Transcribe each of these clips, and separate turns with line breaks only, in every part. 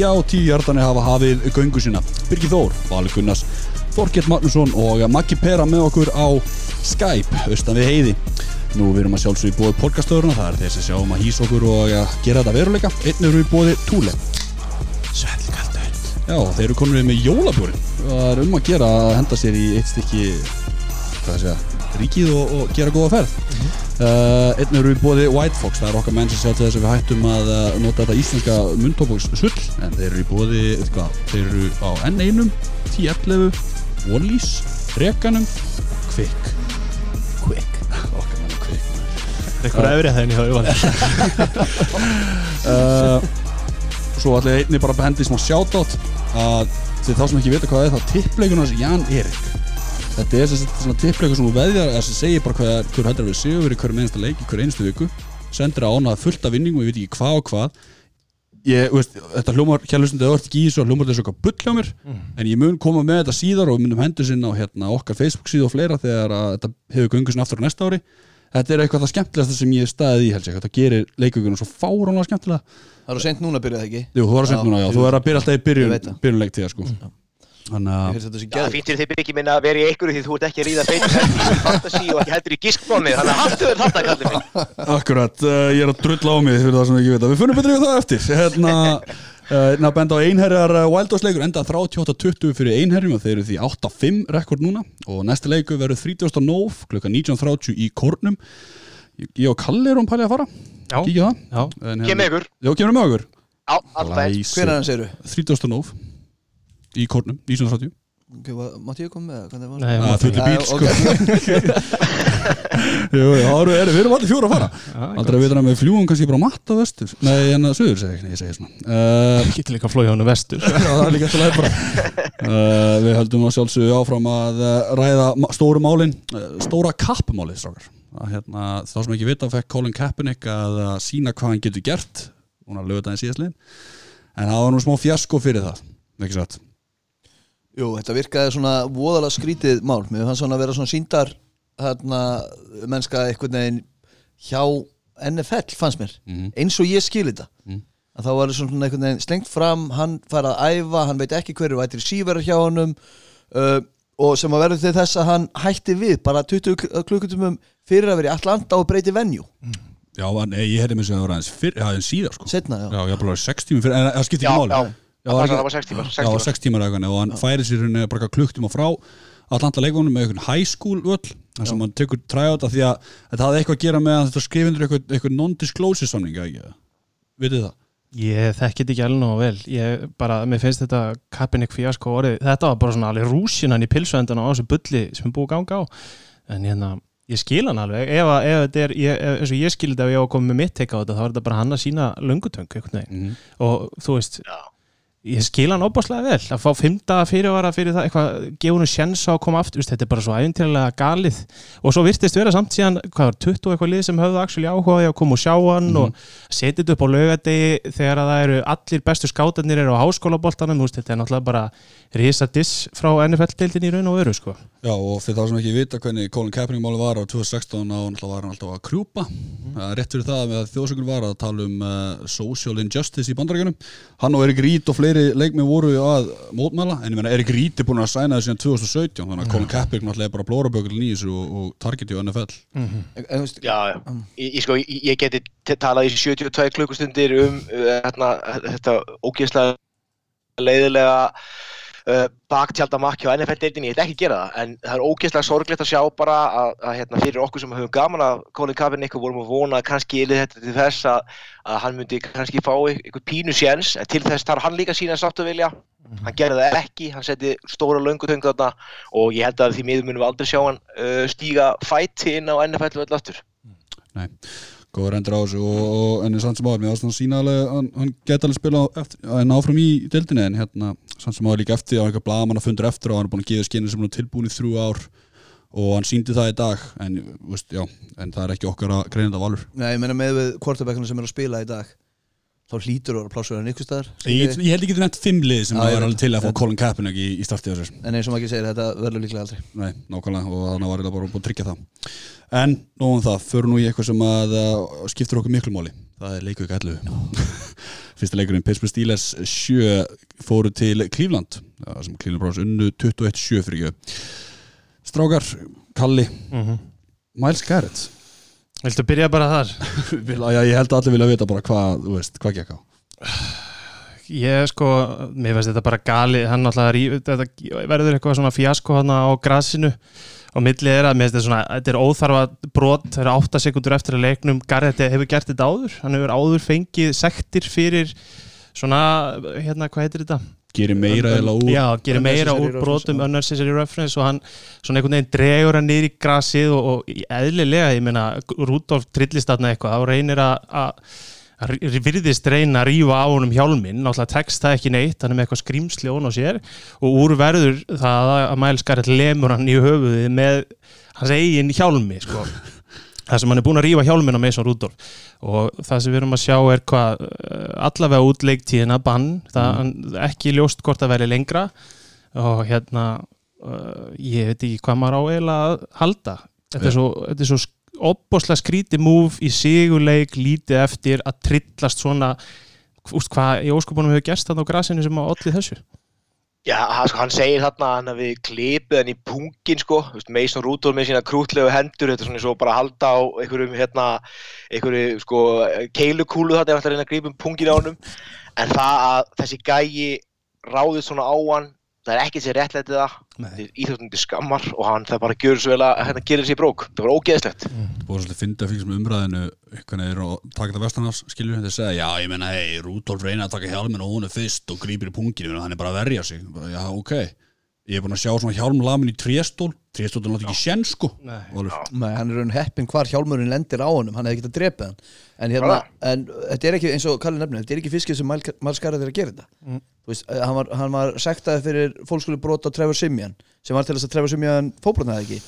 Já, tíu hjartanir hafa hafið göngu sína. Birgir Þór, Valur Gunnars Þorkett Magnússon og Maggi Pera með okkur á Skype, austan við heiði. Nú við erum að sjálfsögja í bóði podcastöðurna það er þessi sjáum að hýsa okkur og að gera þetta veruleika. Einn eru í bóði Túle.
Svellkaldu
Já, þeir eru konur með jólabjórin. Það er um að gera að henda sér í eitt stykki hvað það segja, ríkið og, og gera góða ferð. Uh, Einn eru í bóði White Fox það er okkar menn sem sjá til þess að við hættum að uh, nota þetta íslenska mundtóbóks sull en þeir eru í bóði, eitthvað, þeir eru á N1 1011, Wallys Reganum, Quick
Quick
okkar menn Quick
Er eitthvað efrið það en ég hafa yfir
uh, Svo ætla ég einni bara að hendi smá shoutout að til þá sem ekki vita hvað það er þá tippleikunum hans Jan Erik Þetta er svona tippleikur sem þú veðjar eða sem segir bara hvað, hver að vera sigur í hverjum einasta leik í hverju einstu viku. Sendir að ánað fullt af vinningum ég veit ekki hvað og hvað. Ég, veist, þetta hljómar kjærlustundu eða orð ekki í þessu hljómar þessu eitthvað bull hjá mér. En ég mun koma með þetta síðar og við munum hendur sinna á hérna, okkar Facebook síðu og fleira þegar að þetta hefur göngu sinna aftur á næsta ári. Þetta er eitthvað það skemmtilegasta sem ég staðið í helst þetta gerir leikugunum svo fáránlega skemmtilega.
Það eru sent núna að byrja það ekki?
Jú, þú að
Já,
senda núna, já, þú
veit
er að byrja alltaf í byrjun,
veit það.
byrjunleik tíða sko Þannig að
Það fýttir þið byggjum minna að vera í einhverju því þú ert ekki að ríða beitt fantasi og ekki heldur í gískbónið þannig að hattu þér þetta kallið minn.
Akkurat, uh, ég er að drull á mig fyrir það sem ég ekki veit að við funnum betur við það eftir. Hérna, uh, benda á einherjar eh, uh, Wildhouse-leikur enda 38-20 fyrir einherjum og þeir eru því 8-5 rekord núna. Og næsti leiku verður 30.9 kl. 19.30 í Kornum Ég og Kalli erum pælið að fara. Kíkja það. Hérna- kemur með okkur 30.9 í Kornum, 1930
Mátti ég koma með það? Hvernig var
Nei,
Það?
ekki.
bíl sko. eru- eru- við erum allir fjóra að fara. Aldrei að vita að við fljúum kannski bara matta vestur. Nei, en að söður segi ég, ég segi svona. Uh,
Getur líka að flója honum vestur.
Já, það er líka eftir leið bara. Uh, Við höldum að sjálfsögðu áfram að uh, ræða stóru málin Stóra að, hérna, Þá sem ekki vita fekk Colin Kaepernick að sína hvað hann getur gert Hún har lögut aðeins síðastliðin En það var nú smá fjasko fyrir það Ekki satt
Jú, þetta virkaði svona voðalega skrítið mál. Mér fannst svona að vera svona síndar hérna, mennska einhvern veginn hjá NFL fannst mér.
Mhm.
eins og ég skil þetta.
Mhm.
að þá var það svona einhvern veginn slengt fram hann fara að æfa, hann veit ekki hverju vætri síverar hjá honum uh, og sem að verður til þess að hann hætti við bara 20 kl- klukkutumum fyrir að vera í Atlanta og breyti venju.
Já, nei, ég hefði með sig að það var aðeins fyrr, já, aðeins síðar sko.
Setna, já,
Já, ég hafði bara 6 tími fyrir, en það skipti ekki máli
já,
Já,
það
var
var
ekki-
6 tímar
Já, 6 tímar eða eitthvað og hann færi sér henni bara klukkt um að frá Atlanta leikunum með einhvern high school völl þar sem hann tekur træjáta því að þetta hafði eitthvað að gera með að þetta skrifindur eitthvað, eitthvað non-disclosure samning Vitið það?
Ég þekki þetta ekki alveg nógu vel. Ég bara, mér finnst þetta Kaepernick fíasko orðið Þetta var bara svona alveg rúsinan í pilsuendan á þessu bulli sem er búið að ganga á. En hérna, ég skil hann alveg. Ef, að- ef þetta er, ég, ef, eins og ég skil þetta ef ég á að koma með mitt teika á þetta þá er þetta bara hann að sína löngutöng einhvern veginn.
Mm
og þú veist. Ég skil hann óbáslega vel. Að fá fymta fyrirvara fyrir það eitthvað, gefa hún sjens á að koma aftur þetta er bara svo æfintilega galið. Og svo virtist vera samt síðan, hvað var 20 og eitthvað lið sem höfðu actually áhuga á því að koma og sjá hann og setja þetta upp á laugadegi þegar að það eru allir bestu skátarnir eru á háskólaboltanum, þetta er náttúrulega bara risa diss frá NFL-deildin í raun og veru sko.
Já, og fyrir þá sem ekki vita hvernig Colin Kaepernick máli var á 2016 og náttúrulega var hann alltaf að krjúpa. Mm. rétt fyrir það að þjóðsökur var að tala um uh, social injustice í bandarækjunum hann og Erik Rít og fleiri leikmið voru að mótmæla, en ég meina Erik Rít er búin að sæna það síðan 2017, þannig að Colin Kaepernick náttúrulega er bara blórabökull í þessu og, og target í NFL
en, veist,
Já. Ég, ég, sko, ég, ég geti talað í þessi 72 klukkustundir um uh, hérna, þetta ógeðslega leiðilega uh, baktjaldamakki á NFL-deildinni, ég ætla ekki að gera það en það er ógeðslega sorglegt að sjá bara að, að hérna, fyrir okkur sem höfum gaman að Colin Kaepernick og vorum að vona að kannski ylið þetta til þess að, að hann myndi kannski fá eitthvað pínu séns en til þess þarf hann líka sína sáttu vilja. Hann gerði það ekki, hann setti stóra löngutöng þarna og ég held að því miður munum við aldrei sjá hann uh, stíga fæti inn á NFL-völd aftur.
Nei, góður endur á þessu og, og en samt sem áður, mér varst hann sína alveg hann, hann geti alveg spila eftir, en áfram í deildinni en hérna, samt sem áður líka eftir á eitthvað blaman að fundur eftir og hann er búin að gefa skinni sem hann er tilbúin í þrjú ár og hann síndi það í dag en, veist, já, en það er ekki okkar að greina þetta valur.
Nei, ég meina með við quarterbackinu sem er að spila í dag þá hlýtur plássur en ykkur staðar.
Ég, ég held ekki að nefnt fimm lið sem það
veit.
alveg til að fá
Þetta-
Colin Kaepernick í, í startið þessu.
En eins og maður ekki segir, þetta verður líklega aldrei.
Nei, nákvæmlega og þannig var ég bara búin að tryggja það En nóðum það, förum nú í eitthvað sem að uh, skiptir okkur miklu máli. Það er leikvika 11 Fyrsta leikurinn Pittsburgh Steelers 7 fóru til Cleveland. Það sem Cleveland Browns unnu 21-7 fyrir ekki Strákar, Kalli.
Mhm.
Miles Garrett.
Viltu byrja bara þar?
Já, Ég held að allir vilja vita bara hvað þú veist, hvað gekk á.
Ég sko, mér finnst þetta bara gali hann alltaf verður eitthvað svona fjasko hann á grasinu og millið er að þetta svona þetta er óþarfa brot, það eru 8 sekundur eftir að leiknum, Garrett hefur gert þetta áður? Hann hefur áður fengið sektir fyrir svona, hérna, hvað heitir þetta?
Gerir meira eða úr
Já, gerir meira úr brotum unnecessary reference og hann svona einhvern veginn dregur hann niður í grasið og, og eðlilega, ég meina Rudolf trillist þarna eitthvað og reynir að virðist reyna að rífa á honum hjálminn, náttúrulega tekst það ekki neitt hann er með eitthvað skrýmsli ón á sér. Og úr verður það að Miles Garrett lemur hann í höfuðið með hans eigin hjálmi sko. það sem hann er búin að rífa hjálminn á Mason Rudolf og það sem við erum að sjá er hvað eh, allavega útleiktíðina bann. Það mm. ekki ljóst hvort að veri lengra. Og hérna uh, ég veit ekki hvað maður á eiginlega að halda. Þetta er svo, þetta er svo opboslega skríti múf í sigurleik lítið eftir að trillast svona úst, hvað í óskupunum hefur gerst þarna á grasinu sem að olli þessu?
Já, hann, sko, hann segir þarna að hann hafi klipið hann í pungin sko, Mason Rudolph með sína krútlegu hendur, þetta er svona svo bara að halda á einhverjum hérna, einhverju sko keilukúlu þarna ef hann ætlar að reyna að grípa um pungin á honum, en það að þessi gæi ráðið svona á hann, það er ekki sér réttlætið það, er íþjóttandi skammar og hann það bara gjör svo vel að hérna gerir sér í brók, það var ógeðslegt.
Það búið svolítið að finna að fylgjast með umræðinu þeir eru að taka þetta vestanars skilju þeir segja, já ég menna, hei, Rudolf reyna að taka hjálminn og hún er fyrst og grípir í punginu hann er bara að verja sig, Bara, já ok ég er búin að sjá svona hjálm lamin í tréstól. Tréstól er náttúrulega ekki sén sko.
Nei.
Og alveg,
Nei, hann er raun heppin hvar hjálmurinn lendir á honum. Hann hefði getað drepið hann. En, hérna, en þetta er ekki, eins og Kalli nefnir þetta er ekki fiskið sem Malskarað er að gera þetta.
Mm.
Þú veist, eh, hann var, hann var sektaði fyrir fólkskóli brot á Trevor Simjan sem var til þess að Trevor Simjan fóbrotnaði ekki.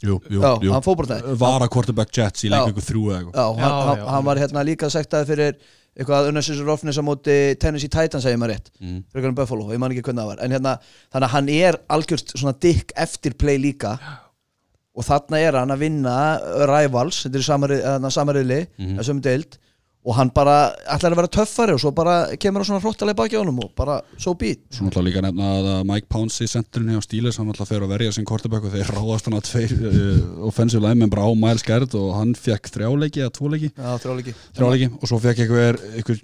Jú, jú,
Já,
jú.
hann fóbrotnaði
vara quarterback Jets í ykkur þrjú eða eitthvað.
Já, hann,
Já,
hann,
já.
hann var hérna líka sektaði fyrir eitthvað unnessins rofnis á móti Tennessee Titans segir maður rétt
mm.
en Buffalo, ég man ekki hvernig það var en hérna, þannig að hann er algjörst svona dick eftir play líka og þarna er hann að vinna rivals, þetta er
Mhm.
mm -hmm. Og hann bara ætlar að vera töffari og svo bara kemur hann svona hróttalega baki á honum og bara so be it.
Svo náttúrulega líka nefna að að Mike Pounce í sendurinni á Steelers, hann náttúrulega fer að verja sin quarterback og þeir ráðast hann að tveir uh, offensive linemen bara á Miles Garrett og hann fekk þrjáleiki eða tvoleiki
Já, þrjáleiki.
Þrjáleiki. Og svo fekk einhver, einhver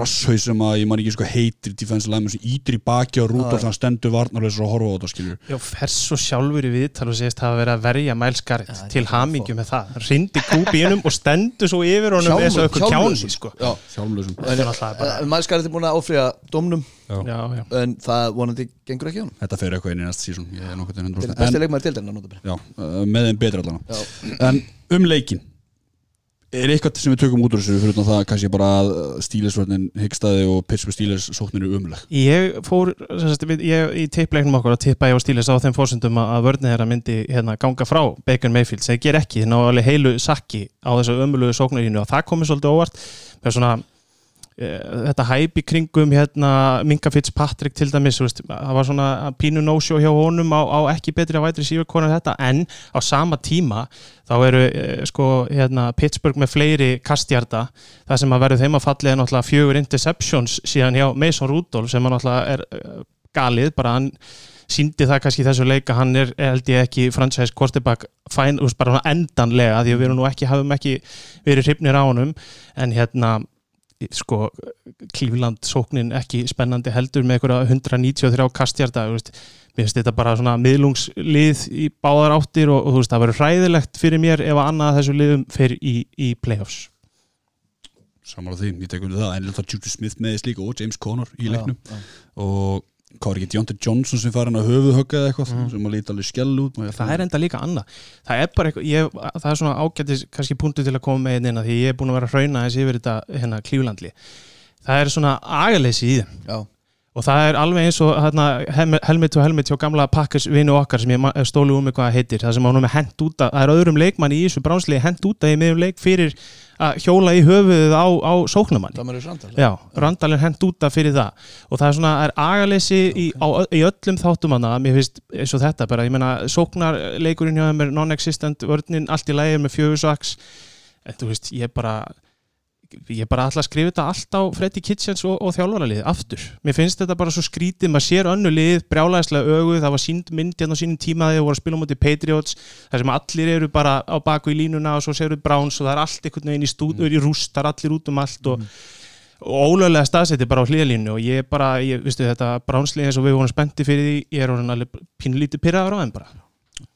rasshaus sem að ég man ekki sko heitir defensive lineman sem ítir í baki á
Já, já.
hann stendur varnarleis og horfa á þetta skilur
Já, fers svo sjálfur í viðtal og segist hafa verið að verja Miles Garrett
Já,
til
þetta er
hamingju með það Kjáni sko. Þetta er náttúrulega bara-
Mælskarið er búin að áfriða domnum
Já, já
en það vonandi gengur ekki á honum.
Þetta fer eitthvað inn í næst sísón ég er til
Til
100%
besti
en,
leikmaður til denna notabene
já, uh, með þeim betri allan
Já,
en um leikin er eitthvað sem við tökum út úr þessu fyrir utan það kannski bara að stílisvörnin hyggstaði og Pittsburgh Steelers sóknir eru umleg
Ég fór, sagt, ég, í tippleiknum okkur að tippa ég á stílis á þeim fórsöndum að að vörnið þeirra myndi hérna, ganga frá Bacon Mayfield, ég ger ekki, þeir ná alveg heilu sakki á þessu ömulugu sóknarínu og það komið svolítið óvart með svona þetta hæp í kringum hérna, Minka Fitzpatrick til dæmis veist, það var svona pínu no-show hjá honum á, á ekki betri að vætri sífur konar þetta en á sama tíma þá eru e, sko hérna, Pittsburgh með fleiri kastjarta það sem að verður þeim að fallið er náttúrulega fjögur interceptions síðan hjá Mason Rudolph sem náttúrulega er eh, galið, bara hann síndi það kannski þessu leika, hann er held ég ekki franchise quarterback fæn, bara endanlega, því við erum nú ekki hafum ekki verið hrifnir á honum en hérna sko, Cleveland sóknin ekki spennandi heldur með einhverja 193 kastjarta, þú veist. Mér finnst þetta bara svona miðlungslið í báðar áttir og, og þú veist, það verður hræðilegt fyrir mér ef að annað af þessu liðum fyrir í, í playoffs.
Samanlega því, ég tek undir það. En þetta Juju Smith meðist líka og James Conner í leiknum.
já.
og hvað er ekki Deontay Johnson sem fær hann að höfuðhögga eða eitthvað
Mhm.
sem að líta alveg skell út?
Það er enda líka annað. Það er bara eitthvað, ég, það er svona ágætis kannski punktu til að koma með hérna því ég er búin að vera að hrauna þessi yfir þetta hérna klíflandli það er svona agaleysi í þeim.
Já,
og það er alveg eins og hérna, helmet og helmet hjá gamla Packers vinnu okkar sem ég stólu um með hvað það heitir það sem ánum er hent út að, það er öðrum leikmann í þessu bránsliði hent út að í miðum leik fyrir að hjóla í höfuðið á, á sóknumann
það maður sandal
Já, Randall er hent út af fyrir það. Og það er svona, er agaleysi í, á, í öllum þáttum hana, mér finnst eins og þetta bara, ég meina, sóknarleikurinn hjá þeim er non-existent, vörnin allt í lægir með fjögursaks en þú veist, ég bara ég bara ætla að skrifa þetta allt á Freddy Kitchens og, og þjálfaraliði aftur. Mér finnst þetta bara svo skrítið, maður sér önnu lið, brjálæðislega ögu, það var sínd mynd hérna á sínum tíma þegar þeir voru að spila móti Patriots, þar sem allir eru bara á baku í línuna og svo séu við Browns og það er allt einhvern veginn í stúd, mm. í rúst, það er allir út um allt og, og ólöglega staðsetti bara á hlýðalínu og ég bara, ég, vistu þetta Brownslið eins og við vorum spendi fyrir því, ég er orðin alveg pínlítið pyrraður á þeim bara.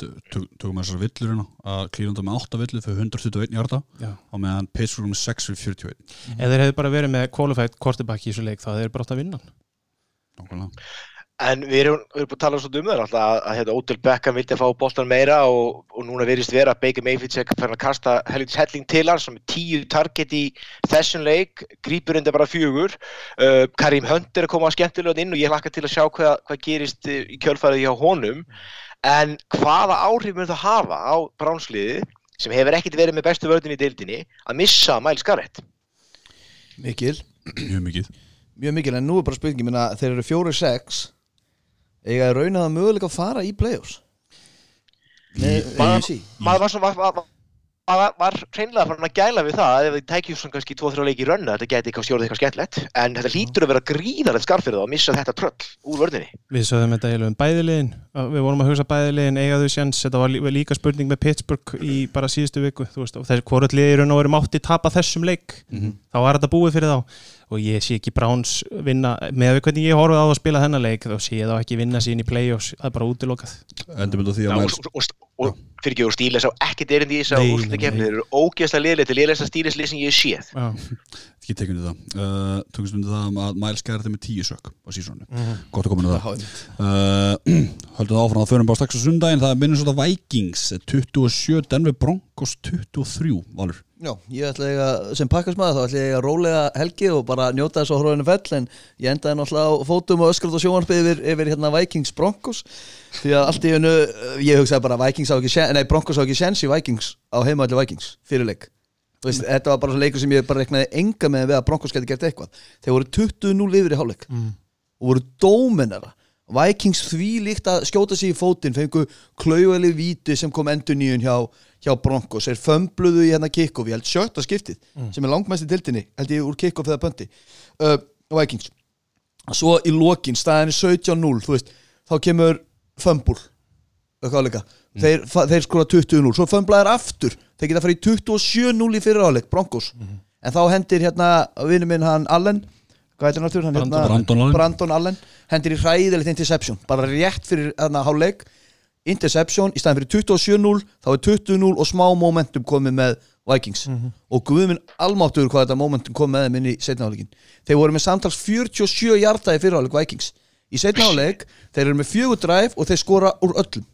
Tökum við þessar villur hérna. Að er með 8 villur fyrir 121 hjarta og meðan Pittsburgh með 6 fyrir 41
Ef þeir hefðu bara verið með qualified quarterback í þessu leik þá þeir bara átt að vinna.
Nákvæmlega.
En við erum, við erum búin að tala svolítið um það alltaf að, að hérna, Odell Beckham vildi að fá bóltan meira og, og núna verðist vera að Baker Mayfield fyrir að kasta helling til hans sem er tíu target í þessum leik, grípur undir bara fjögur. Uh, Karim Hunt er að koma skemmtilega inn og ég hlakka til að sjá hvað, hvað gerist í kjölfarið hjá honum en hvaða áhrif mun það hafa á bránsliði sem hefur ekkert verið með bestu vördin í deildinni að missa Miles Garrett?
Mikil,
Mjög mikið
mjög mikil en nú er bara spurningi minna, þeir eru 4-6 eiga að rauna það möguleika að fara í play-offs? Með
Maður- maður var, svona, var, var, var, var hreinlega farin að gæla við það að ef þið tækjum svona kannski 2-3 leiki í rönna þetta geti eitthvað stjórið eitthvað skemmtlegt en þetta lítur að vera gríðarlega skarf fyrir það að missa þetta tröll úr vördinni
Við sögðum þetta eiginlega um bæðiliðin við vorum að hugsa bæðiliðin, eiga þau sjans þetta var lí- líka spurning með Pittsburgh í bara síðustu viku, þú veist, og þessi hvort liðir og erum átti tapa þessum leik þá var þetta búið fyrir þá. Og ég sé ekki Browns vinna, með við hvernig ég horfið á að spila þennan leik, þá sé ég þá ekki vinna sín í play-offs, það er bara útilokað.
Endur myndu því
Já,
að
og, fyrir ekki úr stíles á ekkert erindi í þess að úrslutakefni
nei.
þeir eru ógeðslega liðlega til liðlega stíleslið sem ég hef séð.
Já,
Ekki tekjum við það. Uh, Tökum við það að Miles Garrett er með 10 sök á sísónu
Mhm.
Gott að koma inn á það.
Já,
uh, Höldum það áfram að förum bara strax á sundaginn Það er Minnesota Vikings 27, Denver Broncos 23 Valur
Já, ég ætla eiga, sem pakkasmaður þá ætla ég að rólega helgi og bara njóta þess á hróinu fell en ég endaði náttúrulega á fótum og öskrað og sjónvarpið yfir, yfir hérna Vikings Broncos. Því að allt í hennu, ég hugsaði bara Vikings á ekki, nei Broncos á ekki sens í Vikings á heimaðalli Vikings, fyrirleik veist, þetta var bara svo leikur sem ég bara reknaði enga með við að Broncos geti gert eitthvað. Þeir voru 20-0 yfir í hálfleik og voru dóminara Vikings því líkt að skjóta sig í fótinn fengu klaugali víti sem kom endur nýjun hjá, hjá Broncos þeir fömbluðu í hérna kickoff, ég held sjötta skiptið sem er langmest í tildinni, held ég úr kickoff eða pönti uh, Vikings. Svo í lokin, staðin er 17-0 þú veist, þá kemur fömbul eitthvað áleika. Þeir, þeir skora 20-0, svo fömblaðir aftur. Þeir geta farið í 27-0 í fyriráleik Broncos, en þá hendir hérna vinnu minn hann Allen? Hann,
Brandon-
hérna,
Brandon Allen.
Hendir í hræðilegt interception bara rétt fyrir hérna hálfleik interception, í staðin fyrir 27-0 þá er 20-0 og smá momentum komið með Vikings. Og guðminn almáttur hvað þetta momentum kom með þeim inn í setna hálfleikin. Þeir voru með samtals 47 hjarta í fyrirháleik Vikings. Í setna hálfleik þeir eru með fjögur dræf og þeir skora úr öllum.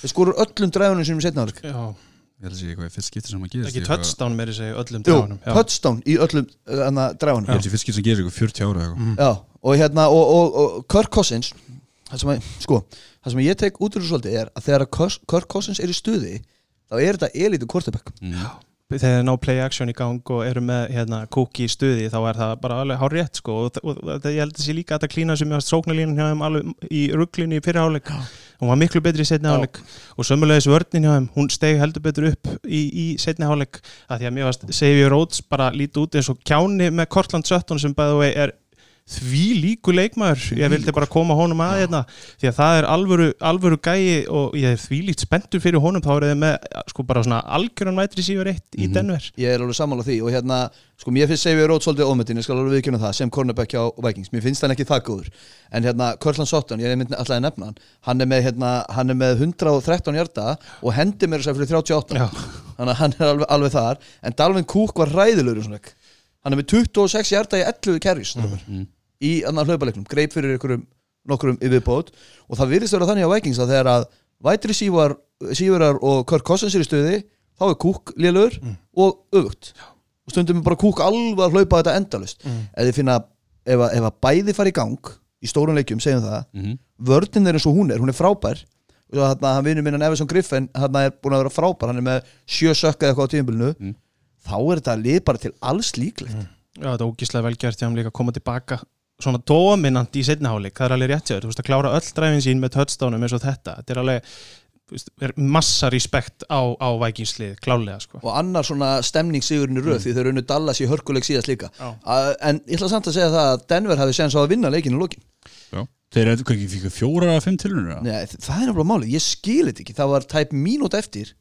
Þeir skora úr öllum dræfunum sem í setna hálfleik.
Já,
Ég held að sé eitthvað fyrst skipti sem að gerist
ekki touchdown með þessi öllum
Jú,
dráðunum
touchdown í öllum uh, dræfunum
Ég held að sé fyrst skipti sem gerist eitthvað 40 ára eða eitthvað.
Já, og hérna og, og, og Kirk Cousins sem, sko, það sem ég tek út úr þessu svolítið er að þegar Kirk Cousins er í stuði þá er þetta elitu quarterback
Mm.
þegar þeir ná play action í gang og eru með hérna, kúki í stuði þá er það bara alveg hár rétt sko. og, og, og ég held að sé líka að þetta klína sem ég varst sóknarlínun hjá þeim alveg í rugglinu í fyrir áleik hún var miklu betri í setni
Já.
áleik og sömulegis vörnin hjá þeim, hún steg heldur betur upp í, í setni áleik að því að mér varst Xavier Rhodes bara lítið út eins og kjáni með Cortland Sutton sem bæði er því líku leikmaður. Ég vildi bara koma honum að hérna því að það er alvöru, alvöru gæi og ég er því lít spenntur fyrir honum. Þá er þið með sko bara svona algjöran vætri síður eitt í Denver.
Ég er alveg sammála því og hérna, sko, mér finnst Xavier Rhodes svolítið ómyndin, ég skal alveg viðkjöna það sem cornerback hjá Vikings, mér finnst hann ekki það góður. En hérna, Kirkland Sutton, ég er myndin alltaf að nefna hann. Hann er með, hérna, hann er með 113 hjarta og hendi mér þess að fyrir 38
Já.
þannig að hann er með 26 hjarta í 11 carries mm. Í annar hlaupaleiknum greip fyrir einhverjum nokkrum yfirbót og það virðist vera þannig á Vikings að þegar að vætri sívarar og Kirk Cousins er í stöði þá er Cook lélögur og öfugt. Og stundum er bara Cook alveg að hlaupa þetta endalust
Mm.
þið finna, ef að, ef að bæði fara í gang í stórun leikjum, segjum það
Mhm.
vörnin er eins og hún er, hún er frábær. Og þarna, hann vinur minna Everson Griffin hann er búin að vera frábær, hann er með sjö sökka eða eitthvað á tíðumbilinu
Mm.
þá er þetta lið bara til alls líklegt.
Já, þetta er ógíslega velgjört hjá hann líka að koma tilbaka svona dominant í setniháleik, það er alveg rétt þér, þú veist að klára öll dræfin sín með touchdownum eins og þetta, þetta er alveg þú veist, er massa respekt á, á Vikingslið, klálega sko.
og annar svona stemningssigurinn í röð því þeir unnu Dallas í hörkuleik síðast líka. Uh, en ég ætla samt að segja það að Denver hafi séðan svo að vinna leikinu lókin
Já. Þeir eru ekki fikk fjóra eða fimm tilhörnir
Nei, það er náttúrulega máli, ég skil þetta ekki. Það var tæp mínút eftir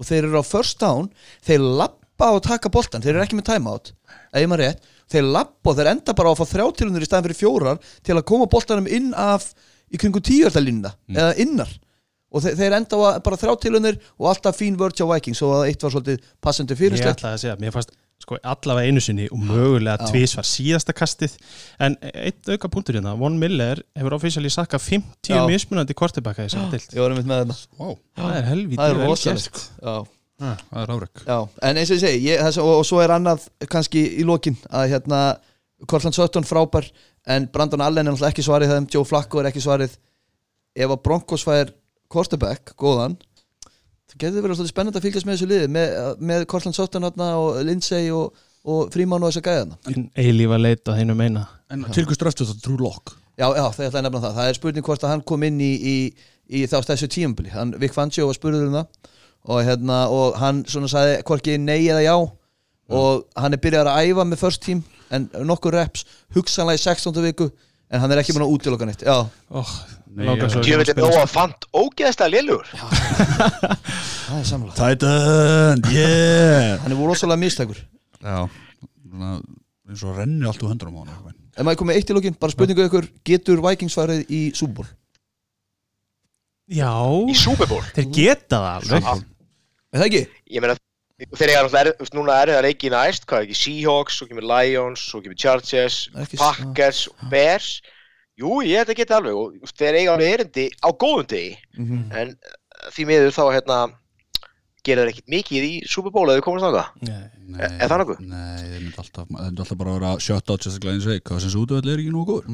og þeir eru á first down þeir lappa og taka boltan, þeir eru ekki með timeout ef ég maður rétt, þeir lappa og þeir enda bara á að fá þrjáttilunir í staðin fyrir fjórar til að koma boltanum inn af í kringu tíuartalínuna, eða innar. Og þeir, þeir enda á bara þrjáttilunir og alltaf fín vörd hjá Vikings og eitt var svolítið passandi
Ég
fyrirslegt.
Ætlaði að segja, mér fannst sko, allavega einu sinni og mögulega tvís var síðasta kastið. En eitt auka punktur hérna, Von Miller hefur officially sakka 50
Já.
mismunandi kortebakka í dild
ég var einmitt með þetta,
Wow,
það er helvítið
það er
er
Já, en eins og ég segi ég, þess, og, og svo er annað kannski í lokin að hérna, Kortland Sutton frábær en Brandon Allen er náttúrulega ekki svarið þeim Joe Flacco er ekki svarið ef að Broncos fær quarterback, góðan það getur verið svolítið spennandi að fylgjast með þessu liði með, með Kortland Sutton hérna, og Lindsay og, og Fríman og þessa gæðana
En eilífa leit að þeinu meina
En til hvers drafstu þetta True Lock?
Já, já, það ætla að nefna það. Það er spurning hvort að hann kom inn í, í, í þá þessu tímabili. Hann, Vic Fangio var spurður um það og, hérna, og hann svona sagði hvorki nei eða já og hann er byrjað að æfa með first team en nokkur reps, hugsanlega í 16. viku en hann er ekki búin að útiloka neitt. Já,
oh, svo
Ég
að
fant ógeðslega lélugur
það er samlega.
Titan, yeah
Hann er voru rosalega mistækur.
Já, svona, eins og renni allt úr höndunum á hann.
Ef maður komið eitt í lokin, bara spurningu ykkur, getur Vikings farið í Super Bowl?
Já,
í Super Bowl
þeir geta það alveg
Er það ekki?
Ég meina þeir eiga náttúrulega er, núna er það leiki næst hvað er ekki Seahawks, svo kemur Lions svo kemur Chargers,
Ekki-
Packers Bears Jú, ég held að geta alveg og þeir eiga alveg erindi á góðum degi
Mm
en uh, því miður þá hérna gera þeir ekkit mikið í Super Bowl eða komast náttúrulega
Nei.
Nei,
Er það nokkuð?
Nei, þeir myndi alltaf, þeir myndi alltaf bara að vera shut out sérstaklega eins og eitthvað sem þessu útvöld er ekki nú góður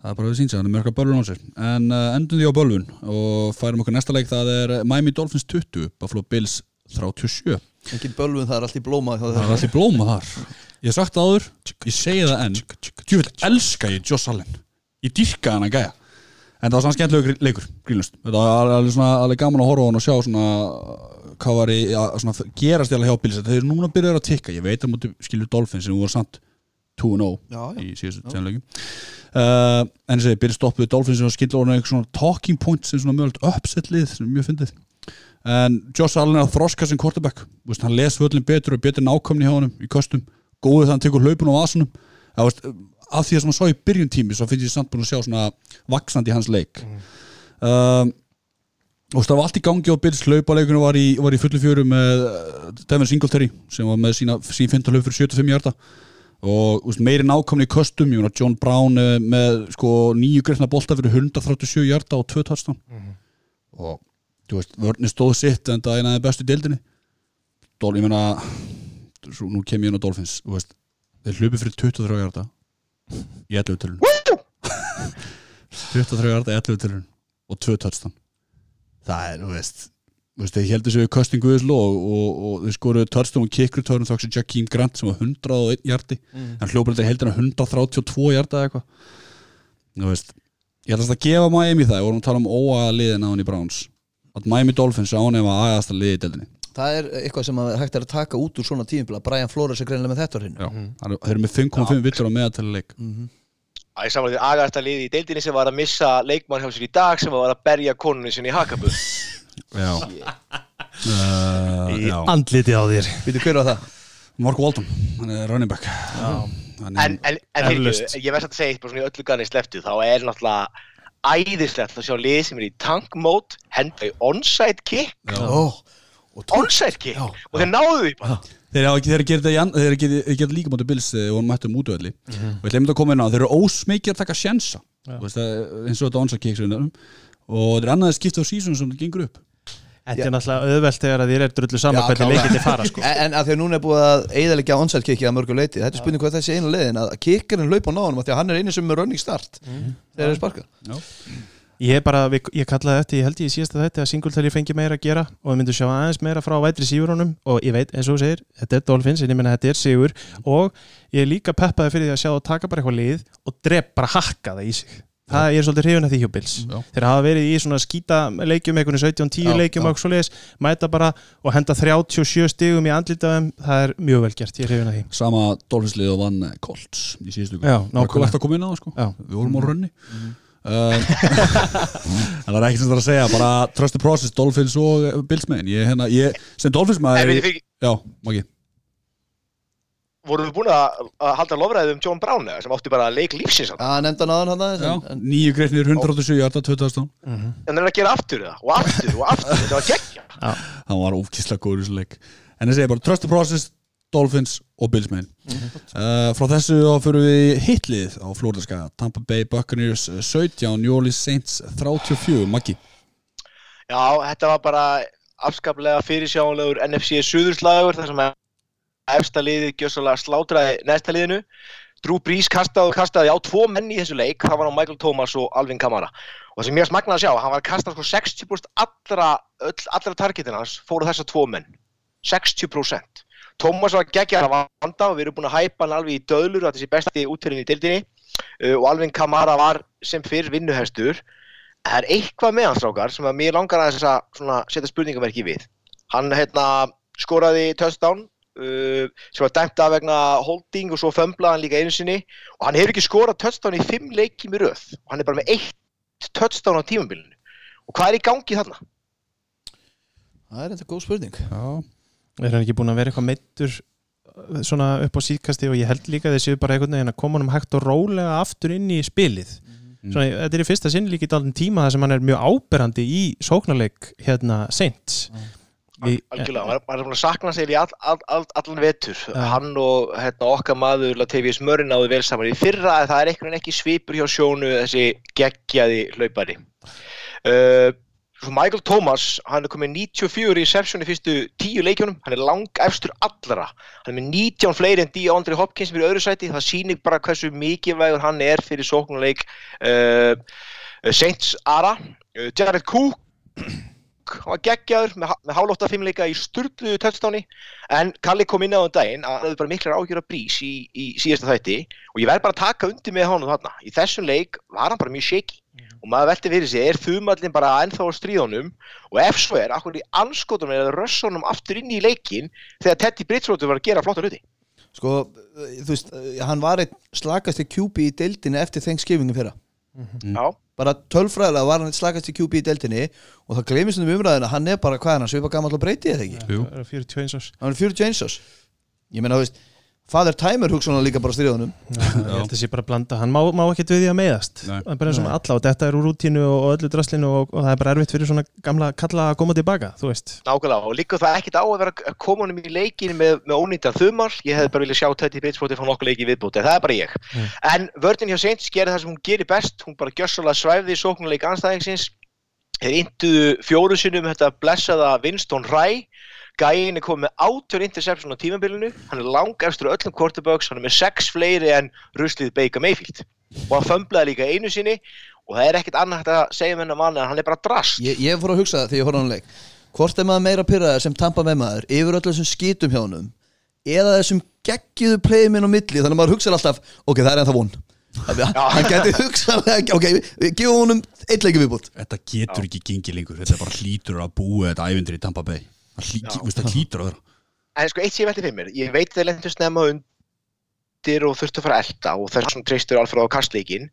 Það er bara við síns að hann er mörg að bölvun á sér. En uh, endum því á bölvun og færum okkur næsta leik það er Miami Dolphins 20 Buffalo Bills 37
Engin bölvun, það er allt í blóma. hjá
Það er allir blóma þar. Ég hef sagt það áður, ég segi það enn. Djúvill elska ég Joss Allen. Ég dýrka hann að gæja. En það var svona skemmtilegur leikur, grínlust Þetta var alveg, svona, alveg gaman að horfa á hann og sjá svona hvað var í, ja, svona, gerast hjá Bills. Þeir eru núna byrjar að tikka. Ég veit að múti skilur Dolphins sem voru samt 2-0
Já, já.
í síðustu tjánleikum uh, En þessi, Bills stoppuð Dolphins og skilur orðin eitthvað svona talking point sem svona mjög upset lið sem er mjög fyndið. En Josh Allen er að þroska sem quarterback. Þú veist, hann les völlin betur og betur nákomni hjá honum í kostum, góður þegar hann tekur hlaupun Það veist, af því að sem hann sá í byrjun tími svo finnst ég samt búin að sjá svona vaksandi hans leik. Mm. og það var allt í gangi og Bills hlaupaleikinu var í, var í fullu fjöru með uh, Devin Singletary sem var með sína, sín 15 hlaup fyrir 75 hjarta og úst, meiri nákomni í kostum, John Brown eh, með sko nýju greifna bolta fyrir 137 hjarta og 2 touchdown. Og þú veist, vörni stóð sitt en það er einaði bestu deildinni. Dól, ég meina svo, nú kem ég inn á Dolphins veist, þeir hlupi fyrir 23 hjarta í 11 tölun 23 hjarta í 11 tölun og 2 touchdown. Það er, þú veist, þeir heldur sér við Köstin Guðislo og, og, og þeir skoruðu touchdown og kick return þá ekki Jakeem Grant sem var 101 hjarti en hljóparlega heldur hann 132 hjarta eða eitthvað. Þú veist, ég ætla að gefa Miami það, við vorum að tala um óaða liðin á hann í Browns. Að Miami Dolphins ánefna aðasta liði í deildinni.
Það er eitthvað sem að hægt er að taka út úr svona tímpila Brian Flores er greinilega með þetta
mm. þeir eru með 5,5 villur á meðatali leik
Það er samanlega því agaðasta liði í deildinni sem var að missa leikmann hjá sér í dag sem var að berja konunni sinni í hakabu
Uh,
í
Já,
andliti á þér.
Býtu hver á það?
Mark Walton, hann er running back. Hann
En,
er,
en, en heyrðu, ég verð satt að segja eitt bara svona í öllu ganni sleftu þá er náttúrulega æðislegt að sjá lið sem er í tank mode henda í onside kick.
Tók
onside kick?
Já.
og þeir náðu því bara.
Þeir þetta gera líka mútið Bills eh, og hann mættum útvöldi og ég lemur að koma inn á, þeir eru ósmeikir að taka sjensa eins og þetta onsa kicks og þeir eru annaðið skipt á sísón sem það gengur upp
Þetta er náttúrulega auðvelt þegar að þér er drullu saman hvernig
klálega.
leikindi fara sko.
En, en að því að núna er búið að eiðalegja onside kicki að mörgu leiti Þetta er spurning hvað þessi einu leiðin að kickerinn laupa á náðunum af því að hann er einu sem er running start þegar þeir sparka.
Ég er bara, við- ég kallaði þetta, ég held ég í síðasta þetta að Singletary fengi meira að gera og við myndum sjá aðeins meira frá vætri sífurunum og ég veit, eins og þú segir, þetta er Dolphins en ég menna þetta er sigur og ég er líka peppaði fyrir því að sjá það taka bara eitthvað lið og drep bara hakka það í sig það ég er svolítið hrifin að því hjá Bills.
Já.
þeir hafa verið í svona skýta leikjum einhvern 17-10
Já,
leikjum
já.
og svoleiðis mæta bara og henda 37 stigum í andlitaðum það er mjög vel gert, ég er hrifin að því.
Sama Dolphinslið og vann eh, Colts í síðustu
Já,
Það var
nákvæmlega.
hægt að koma inn á það sko.
Já.
Við vorum á rönni uh, En það er ekkert sem það er að segja bara trust the process, Dolphins og eh, Bills megin ég, hérna, ég, sem Dolphins maður Já, Maggi
vorum við búin að að halda lofræðið um John Brown eða, sem átti bara leik lífsins hann.
að nefnda náðan hann
Já, nýju greifnir 187 hjarta 2000
En það er að gera aftur það og aftur og aftur, þetta var geggja.
hann var ókíslega góður í þessu leik. En ég segi bara trust the process, Dolphins og Bills megin uh, frá þessu þá fyrir við hitlið á Flóriðaskaga Tampa Bay Buccaneers eh, 17 New Orleans Saints 34 Maggi?
Já, þetta var bara afskaplega fyrirsjáanlegur NFC suðurslagur þar sem að efsta liðið gjössalega slátraði næsta liðinu. Drew Brees kastaði og kastaði á tvo menn í þessu leik, það var á Michael Thomas og Alvin Kamara. Og það sem ég var smagnað að sjá, hann var að kasta sko 60% allra, allra targetin hans fóru þessa tvo menn. 60%. Thomas var geggjar að vanda og við erum búin að hæpa hann alveg í döðlur að þessi besti útferðin í dildinni uh, og Alvin Kamara var sem fyrr vinnuhestur það er eitthvað með hans strákar sem að mér langar að svona, setja spurningamerki við hann hérna, skoraði touchdown uh, sem var dæmt af vegna holding og svo fömblaði hann líka einu sinni. Og hann hefur ekki skorað touchdown í fimm leikjum í röð. Og hann er bara með eitt touchdown á tímabilinu. Og hvað er í gangi þarna?
það er þetta góð spurning.
Já,
er hann ekki búin að vera eitthvað meittur svona upp á síðkasti og ég held líka þessi bara einhvern veginn að koma hann hægt og rólega aftur inn í spilið. Svona, þetta er í fyrsta sinn líka í daldin tíma þar sem hann er mjög áberandi í sóknarleik hérna seint Í-
Algjörlega, maður er búin að sakna sér í all, all, all, allan vetur.
Ja.
hann og hérna, okkar maður Latavius Murray náðu vel saman í fyrra en það er einhvern veginn ekki svipur hjá sjónu þessi geggjaði hlaupari. Uh, Michael Thomas hann er komið 94 reception í fyrstu 10 leikjunum, hann er lang efstur allra, hann er með 19 fleiri en DeAndre Hopkins fyrir öðru sæti, það sýnir bara hversu mikilvægur hann er fyrir sóknuleik uh, Saints Ara uh, Jared Cook hann var geggjaður með, með hálótta fimmleika í sturluðu touchdowni. En Kalli kom inn á um daginn að hann hefði bara miklar ágjör að brís í, í síðasta þætti. Og ég verð bara að taka undir með honum þarna. Í þessum leik var hann bara mjög shaky. Og maður velti fyrir sig, er þumallin bara ennþá á stríðunum? Og ef svo er, akkur í anskotum er að rössa honum aftur inn í leikin þegar Teddy Bridgewater var að gera flotta hluti?
Sko, þú veist, hann var einn slakasti QB í deildinni eftir Fyrra
Já,
bara tölfræðilega var hann einn slakasti QB í deildinni og það glemist um umræðina hann er bara hvað er hann, svipa gammal og breyti eða ekki?
Jú.
Það er 41 árs.
Hann er 40 eins ás ég meina, þú veist, Father Timer hugsa hann líka bara stríðunum
ég held að sé bara að blanda, hann má, má ekki við því að meiðast.
Nei.
það er bara eins og og þetta er úr rútínu og, öllu draslinu og, og það er bara erfitt fyrir svona gamla kalla að koma tilbaka, þú veist.
Nákvæmlega og líka það ekkert á að vera að koma honum í leikin með, með ónýttan þumal ég hefði bara viljað sjá Teddy Bridgewater fá nokkuð leiki í viðbúti en það er bara ég.
Mm.
en vörðin hjá Saints gerir það sem hún gerir best. Hún bara gjössalega svæfði gæin er komið með átjör interception á tímabilinu. Hann er lang eftir öllum quarterbacks. Hann er með sex fleiri en ruslið Baker Mayfield. Og hann fömblaði líka einu sinni. Og það er ekkert annað hægt að segja með hennar manni en hann er bara drast.
Ég, ég fór að hugsa það þegar ég horfði á hann leik. Hvort er maður meira pyrraður sem tampa með maður yfir öll þessum skítum hjá honum eða þessum geggiðu playum inn á milli? Þannig að maður hugsa alltaf, ok, það er ennþá von. Hann geti hugsaðlega ok, gefum honum eitt leiki viðbútt
Þetta getur ekki gengið lengur. Þetta er bara hlýtur að búa þetta ævindir í Tampa Bay Það það hlýtur að vera.
En sko eitt sem ég velti fyrir mér, ég veit þeir lendur snemma undir og þurftu að fara elda og þess vegna treystur Alfred á kastleikin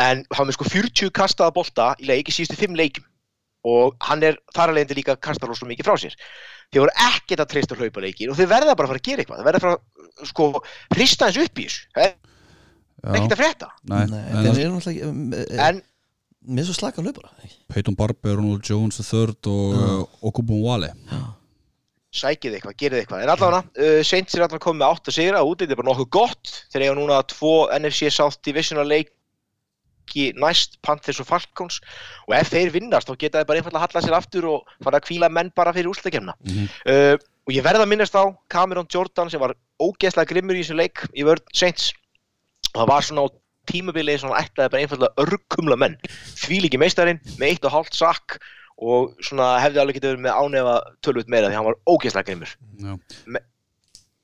en hann með sko 40 kastaða bolta í leik í síðustu 5 leikim og hann er þar alveg endur líka að kasta rosalega mikið frá sér. Þeir voru ekkert að treysta hlaupa leikin og þeir verða bara að fara að gera eitthvað, þeir verða að fara að sko hrista hans upp í þessu, það er ekkert að frétta.
Nei,
Nei,
en það-
er um, eh,
En
er svo slaka hlaupa
Peyton Barber, Ronald Jones III og uh, Okubun Wale
sækið eitthvað, gerið eitthvað. En allavega, uh, Saints er allavega komið með 8 sigra, útlitið er bara nokkuð gott. Þeir eiga núna tvo NFC South Divisional leiki næst Panthers og Falcons og ef þeir vinnast þá geta þeir bara einfallega að halla sér aftur og fara að kvíla menn bara fyrir úrslækjumna.
Mhm.
uh, og ég verð að minnast á Cameron Jordan sem var ógeðslega grimmur í þessu leik í vörð Saints og það var svona á tímabilið svona ætlaði bara einfallega örkumla menn. Því líki meistarinn með eitt og hálft sakk og svona hefði alveg getið verið með ánefa tölvut meira því hann var ógeðslega grimmur.
Já.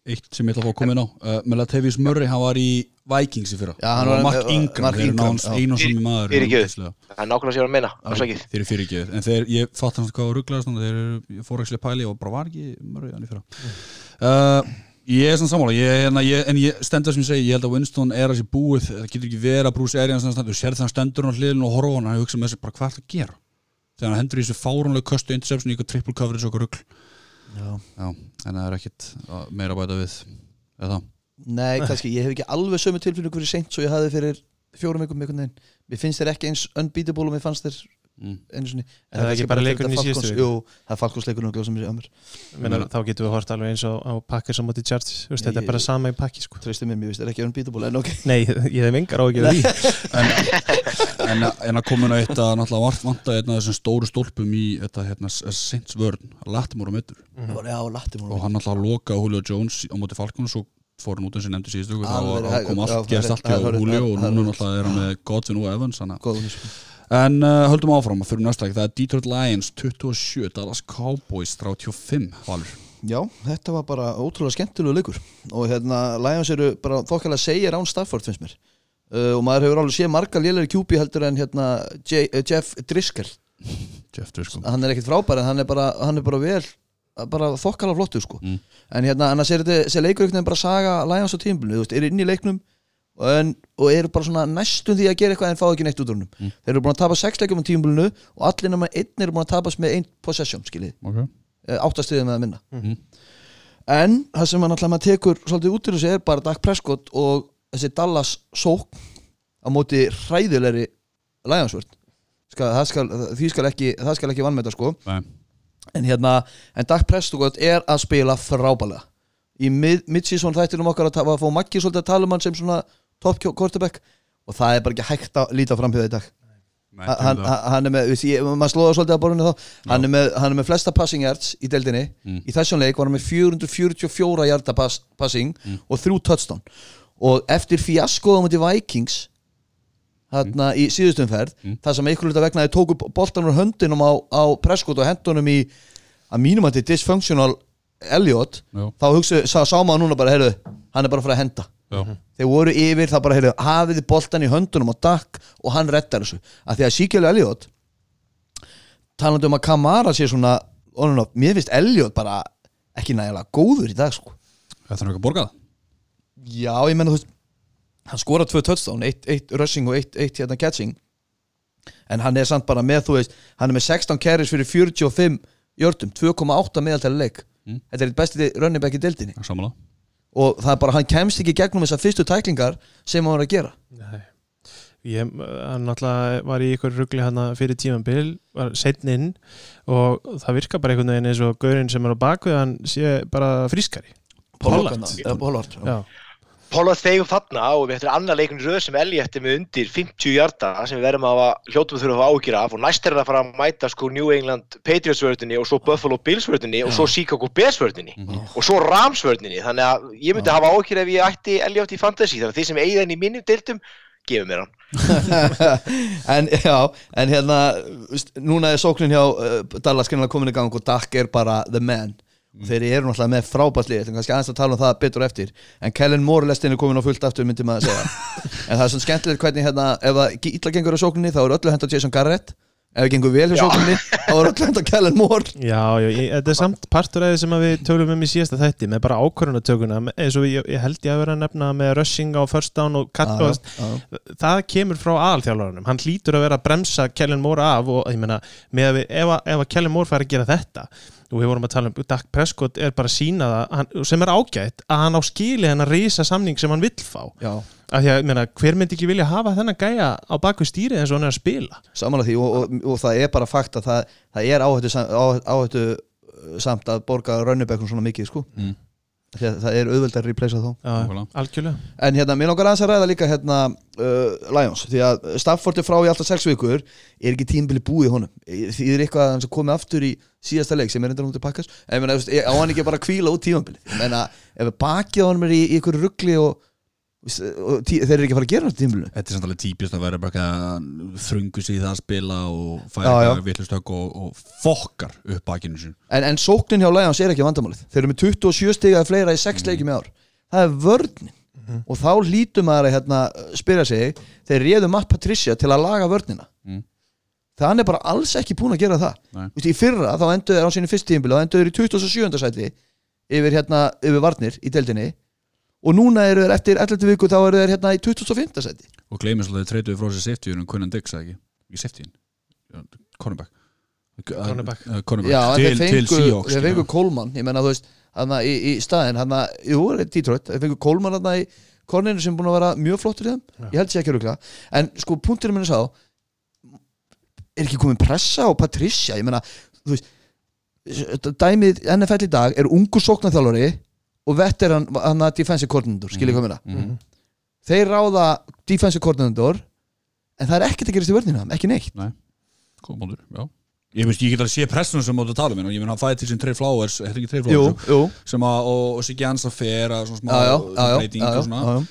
eitt sem ég ætla að fá að koma inn á uh, Melatavius Murray, hann var í Vikings í fyrra.
Já, hann
hann var Mark Ingram, þeir eru
já.
einu og sami maður
sem að
þeir eru fyrirgefið en þeir, ég fatt hans hvað var rugglaðast þeir eru, ég fór ekki að pæli og bara var ekki Murray hann í fyrra. Uh, ég er svona sammála ég, en, ég, en ég stendur sem ég segi, ég held að Winston er að sér búið, það getur ekki verið að Bruce Arians stendur, sér það hann stendur hann hliðin og horfa á hann hann hugsa með sér bara hvað það að gera? Þegar hann hendur í þessu fáránlega köstu interception eitthvað triple coverage og
Já.
Já, en það er ekkit uh, meira að bæta við eða?
Nei, kannski, ég hef ekki alveg sömu tilfinningu fyrir seint svo ég hafði fyrir fjórum vikum einhvern veginn. Mér finnst þér ekki eins unbeatable og mér fannst þér
mm.
En
Er það
kannski
ekki bara leikurinn í síðustu?
Jú, það er og
Meina, þá getum við hort alveg eins og á pakkir sem Þú veist,
Nei,
þetta er bara
ég-
sama í pakki sko.
Treystu mér, mér finnst þér ekki unbeatable En ok,
Nei, ég hef engar áhyggjur af því
en, en að komin á eitt að náttúrulega vart vanta einn af þessum stóru stólpum í þetta hérna, Saints vörn, Latimore mittur
það var já, latti
og hann náttúrulega loka Julio Jones á móti Falcons og fór hann út eins og nefndi síðustu
Alveg,
þá kom allt, gerst
er-
allt hjá
er-
Julio og
er-
núna náttúrulega er hann með Godwin og Evans hana.
Góðun sko.
En uh, höldum áfram að fyrir næsta leik, það er Detroit Lions 27, Dallas Cowboys 35, Valur.
Já, þetta var bara ótrúlega skemmtilegu leikur. Og hérna, Lions eru bara þokkalega segir án Stafford finnst mér. Uh, Og maður hefur alveg séð marga lélæri kjúpi heldur en hérna J uh, Jeff Driscoll.
Jeff Driscoll.
Hann er ekkert frábær en hann er bara, hann er bara vel bara þokkala flottur sko.
Mm.
en hérna annars er þetta þessi leikur einhvern veginn bara saga Lions á tímbilinu, þú veist, eru inn í leiknum en, og eru bara svona næstum því að gera eitthvað en fá ekki neitt út úr húnum
Mm.
þeir eru búin að tapa sex leikum á tímbilinu og allir nema einn eru búin að tapast með einn possession skiljið,
okay.
áttastiðið með að minna
Mhm.
en það sem hann alltaf maður tekur svolítið út úr þessu er bara Dak Prescott og þessi Dallas sók á móti hræðilegri skal, það, skal, því skal ekki, það skal ekki vannmeta sko
Nei.
en hérna, en Dak Prescott er að spila frábælega í mid- mid-season þættinum okkar að, að fá Maggi svolítið að tala um hann sem svona top quarterback. Og það er bara ekki hægt að líta framhjóða í dag.
Nei,
Ha- hann, hann er með, maður slóða svolítið að borðinu þá. Hann er, með, hann er með flesta passing yards í deildinni.
Mm.
í þessum leik var hann með 444 yarda pass, passing
Mm.
og þrjú touchdown. Og eftir fjaskoðum til Vikings þarna í síðustumferð
Mm.
það sem einhverju hluta vegna þið tóku boltan úr höndinum á, á Prescott og hendunum í að mínum að þetta er dysfunctional Elliot
Já,
þá hugsa, sá, sá maður núna bara, heyrðu, hann er bara að fara að henda
já,
þeir voru yfir, það bara, heyrðu, hafið boltan í höndunum á Dak og hann rettar þessu. Að því að Síkjölu Elliot talandi um að Kamara sé svona on and off, mér finnst Elliot bara ekki nægilega góður í dag sko.
Það þarf ekki að borga það
já, ég menna þú veist hann skora tvö touchdown, eitt, eitt rushing og eitt, eitt hérna catching. En hann er samt bara með, þú veist hann er með 16 carries fyrir 45 jördum, 2,8 meðaltæli leik.
Mm.
þetta er eitt besti running back í deildinni.
Samanlega
og það er bara, hann kemst ekki gegnum þessar fyrstu tæklingar sem hann var að gera.
Nei. Ég hann náttúrulega var í ykkur ruggli hann fyrir tímanbil, var setn inn og það virkar bara einhvern veginn eins og gaurinn sem er á bakvið hann sé bara frískari. Pollard.
Pollard
þegjum þarna og við ættum annar leikun röð sem Elliot er með undir 50 hjarta sem við verðum að hafa hljótum við þurfum að ágjur af. Og næst er það að fara að mæta sko New England Patriots vördinni og svo Buffalo Bills vördinni og svo Chicago Bears vördinni og svo Rams vördinni þannig að ég myndi hafa ágjur ef ég ætti Elliot í fantasy. Þannig að þið sem eigið henni í minnum deildum gefum mér hann.
En já, en hérna núna er sóknin hjá uh, Dallas komin í gang og Dak er bara the man og þeir eru náttúrulega með frábæslið þannig kannski aðeins að tala um það betur eftir. En Kellen Moore lestin er komin á fullt aftur myndi maður að segja. En það er svona skemmtilegt hvernig hérna, ef það illa gengur á sókninni þá er öllu hend á Jason Garrett. Ef það gengur vel
Já.
sókninni þá er öllu hend á Kellen Moore.
Já, já ég, þetta er samt partur af því sem að við tölum um í síðasta þætti með bara ákvörðunatökuna eins og ég, ég held ég að vera að nefna með rushing á first down og cut og
já.
það kemur frá aðalþjálfarunum. Hann hlýtur að vera að bremsa Kellen Moore af og ég meina, ef, að- ef að Kellen Moore fær að gera þetta og við vorum að tala um Dak Prescott er bara að sína það hann, sem er ágætt að hann á skili hann að reysa samning sem hann vill fá.
Já,
að því að, ég meina, hver myndi ekki vilja hafa þennan gæja á baku stýrið eins og hann er að spila?
Samanlega því og, og, og það er bara fakt að það, það er áhættu, sam- áhættu samt að borga Rönnibekkum svona mikið sko.
Mm.
Það er auðveld að replacea þá.
Já,
Nákvæmlega.
algjörlega.
En hérna, mér langar aðeins að ræða líka hérna uh, Lions, því að Stafford er frá í alltaf sex vikur, er ekki tímbili búið í honum, því er eitthvað að komið aftur í síðasta leik sem er endur hún til pakkas en ég meina, á hann ekki bara kvíla út tímabili ég meina, ef bakið á hann er í, í ykkur ruggli og þeir eru ekki að fara að gera þetta tímulinu
Þetta er samt alveg típist að vera bara þröngu sig í það að spila og færa vitlustökk og, og fokkar upp bakinu sin
en, en sóknin hjá Lions er ekki vandamálið. Þeir eru með 27 stiga fleira í 6 leikjum í ár. Það er vörnin. Og þá hlýtur maður að hérna, spyrja sig þeir réðu Matt Patricia til að laga vörnina.
Mm.
hann er bara alls ekki búin að gera það. Vist, í fyrra þá endur þeir á sínu fyrst tímbil þá endur þeir í 27. sæti yfir, hérna, yfir varnir í deildinni og núna eru þeir eftir 11 viku þá eru þeir hérna í 25. sæti.
Og gleymið svolítið treytuði frá sér safety um Kunan Diggs ekki, ekki safety cornerback.
Cornerback.
Uh, cornerback.
Já, en
til, Seahawks
þeir fengu. Coleman. Ég menna þú veist, hann í, í staðin hann jú, Detroit, þeir fengu Coleman hann í korninu sem er búin að vera mjög flottur í þeim. Ég held sér ekki að rugla, en sko punkturinn minni sá er ekki komin pressa á Patricia, ég menna þú veist, dæmið NFL í dag er ungu sóknarþjálfari og veteran hann að defensive coordinator, skiljið hvað minna
Mhm.
þeir ráða defensive coordinator en það er ekkert að gerast í vörnina, ekki neitt.
Punktur, já. Ég veist, ég get alveg sé pressunum sem mótu að tala um ég menn hann fæði til sín Trey Flowers, Trey
jú,
Flowers?
jú,
sem að, og, og Siggi fer að
já, já,
breyting
já,
og
já,
svona.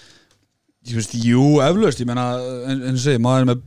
ég veist, jú, eflaust, ég menna en, en ég segi, maður er með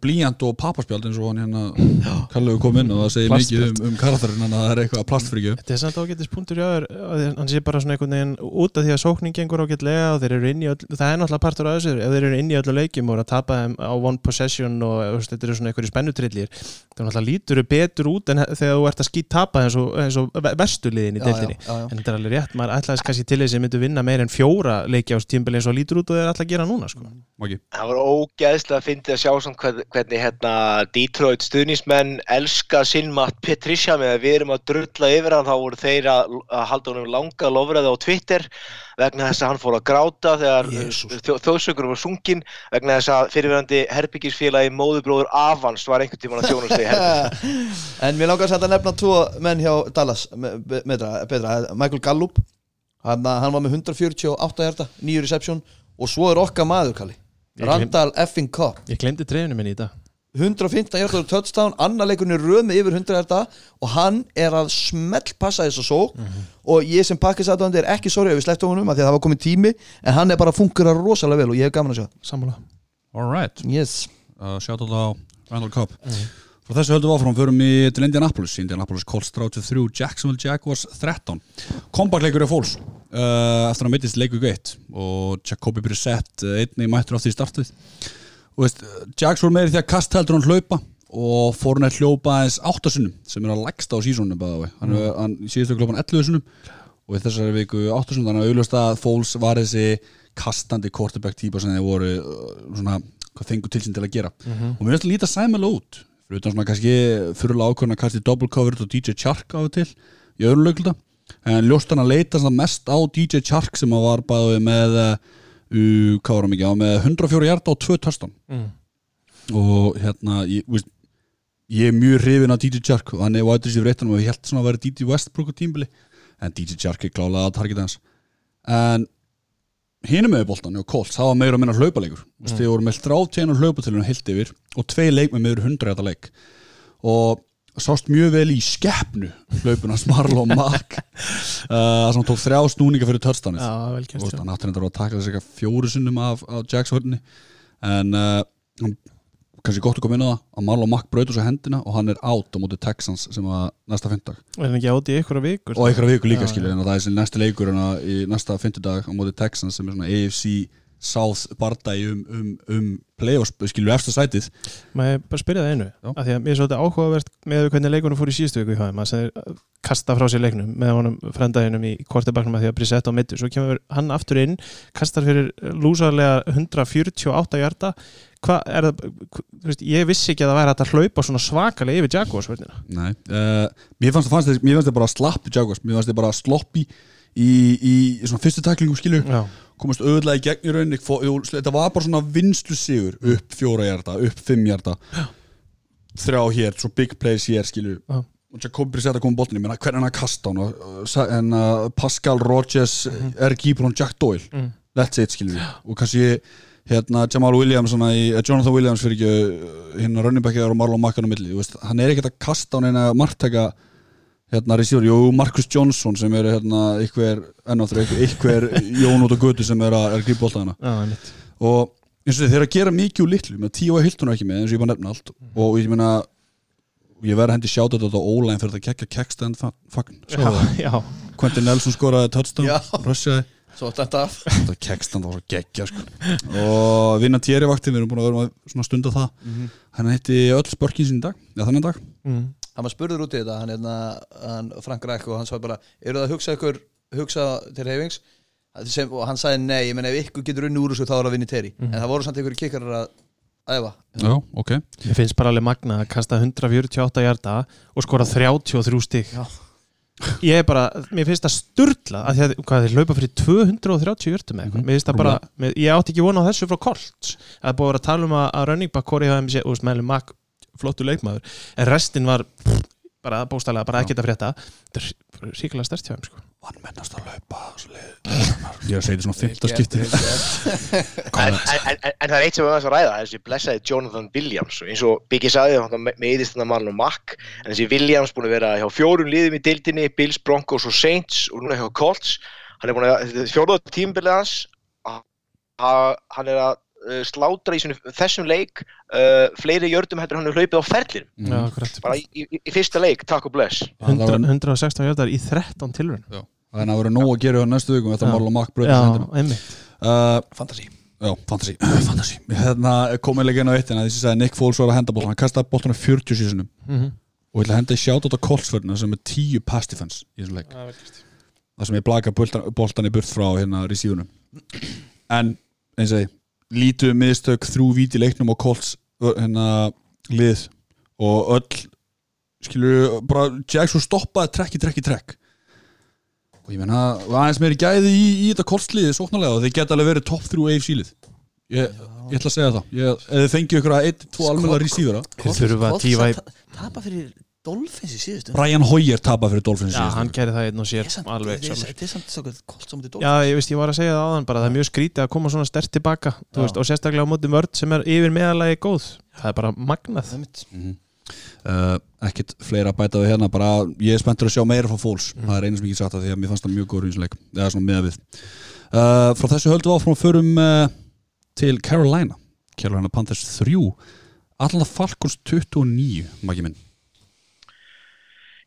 blíjant og pappaspjald eins og hann hérna Kallu kom inn og það segir mikið um, um karakterinn hann að það er eitthvað plastfrikju
Þetta er samt ágættis punktur hjá þér að hann sé bara svona einhvern veginn út af því að sókning gengur ágætlega og þeir eru inn í öll, það er náttúrulega partur af þessu ef þeir eru inn í öllu leikjum og eru að tapa þeim á one possession og þetta eru svona einhverju spennutrillir þá náttúrulega lítur þau betur út en þegar þú ert að skýt tapa eins og, eins og verstu liðin í
já.
en þetta er alveg rétt, maður ætlaðist kannski til þess að myndu vinna meir en fjóra leiki á tímbili eins og lítur út og þeir ætla að gera núna sko.
Maki,
Það var ógeðslega að fyndi að sjá hvern, hvernig hérna, Detroit stuðnismenn elska sinn Matt Patricia með að við erum að drulla yfir hann þá voru þeir að, að halda honum langa lofræði á Twitter vegna þess að hann fór að gráta þegar þjó, þjóðsökurum var sungin vegna þess að fyrirverandi herbyggisfélagi móðubróður Avans var einhvern tímann að þjónast í herbyggi
en mér langar að nefna tvo menn hjá Dallas me- be- metra, betra, Michael Gallup hann, hann var með 148 hjarta nýju reception og svo er okkar maður Kalli Randall Effing Cobb.
Ég glemdi trefinu minni í dag.
115 hjarta og touchdown annar leikunni röð með yfir 100 hjarta og hann er að smell passa þess að sók og ég sem pakkisatandi er ekki sorry ef við slepptum honum af því að það var komið tími en hann er bara að fungera rosalega vel og ég hef gaman að sjá.
Sammála.
Alright
yes.
uh, Sjátt á Randall Cobb Frá þessu höldum við áfram, förum í til Indianapolis. Indianapolis Colts 33, Jacksonville Jaguars 13 Kompakleikur er fólks uh, eftir að mittist leiku geitt og Jacobi Brissett uh, einnig mættur á því startuð og veist, Jags voru meiri því að kast heldur hann hlaupa. Og fór hann að hljópa aðeins áttasunnum sem er að lægsta á sísónum hann, mm. hann síðustu klópan 11 sunnum og þessari viku áttasunnum þannig að auðvitað að Fóls var þessi kastandi quarterback típa sem þeir voru uh, svona, hvað fengu til sín til að gera. Og mér finnst að líta sæmæla út fyrir utan svona kannski fyrirlega ákvörðan að kasti double cover og DJ Chark á og til í öðrum lögluta en ljóst hann að leita mest á DJ Chark sem að var bæði með uh, mikið með 104 hjarta og 2 törstan
mm.
og hérna ég, veist, ég er mjög hrifin á DJ Chark og er eitt og ég held svona að vera DJ Westbrook á tímbili en DJ Chark er klálega að targeta hans. En hinum með boltan og Colts, það var meira að minna hlaupalegur. Mm. þeir voru með 30 hlaupatilunum heilt yfir og tvei leik með meður 100 þetta leik. Og sást mjög vel í skeppnu hlaupuna Marlon Mack uh, sem tók þrjá snúninga fyrir törstanið
Já, vel
og veist, hann átti þetta að taka þess eitthvað fjóru sinnum af, af Jacks hörni en uh, kannski gott að koma inn á það að Marlon Mack brautur svo hendina og hann er átt á móti Texans sem að næsta fyndag
Er hann ekki áti í ykkur vikur?
og einhverja viku líka
Já,
skilur en það er þessi næsti leikur að í næsta fyndudag á móti Texans sem er svona AFC South bardagi um, um, um playoffs skilur eftir sætið.
Ég bara spyrja það einu?
Já.
af því að mér er svolítið áhugavert með hvernig leikunum fór í síðustu viku í sem þeir kasta frá sér leiknum með honum frendaginum í kortebaknum að því að Brissett á mittu svo kemur hann aftur inn kastar fyrir lúsarlega 148 hjarta hvað er það veist, ég vissi ekki að það væri að hlaupa svona svakalega yfir Jaguars
Nei, uh, mér fannst það bara slapp Jaguars, mér fannst þið bara sloppi í, í, í svona fyrstu taklingum skilur
Já,
komast auðvitað í gegn í rauninni. Þetta var bara svona vinstu sigur upp fjóra hjarta, upp fimm hjarta þrjá hér, svo big plays hér skilur
Já.
og Jacob Brissett að koma bóttinni, menna hvernig hann að kasta hann? Uh, en uh, Pascal Rogers er kýpur hann Jack Doyle.
Mhm.
that's it skilur og kannski hérna Jamal Williams svona í, uh, Jonathan Williams fyrir ekki uh, hérna Rönnibækjaðar og Marlon Makkan á milli, veist, hann er ekkert að kasta hann eina margtæka hérna receiver, jú, Marcus Johnson sem er hérna ykkur, ennáttur ykkur Jón út á götu sem er að, er að grípa bóltana
Já, einmitt.
og eins og þeir eru að gera mikið úr litlu með tíu að Hilton er ekki með eins og ég bara nefna allt. Og ég meina ég verði að hendi sjáta þetta á ólæn fyrir þetta kekja kekkstand fagn
Já, já,
Quentin Nelson skoraði touchdown rössjaði
Svo þetta af.
Þetta kekkstand var svo geggja sko. og vinna tjeri vakti við erum búin að vera svona stund af það hann hitti öll spörkin sín dag já þannig dag.
Mm.
Hann var spurður út í þetta, hann, hérna, hann Frank Ræk og hann sagði bara, eru það að hugsa ykkur hugsa til reyfings sem, og hann sagði nei, ég menn ef ykkur getur unni úr þessu þá er að vinna í teri, en það voru samt ykkur kikkarar að æfa.
Já ok.
Mér finnst bara alveg magna að kasta 148 hjarta og skora 33 stig.
Já.
Ég er bara, mér finnst það sturla að því að hvað, þeir laupa fyrir 230 hjartum eitthvað,
Mhm.
mér finnst það bara mér, ég átti ekki vona á þessu frá Colts. Það er búið að vera að tala um að, að running back Corey HMC og smelum Mack, flottu leikmaður en restin var pff, bara bóstælega, bara ekkert að frétta. Þetta er ríkilega stærst hjá þeim sko.
Hann mennast að laupa ég er að segja þetta svona fymta skipti.
En, en, en, en það er eitt sem við varum að ræða þessi blessaði Jonathan Williams. Og eins og Biggie sagði hann meðist þannig mann og Mack en þessi Williams búin að vera hjá fjórum liðum í deildinni Bills, Broncos og Saints og núna hjá Colts. Hann er búin að fjóruða tímabilið hans. Að- að- hann er að slátra í sinu, þessum leik uh, fleiri jördum heldur en hann er hlaupið á
Já, akkurat.
bara í, í, í fyrsta leik, takk og bless.
100, 116 hjartar í 13 tilrun
þannig að vera nóg að gera næstu vikum þetta
Já.
Marlon Mack bröð
Já, einmitt.
Fantasi
Já, fantasy, fantasy. Hérna komið leikinn á eittina þessi sagði Nick Foles var að henda bóltan hann kastaði bóltan á 40 sísunum
mm
og ég ætla að henda í sjátt á Coltsförna sem er 10 pass defense í þessum leik. Það sem ég blaka boltan í burt frá hérna receiverunum. En eins og ég lítu miðstök þrjú víti leiknum og Colts hérna lið. Og öll skilur bara Jackson stoppaði trekk í trekk í trekk. Og ég menna aðeins meiri gæði í, í þetta Colts liði sóknarlega og þeir geta alveg verið topp þrjú AFC lið. Ég, ég ætla að segja það. Ég, ef þið fengið ykkur að 1-2 almenna receivera.
Þeir þurfa að tífa í
Tapa fyrir Dolphins í síðustu
Brian Hoyer tapa fyrir Dolphins
Já,
síðast.
hann gerði það einn og sér
er samt-
alveg
Þetta er- er samt svo kolt sem þetta
Já, ég veist, ég var að segja það áðan bara það er mjög skrítið að koma svona stert tilbaka þú
Já.
veist, og sérstaklega á móti vörd sem er yfir meðalagi góð. Það er bara magnað.
Uh, ekkert fleira að bæta við hérna bara ég er spenntur að sjá meira frá fólks það er einu sem ég get sagt það því að mér fannst það mjög góður í þessum leik. Eða svona meða við. Uh, frá þessu höldum við áfram uh, til Carolina. Carolina Panthers 3 Atlanta Falcons 29 maki minn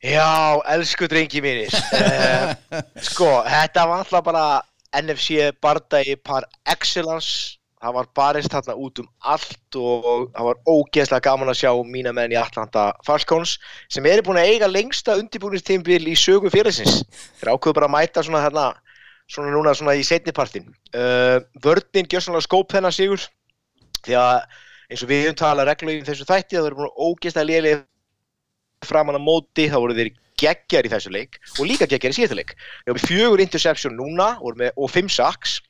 Já, elsku drengi mínir. Uh, Sko, þetta var alltaf bara NFC bardagi par excellence. Það var barist þarna út um allt og það var ógeðslega gaman að sjá mína menn í Atlanta Falcons sem eru búin að eiga lengsta undirbúinistímbil í sögu félagsins. Þeir ákveðu bara að mæta svona þarna svona núna svona í setnipartin uh, vörninn gjör svona skóp þennan sigur. Því að eins og við höfum talað reglulega í þessu þætti það eru búin ógeðslega lélega framan á móti þá voru þeir geggjar í þessu leik og líka geggjar í síðasta leik. Við með fjögur interception núna með, og fimm sacks.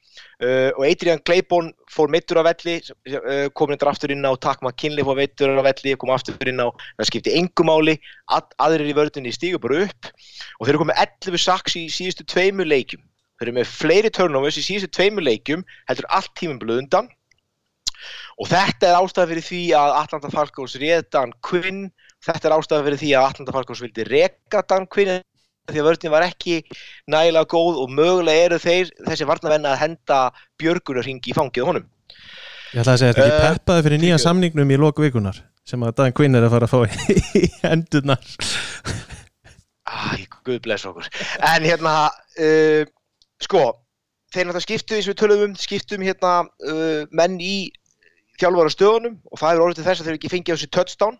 Uh, og Adrian Claiborne fór meittur á velli uh, komin þetta aftur inn á Takk McKinley fór meittur á velli kom aftur inn á það skipti engumáli að, aðrir í vördunni stígu bara upp. Og þeir eru komið 11 sacks í síðustu tveimur leikjum. Þeir eru með fleiri turnovers í síðustu tveimur leikjum heldur allt tímum blöðundan. Og þetta er ástæða fyrir því að Atlanta Falcons réð Dan Quinn þetta er ástæða fyrir því að Atlanta Falcons vildi reka Dan Quinn því að vörðin var ekki nægilega góð og mögulega eru þeir þessi varnavenna að henda björgunarhing í fangið honum.
Ég ætla að segja, þetta er
Eh,
ekki peppaði fyrir nýja samningnum í loku vikunar sem að Dan Quinn er að fara að fá í hendurnar.
Æ, guð bless okkur. En hérna uh, Sko, þeir náttúrulega skiptu eins og við tölum um, skiptum hérna uh, menn í þjálfara stöðunum og það er orðið til þess að þeir ekki fengið á þessi touchdown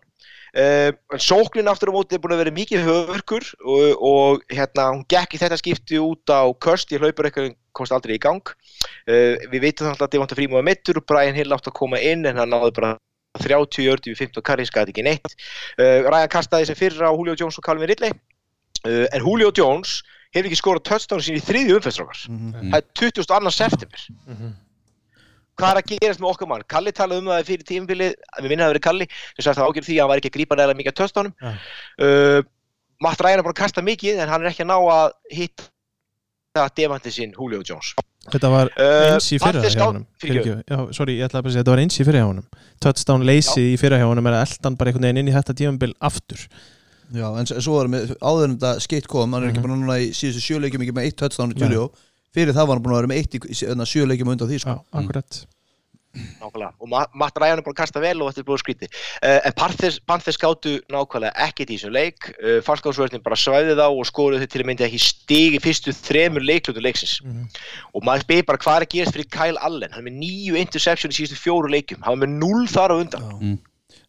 en sóknin aftur á móti er búin að vera mikið höfurkur og, og hérna hún gekk í þetta skipti út á köst í hlaupur eitthvað komst aldrei í gang. Uh, við veitum þannig að Devonta Freeman var mittur og Brian Hill átt að koma inn en hann náði bara 30 jördi við 15 karri, skæði ekki neitt. Uh, Ryan kastaði sem fyrir á Julio Jones og Calvin Ridley. Uh, en Julio Jones hefur ekki skorað touchdown sín í þriðju umfæðstrákar
Mhm.
það er 22. september hvað er að gerast með okkar mann? Kalli talaði um það fyrir tímfili við minna að verið Kalli. Sem sagði það ágjörð því að hann var ekki að grípa nægilega mikið að touchdownum
Já.
uh, Matt Ryan er búin að kasta mikið en hann er ekki að ná að hitta demanti sinn Julio Jones.
Þetta var
Uh,
eins í fyrra hjá honum. sorry, ég ætla að bara segja, þetta var eins í fyrra hjá honum. Touchdown leysi í fyrra hjá honum er að eldan bara einhvern veginn inn í þetta tímabil aftur.
Já, en svo var með áður fyrir það var hann búin að vera með eitt í í sjöleikjum undan því
Já,
sko.
akkurat.
Nákvæmlega, og Ma- Matt Ryan er búin að kasta vel og þetta er búin að skríti uh, en Panthers, skáttu nákvæmlega ekkert í þessum leik. Uh, Falkonsvörðin bara svæði þá og skoruðu þau til að myndi ekki stig í fyrstu þremur leiklutu leiksins. Og maður spyr bara hvað er að gerast fyrir Kyle Allen? Hann er með nýju interception í síðustu fjóru leikum hann er með null þar á undan.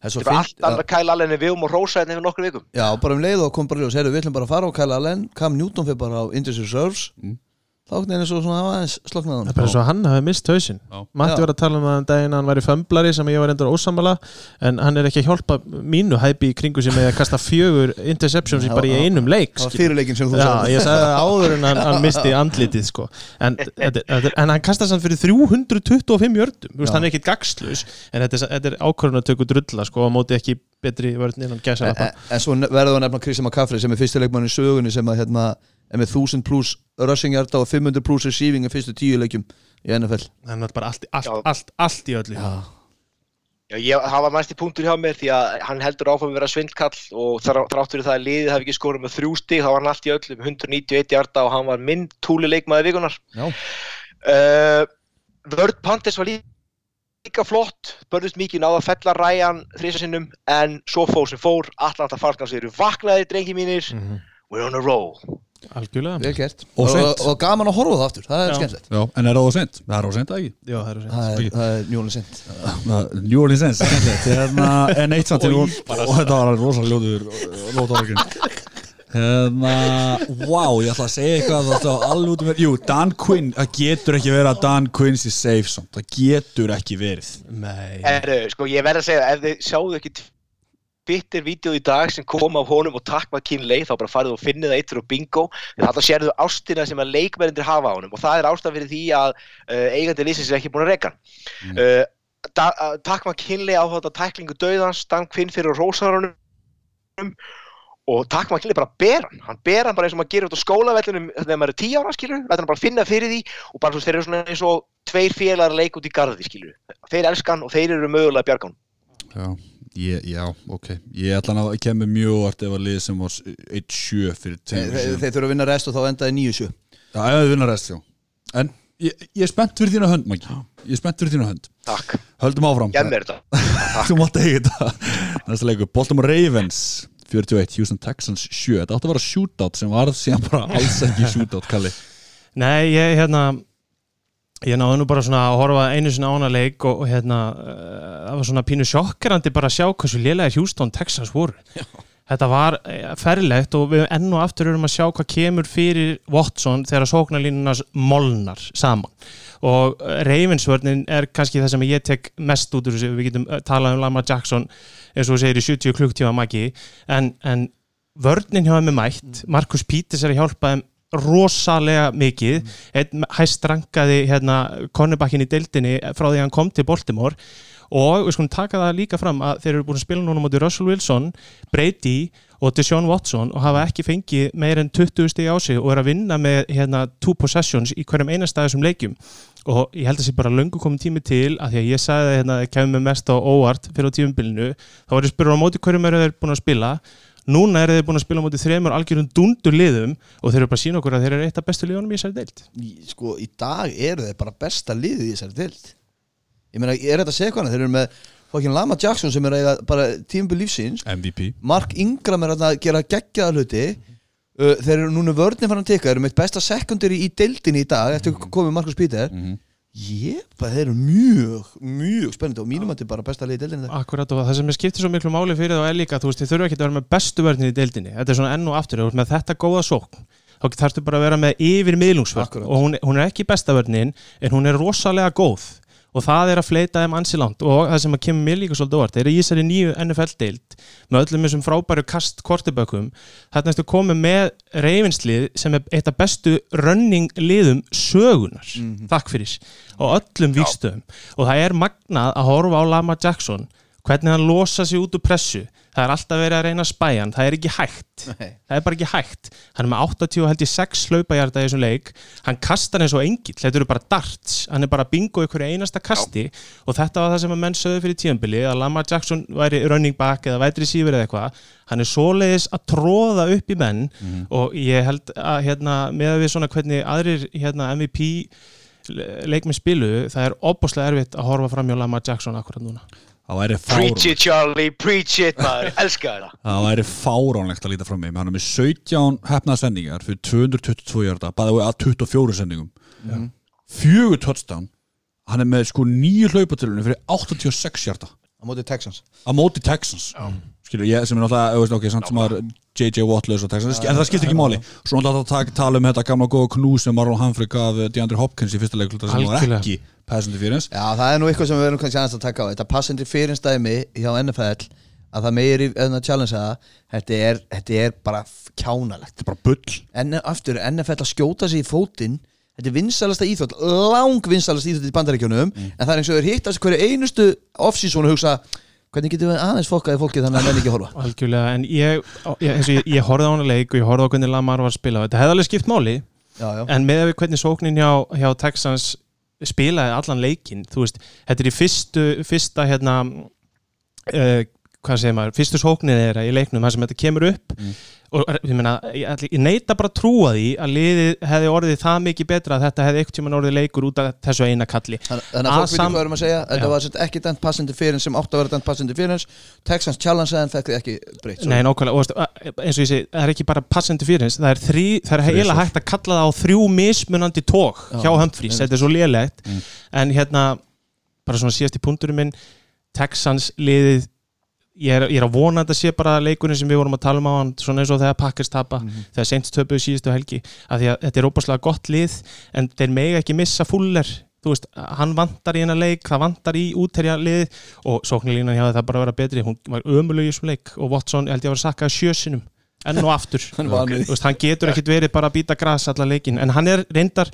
Það er svo
þetta
fínt
allt annað Kyle Allen en við um og rósa þetta yfir nokkru vikum.
Já, bara um leið og kom bara í og segir við ætlum bara að fara á Kyle Allen. Cam Newton fyrir bara á Indus Reserves þá er eins og svona aðeins sloknaði
Það er bara svo hann hafi mist hausinn.
Já.
Matti var að tala um að um daginn að hann væri fömblari sem ég var endur ósamala en hann er ekki að hjálpa mínu hæpi í kringu sem með að kasta fjögur interceptions
Já,
bara í einum leik
Það var fyrirleikin sem þú
Já,
sagði
ég sagði það áður en hann, hann misti andlitið sko. en, þetta- þetta- en hann kastast hann fyrir 325 jördum Þú veist,
Já.
hann er ekkit gagslus en þetta er, þetta er ákvörðun að tökja drulla sko, á móti ekki betri vörn innan gæsa
en, en, en það er er með 1000 pluss rushing yarda og 500 pluss receiving í fyrstu tíu leikjum í NFL
hann var bara allt, allt, allt, allt í öllu.
Já,
Já, ég, það var mest í punktur hjá mér því að hann heldur áfram að vera svindkall og þrá- þrátt fyrir það að liðið hafi ekki skorað með þrjú stig þá var hann allt í öllum 191 hjarta og hann var minn túli leikmaði vikunar
já,
uh, Vörd Panthers var lí- líka flott börðust mikið náða að fella Ryan þrísasinnum en svo fór sem fór Atlanta Falcons eru vaknaði drengi mínir.
Mhm.
we're on a roll
algjörlega.
Vel gert.
Og
og, og, gaman að horfa á það aftur, það er skemmtilegt.
Já, en er það á sent? Það er á sent, ekki?
Já, það er
Það er, það er njólinn sent
Það- New Orleans Saints, skemmtilegt. Hérna, en eitt samt til og og þetta var rosalega ljóður lótarökin Hérna, wow, ég ætla að segja eitthvað þetta var alveg út um mér Jú, Dan Quinn, það getur ekki verið að Dan Quinn sé safe samt, það getur ekki verið.
Nei.
Heru, sko, ég verð að segja, ef þið sjáðu ekki Twitter-vídeó í dag sem kom af honum og takk maður kynleik þá bara farið og finnið það eittur og bingo. Því þetta sérðu ástina sem að leikmennir hafa á honum og það er ástæðan fyrir því að uh, eigandi lýsins er ekki búin að reyka hann. Uh, takk maður kynleik á þetta tæklingu döðans, Dan Quinn fyrir rósarunum. Og takk maður kynleik bara ber hann. Hann ber hann bara eins og maður gerir út á skólavellinum þegar maður er tíu ára skilur, lætur hann bara finna fyrir því og bara þeir eru svona eins og tveir félagar að leika út í garði skilur þeir elskan og þeir eru mögulega bjargan
Já, ég, já, ok. Ég ætla að kemur mjög óvart ef að lið sem var 1-7 fyrir
Þeir,
tveimur
þeir,
síðan.
þeir þurfa að vinna rest og þá endaði 9-7
Já, ef þið vinna rest, já. En ég, ég er spennt fyrir þína hönd, Maggi. Ég er spennt fyrir þína hönd.
Takk,
Höldum áfram.
Gef mér þetta.
Þú mátt eiga þetta. Næsta leikur, Baltimore Ravens 41, Houston Texans 7 Þetta átti að vera shootout sem var síðan bara alls ekki shootout, Kalli.
Nei, ég hérna ég náðu nú bara svona að horfa einu sinna ána leik og, og hérna uh, það var svona pínu sjokkerandi bara að sjá hversu lélega Houston, Texas voru. Þetta var eh, ferlegt og við enn og aftur erum að sjá hvað kemur fyrir Watson þegar sóknarlínunas molnar saman. Og eh, Ravensvörnin er kannski það sem ég tek mest út úr þessu, við getum eh, talað um Lamar Jackson eins og þú segir í 70 klukktíma magi en, en vörnin hjá þeim er mætt Markus Pítis er að hjálpa þeim rosalega mikið. Einn hæst rankaði hérna Konnebakkin í deildinni frá því að hann kom til Baltimore. Og við skulum taka það líka fram að þeir eru búin að spila núna mútið Russell Wilson, Brady og Deshaun Watson og hafa ekki fengið meir en 20 stig á sig og er að vinna með hérna two possessions í hverjum einastæði sem leikjum. Og ég held að sé bara löngu komið tími til að því að ég sagði að hérna, kemur með mest á óvart fyrir á tímumbilinu, þá var ég spyrur á móti hverjum eru þeir búin að spila núna eru þeir búin að spila móti þremur algjörum dundur liðum og þeir eru bara að sína okkur að þeir eru eitt af bestu liðunum í þessari deild.
Í, sko, í dag eru þeir bara besta liðið í þessari dild ég meina, er þetta að segja hvað þeir eru með fokkin Lama Jackson sem er að eiga bara tímbil lífsins.
MVP
Mark Ingram er að gera geggjaða hluti. Uh, þeir eru núna vörnir fann að teka þeir eru með besta sekundari í deildinni í dag eftir að komið Markus Píter
Mhm.
Ég, þeir eru mjög mjög spennandi og mínum að þetta er bara besta liðið í deildinni.
Akkurat og það sem er skiptir svo miklu máli fyrir þá er líka, þú veist, þið þurfa ekki að vera með bestu vörnir í deildinni, þetta er svona enn og aftur, þú ert með þetta góða sókn, þá þarfstu bara að vera með yfir miðlungsvörn.
Akkurat.
og hún, hún er ekki besta vörnin, en hún er rosalega góð og það er að fleita þeim ansi langt. Og það sem að kemur mér líka svolítið óvart, þeir eru í þessari nýju NFL-deild með öllum þessum frábæru kast kortebökkum, þetta næstu komið með reyfinslið sem er eitt af bestu running liðum sögunar, takk fyrir. Og öllum víkstöðum og það er magnað að horfa á Lama Jackson hvernig hann losa sig út úr pressu það er alltaf verið að reyna að spæja hann. Það er ekki hægt,
Nei.
það er bara ekki hægt. Hann er með 80 held ég 6 hlaupahjarta í þessum leik, hann kastar eins og engill. Þetta eru bara darts, hann er bara bingo ykkur einasta kasti. Og þetta var það sem að menn sögðu fyrir tíðanbili, að Lamar Jackson væri running back eða vætri sífur eða eitthvað. Hann er svoleiðis að tróða upp í menn. Og ég held að hérna, með að við svona hvernig aðrir hérna, MVP leikmið spilu, það er opbáslega erfitt að horfa fram hjá Lamar Jackson akkurat núna
Það væri
Preach
fáránlegt
it Charlie, preach it maður, elska þetta
Það væri fáránlegt að líta fram með Hann er með 17 hefnaða sendingar fyrir 222 hjarta, bæði að 24 sendingum. Fjögur touchdown. Hann er með sko nýju hlaupatilunni fyrir 86 hjarta
á móti Texans.
Á móti Texans skilur ég sem er náttúrulega ok, samt sem var J.J. Wattlaus og Texans en það skiptir ekki máli. Svo náttúrulega að tala um þetta gamla góða knús sem Marlon Humphrey gaf DeAndre Hopkins í fyrsta leikluta sem var ekki pass interference.
Já, það er nú eitthvað sem við verðum kannski aðeins að taka á. Þetta passandi fyrirstæmi hjá NFL að það meir í að challenge það þetta er, þetta er bara kjánalegt.
Þetta er bara bull.
En aftur NFL að skjóta sig í fótinn þetta er vinsalasta íþjótt, lang vinsalasta íþjótt í bandaríkjunum, en það er eins og þeir hitt að hverju einustu off-season og hugsa hvernig getum við aðeins fokkaði fólkið þannig að menn ekki horfa?
Algjörlega, en ég, ég, ég, ég horfði á hana leik og ég horfði á hvernig Lamar var að spila. Þetta hefði alveg skipt máli,
Já, já,
en með að við hvernig sóknin hjá, hjá Texans spilaði allan leikin, þú veist þetta er í fyrstu, fyrsta hérna uh, hvað segir maður, fyrstu sóknin þeirra í leiknum, þar sem þetta kemur upp. Og ég meina, ég, ég neita bara trúa því að liðið hefði orðið það mikið betra að þetta hefði ekkert tímann orðið leikur út af þessu eina kalli.
Þann- Þannig að fólk veit
Asam-
hvað erum að segja. Þetta var ekki dæmt passandi fyrir sem átt að vera dæmt passandi fyrir Texans challenge en fekk þið ekki breytt
Nei, nákvæmlega, og eins og ég segi, það er ekki bara passandi fyrir það er, þrí, það er heila hægt að kalla það á þrjú mismunandi tók
Já,
hjá Humphreys, þetta er svo lélegt.
Mm.
en hérna, bara svona síðast í punkturinn minn, Texans liðið ég er, ég er að vona að þetta sé bara leikurinn sem við vorum að tala um á hann svona eins og þegar Packers tapa þegar Saints töpuðu síðustu helgi að því að þetta er óbúslega gott lið en þeir mega ekki missa fuller. Þú veist, hann vantar í hennar leik það vantar í útherja lið og sóknilínan hjá það bara að vera betri. Hún var ömuleg í þessum leik og Watson held ég að vera sakkað sjösinum enn og aftur.
Því.
veist, hann getur ekkit verið bara að býta gras allar leikin en hann er reyndar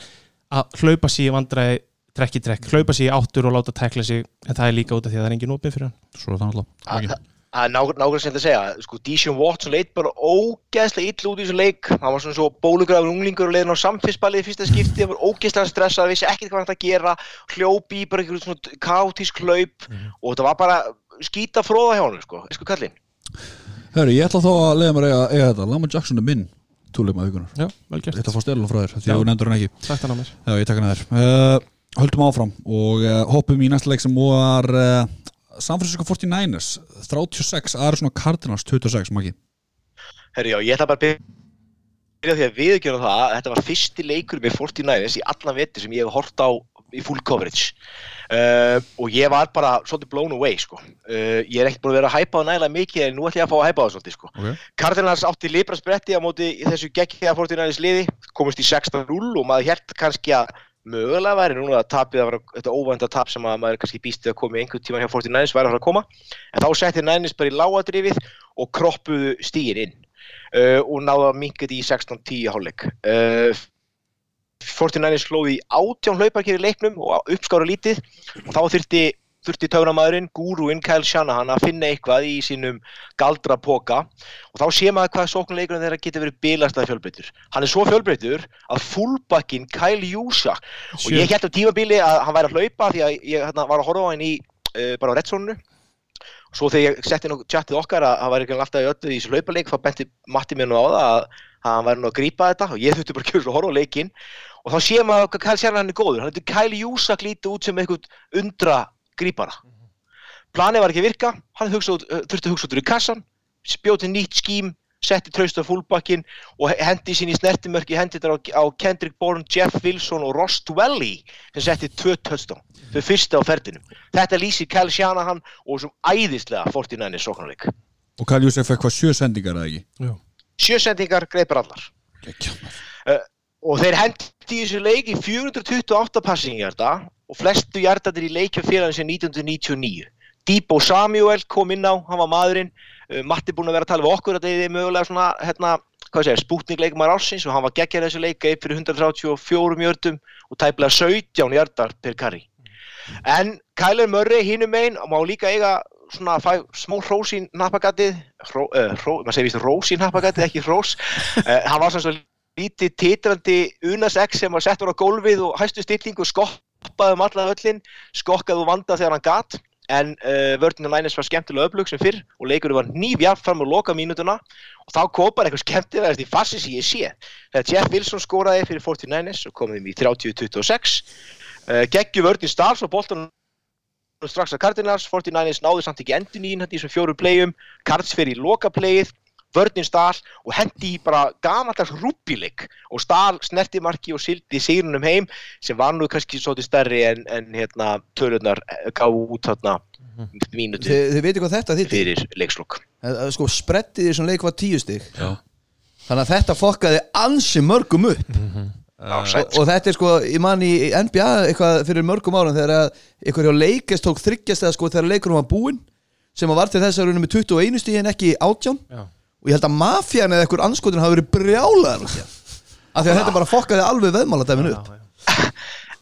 að hlaupa sig í vandræði trekk í trekk, hlaupa sig í áttur og láta tekla sig en það er líka út af því að það er engin opið fyrir hann.
Svo er það náttúrulega
Það er nákvæmlega sem þetta segja. Sko, Dísjón Watson leit bara ógeðslega ill út í þessu leik. Hann var svona svo bólugrafur unglingur og leiðin á samfélsballið í fyrsta skipti, hann var ógeðslega stressað vissi ekkert hvað hann ætti að gera. Hljópi í bara einhverjum svona kátísk hlaup. Og þetta var bara skýta fróða hjá hann sko, sko kallinn
Hörru, ég ætla þá að leiða mér að eiga, eiga þetta. Lamar Jackson er minn túleik maður vikunar
Já, vel
Ég ætla að fá stelun frá þér, því
Já.
að þú nefndur San Francisco 49ers 36, Arizona Cardinals 26, Maggi
Herri já, ég ætla bara að byrja því að viðgjörna það að þetta var fyrsti leikur með 49ers í allan vetur sem ég hef hort á í full coverage uh, og ég var bara svolítið blown away sko. uh, ég er ekkert búin að vera að hæpa á nægilega mikið en nú ætlum ég að fá að hæpa það svolítið sko.
okay.
Cardinals átti libra spretti á móti í þessu geggja 49ers liði komist í 16-0 og maður held kannski að mögulega væri núna að vera þetta óvænta tap sem að maður kannski býsti að koma í einhvern tíma hjá 49ers væri að fara að koma. En þá setti Niners bara í lágadrifið og kroppuðu stíin inn. Uh, og minka þetta í 16-10 hálfleik. Uh, 49ers slóði í átján hlauparkir í leiknum og uppskára lítið. Og þá þurfti þurfti töframæðurinn, gúruinn Kyle Shanahan að finna eitthvað í sínum galdrapoka. Og þá sé maður hvað sóknuleikurinn þeirra getur verið bilastað fjölbreytur. Hann er svo fjölbreytur að fullbackinn Kyle Juszak og ég held á tímabili að hann væri að hlaupa því að ég hérna, var að horfa á hann í uh, bara á reddsónunu og svo þegar ég setti nú tjattið okkar að hann væri ekki alltaf í öllu í þessu hlaupaleik þá benti Matti mér nú á það að, að hann væri nú að grípa þetta. Og ég þurfti bara að kjósa að horfa á leikinn. Og þá sé maður hvað Kyle Shanahan er góður. Hann heitir Kyle Juszak lítið út sem einhvern undra grípara planið var ekki að virka, hann hugsa út, uh, þurfti að hugsa út úr í kassan, spjóti nýtt skím, setti traust á fullbakkin og he- hendi sín í snertimörki, hendi þetta á, á Kendrick Bourne, Jeff Wilson og Ross Dwelly sem setti tvö touchdown, þau fyrsta á ferðinum. Þetta lýsir Kyle Shanahan og sem æðislega 49 sóknarleik.
Og Kyle Josef fekk hvað sjö sendingar eða ekki
Sjösendingar greipar allar.
Gekja,
og þeir hendi í þessu leik í 428 passingjarda og flestu hjartatir í leikjum félagin sem 1999 Debo Samuel kom inn á, hann var maðurinn. Uh, Matti búinn að vera að tala við okkur að það er mögulega svona, hérna, hvað segir, spútning leikmar ársins og hann var geggjær þessu leika upp fyrir 134 mjördum og tæplega 17 hjartar per karri en Kyler Murray hinum einn má líka eiga svona fæ smó hrós í nappagatið hró, uh, hró, maður segir víst rós í nappagatið ekki hrós. Uh, hann var svona svo lítið titrandi unasex sem var settur á gólfið og hæstu stillingu skoppaði um alla öllin skokkaði og vanda þegar hann gat en uh, vörðinu Linus var skemmtilega öflug sem fyrr og leikurinn var nýfjart fram á loka mínutuna og þá kom bara eitthvað skemmtilegast í fassi sem ég sé. Þegar Jeff Wilson skoraði fyrir 49ers og þeim í 30-26 uh, geggju vörðin Stars og boltan strax að Cardinals, 49ers náðu samt ekki endun í hérna í þessum fjóru playum. Cards fyrir í loka playið vörðin stál og hendi í bara gamaldags rúbíleik og stál snertimarki og sildi sigrunum heim sem var nú kannski svolítið stærri en, en hérna tölunar gáðu út þarna mínutu
Þið, þið veitir hvað þetta þýttir
fyrir leikslokk
Sko sprettið í þessum leik var tíu stig.
Já.
Þannig að þetta fokkaði ansi mörgum upp.
Já,
og, og þetta er sko, ég man í NBA eitthvað fyrir mörgum árum þegar að einhver hjá leikast tók þryggjast eða sko þegar leikurinn var búinn sem var til þess að raunum með 21 stíð en ekki 18
Já.
Og ég held að mafían eða einhver anskotin hafi verið brjálaðar af því að þetta bara fokkaði alveg veðmáladæmin upp.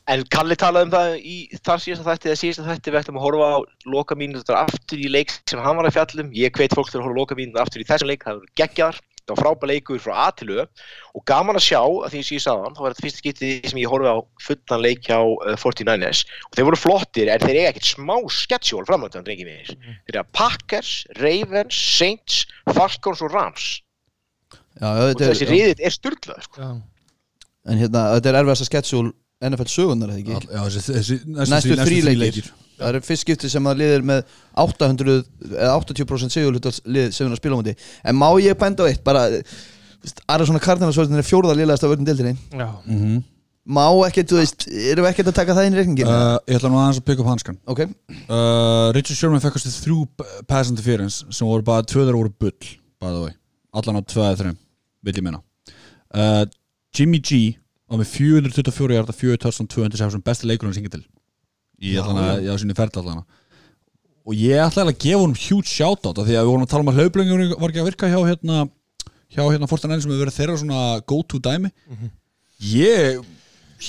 En Kalli talaði um það í þar síðasta þætti eða síðasta þætti við ættum að horfa á loka mínútur aftur í leik sem hann var að fjallum ég hveit fólk til að horfa loka mínútur aftur í þessum leik það voru geggjar, það var frábæð leikur frá A til Ö og gaman að sjá að því sem ég sagði hann, þá var þetta fyrsta skiptið sem ég horfið á fullan leik hjá uh, 49ers. Og þeir voru flottir en þeir eiga ekkert smá sketsjól framöndan drengi mér þeir eiga Packers, Ravens, Saints Falcons og Rams.
Já,
og
þetta
þessi
er,
riðið er styrlað sko.
Já.
en hérna, þetta er erfiðast að sketsjúl NFL sögunar eða ekki?
Já, þessi, þessi,
næstu þrý leikir það er fyrst skipti sem að liðir með 800 eða 80% sigurlutas lið sem er að spila á múti en má ég benda á eitt? Bara Arizona Cardinals vörðin er fjórða liðlegast af vörðin dildinni
Já.
mm
má ekkert, þú veist, erum við ekkert að taka það inn í reikningin
uh, Ég ætla nú aðeins að peka upp hanskan
ok,
uh, Richard Sherman fekk ástu þrjú pass interference sem voru bara tvö þeirra voru bull by the way, allan á tvö eða þreim vil ég meina. Uh, Jimmy G var með 424 hjarta 4 touchdown 200 sem besti leikurinn sem hingið til í sinni ferð allan og ég ætla eiginlega að gefa honum huge shoutout af því að við vorum að tala um að hlauplöngur var ekki að virka hjá hérna hjá hérna Fortanelli sem hefur verið þeirra svona go to dæmi ég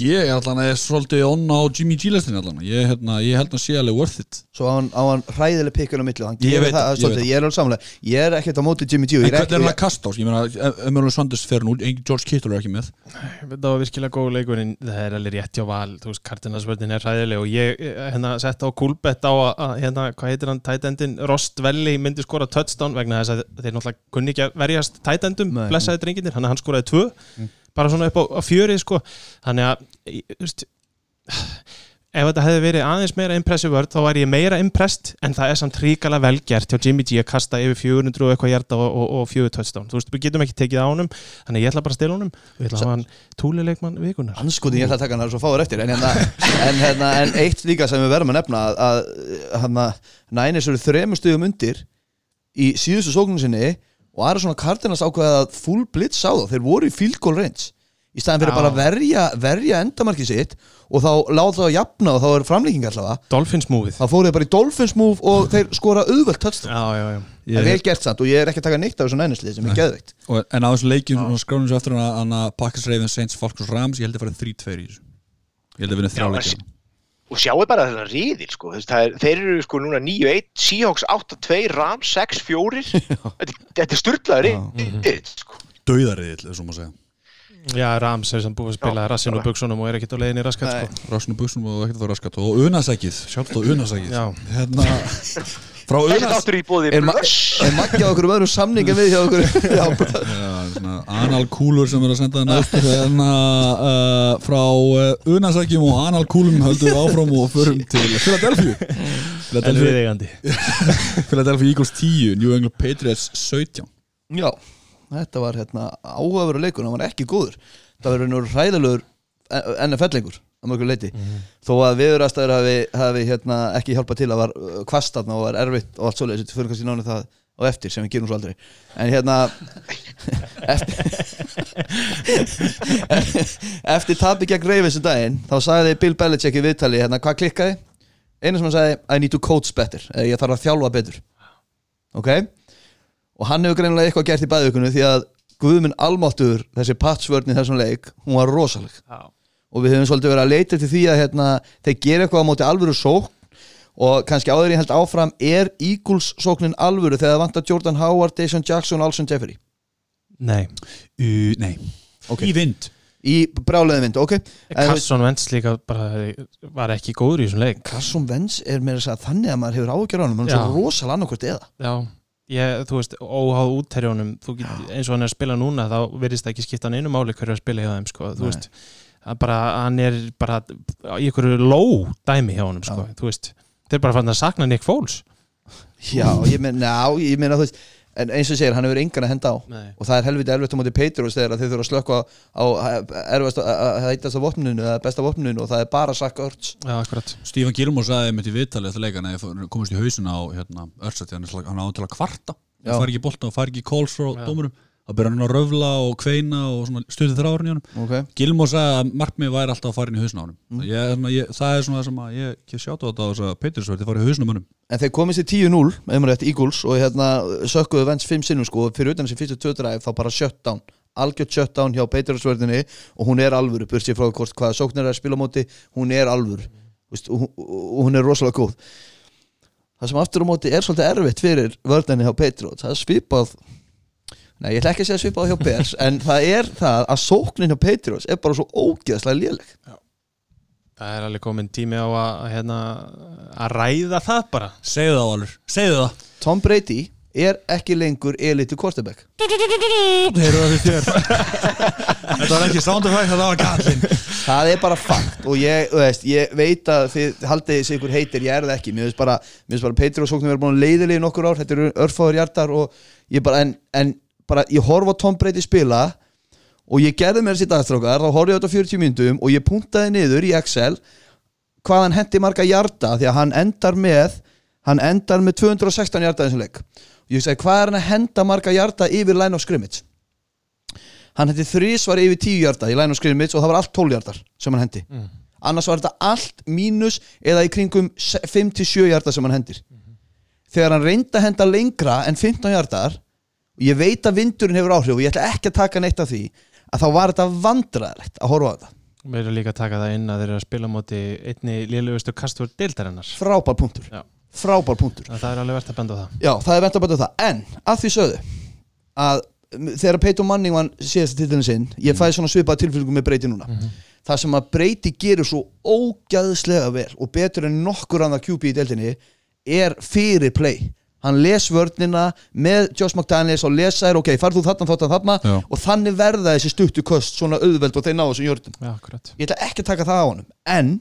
ég er allan að svolítið on á Jimmy G lestin allan. Ég, hérna, ég held að sé alveg worth it.
Svo á hann, á hann hræðileg pikkun á milli hann
Ég
gerir
veit
það,
það, ég
ég er alveg samlega ég er ekkert á móti Jimmy G
En
ég er
hvernig er hann að kasta ás? Ég meina, Emilio Sanders fer nú, George Kittle er ekki með.
Það var virkilega góð leikur en það er alveg rétt hjá val. Þú veist, Cardinals-vörðin er hræðileg og ég eh, hérna sett á kúlbett á að, að hérna, hvað heitir hann, tætendin, Rost Velli myndi skora touchdown vegna þess að þeir náttúrulega kunni ekki að verjast tætendum, blessaði drenginir hann, hann skoraði tvö, bara svona upp á, á fjörið sko, þannig að veist, ef þetta hefði verið aðeins meira impressive vörð þá væri ég meira impressed en það er samt ríkala velgert hjá Jimmy G að kasta yfir 400 og eitthvað hjarta og, og, og fjögur touchdown. Þú veist, við getum ekki tekið á honum þannig ég ætla bara að stila honum. Ég ætla að hafa hann túlileikmann vikunar
anskotin ég ætla að taka hann svo fáur eftir en, hérna, en, hérna, en eitt líka sem við verðum að nefna að, að hérna, Niners eru þremur stöðum undir í síðustu sóknum sinni og aðra svona Cardinals ákveða að full blitz á þá, þeir voru í field goal range. Í staðin fyrir
Já.
bara að verja, verja endamarkið sitt og þá láta það að jafna og þá er framlíking allavega.
Dolphins movið
þá fóru þeir bara í Dolphins move og þeir skora auðvelt touchdown.
Já, já, já.
Það er vel gert samt og ég er ekki að taka neitt af þessu nænislið sem er geðveikt.
Og, En á þessu leikjum, svona skránum svo eftir hann að Packers, Ravens, Saints, Falcons, Rams Ég held að fara 3-2 í þessu. Ég held að vinna þrjá
Já,
leikjum
og sjáu bara þennan riðil sko. Er, þeir eru sko núna 9-1 Seahawks 8-2, Rams 6-4 þetta, þetta er styrlaður riðil sko.
Dauðariðil, þessum að segja.
Já, Rams er sem búið að spila rassinu og buksunum og er ekkert á leiðinni raskat sko.
Rassinu buksum og ekkert að fara raskat Og unasækið, sjálft og unasækið. Hérna Frá
bóði
er, ma er makki á okkur öðrum samningin við hjá okkur?
Analkúlur sem er að senda þannig upp hérna uh, frá uh, unasækjum og analkúlum höldum við áfram og förum til Philadelphia.
En
Philadelphia, Eagles 10 New England Patriots 17
Já, þetta var hérna áhugaveru leikur, hann var ekki góður. Það var einhver ræðilegur NFL-leikur að mörgur leiti þó að viðurastæður hafi, hafi hérna, ekki hjálpað til að var uh, kvastatna og var erfitt og allt svoleiðis, þetta fyrir kannski nánu það á eftir sem við gerum svo aldrei. En hérna eftir, eftir tapi gegn Ravens um daginn þá sagði Bill Belichick í viðtali hérna hvað klikkaði? Einu sem hann sagði I need to coach better. Eða ég þarf að þjálfa betur. Ok? Og hann hefur greinilega eitthvað gert í bæðugunum því að Guðminn Almáttur þessi patchvörn í þessum leik hún var rosaleg.
Já.
Og við höfum svolítið verið að leita til því að hérna, þeir gera eitthvað á móti alvöru sók og kannski áður ég held áfram er Eagles sóknin alvöru þegar það vantar Jordan Howard, Jason Jackson og Alson Jeffrey
Nei,
uh, Nei,
Ok.
í vind.
Í bráleðin vind, ok.
Carson Wentz líka bara var ekki góður í þessum leik.
Carson Wentz er meira að segja þannig að maður hefur ágjör á hann hann er svo rosalega annarkvort eða.
Já, ég, þú veist, óháð útterjónum eins og hann er að spila núna þá verðist það ekki skipta hann einu máli hverju að spila hjá þeim sko. þú
Nei.
veist, bara, hann er bara í einhverju ló dæmi hjá honum sko. þú veist, þeir bara fann að sakna Nick Foles.
Já, ég meina, já, ég meina þú veist en eins og segir, hann hefur engan að henda á.
Nei.
og það er helviti erfitt á móti Patriots þegar þeir þurfa að slökka á, á erfast að heitast á vopninu eða besta vopninu og það er bara Ertz.
Já, akkurat.
Stephen Gilmore sagði mitt í viðtalið eftir leikana komist í hausin á hérna, Örsat hann, hann á til að kvarta. Hann fær ekki bolta og fær ekki calls frá dómurum þá byrjar hann að röfla og kveina og stuði þrárin í honum.
Okay.
Gilmore sagði að markmið væri alltaf að fara inn í hausin á honum.
Mm.
ég, svona, ég, það er svona það sem að ég ekki sjáta á þetta á þess að Peters verði að fara í hausin á mönnum.
En þeir komist í 10-0, ef maður rétt, Eagles og hérna sökkuðu Vents 5 sinnum sko og fyrir utan þessi fyrstu tvö dræf þá bara shutdown algjört shutdown hjá Patriots-vörðinni og hún er alvöru, sér frá hvort hvaða sóknir er að spila á móti, hún er alvöru. Og, og hún er rosalega góð. Það sem aftur á móti er svolítið erfitt fyrir vörðinni hjá Patriots það er svipað Nei, ég ætla ekki að segja svipað hjá Bears en það er það að sóknin hjá Patriots er bara svo ógeðslega léleg.
Það er alveg komin tími á að, hérna, að ræða það bara.
Segðu það Valur, segðu það.
Tom Brady er ekki lengur elitu quarterback.
Heyrðu það fyrir þér. Þetta var ekki sound effect, þetta var gallin
Það er bara fakt og ég, veist, ég veit að þið haldið þessi ykkur heitir, ég er það ekki. Mér finnst bara, bara Petri og Sóknum verið búin leiðilega í nokkur ár, þetta eru örfáður hjartar og ég bara, en, en bara ég horfa Tom Brady spila og ég gerði mér þessi dagstrákar, þá horfði ég þetta á 40 myndum og ég punktaði niður í Excel hvað hann hendi marga hjarta því að hann endar með hann endar með 216 hjarta þessum leik. Og ég segi hvað er hann að henda marga hjarta yfir line of scrimmage? Hann hendi þrísvar yfir 10 hjarta í line of scrimmage og það var allt 12 hjartar sem hann hendi.
Mm.
annars var þetta allt mínus eða í kringum 5-7 hjarta sem hann hendir. Þegar hann reyndi að henda lengra en 15 hjartar ég veit að vindurinn hefur áhrif og ég ætla ekki að taka neitt af því að þá var þetta vandræðilegt að horfa á þetta.
Við erum líka að taka það inn að þeir eru að spila á móti einni lélugustu kastur deildarinnar.
Frábær punktur. Frábær punktur.
Það er alveg verðt að benda á það.
Já, það er vent að bæta það. En að því sögðu að þegar Peyton Manning vann síðast titlinu sinn ég fæði svona svipað tilfylgum með breyti núna. Það sem að breyti gerir svo ógæðslega vel og betur en nokkur annað QB í deildinni er fyrir play hann les vörnina með Josh McDaniels og lesa þér, ok, farð þú þarna, þarna, þarna.
Já.
og þannig verða þessi stuttu kost svona auðveld og þeir ná þessum jörnum
Já, akkurat.
Ég ætla ekki að taka það á honum. En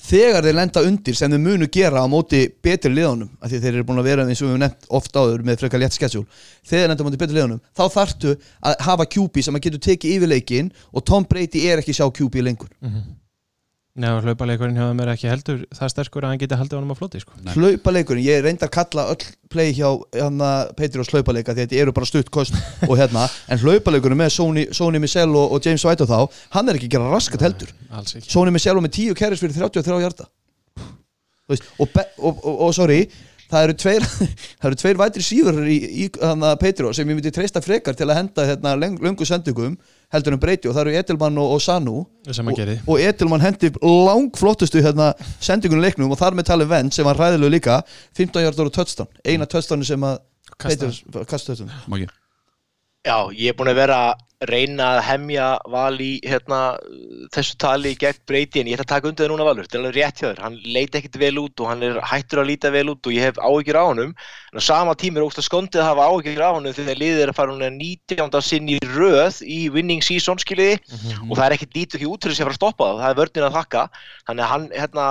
þegar þeir lenda undir sem þeir munu gera á móti betri liðunum af því þeir eru búin að vera eins og við höfum nefnt oft áður með frekar létt sketsjúl þegar þeir lenda á móti betri liðunum þá þarftu að hafa QB sem að getur tekið yfir leikin og Tom Brady er ekki sjá QB lengur
Nei, og hlaupaleikurinn hjá þeim er ekki heldur það sterkur að hann geti haldið honum á floti sko.
Nei.
hlaupaleikurinn, ég reyndi að kalla öll play hjá hérna, Patriots hlaupaleika því að þetta eru bara stutt kost og hérna en hlaupaleikurinn með Sony, Sony Michel og, og James White og þá, hann er ekki að gera raskat heldur Sony Michel og með 10 kerris fyrir 33 hjarta og, og, og, og sorry það eru tveir, það tveir vætri síður í, í hana, Petro sem ég myndi treysta frekar til að henda hérna, leng, löngu sendingum heldur en breyti og það eru Edelmann og, og Sanu. Og, og Edelmann hendi langflottustu hérna, sendingunum leiknum og þar með talið venn sem var ræðilegu líka 15 hjartar og touchdown. Eina touchdowni sem að
Kasta.
Touchdown
Maggi
Já, ég er búin að vera að reyna að hemja val í hérna, þessu tali gegn breyti en ég ætla að taka undir það núna valur, þetta er alveg rétt hjá þér. Hann leit ekkit vel út og hann er hættur að líta vel út og ég hef áhyggjur á honum. En á sama tíma er ógst að skondið að hafa áhyggjur á honum þegar liðið er að fara hún 19. sinn í röð í winning season skiljiði. Og það er ekkit lítið ekki út fyrir sig að fara að stoppa það. Það er vörnin að þakka. Þannig að hann hérna,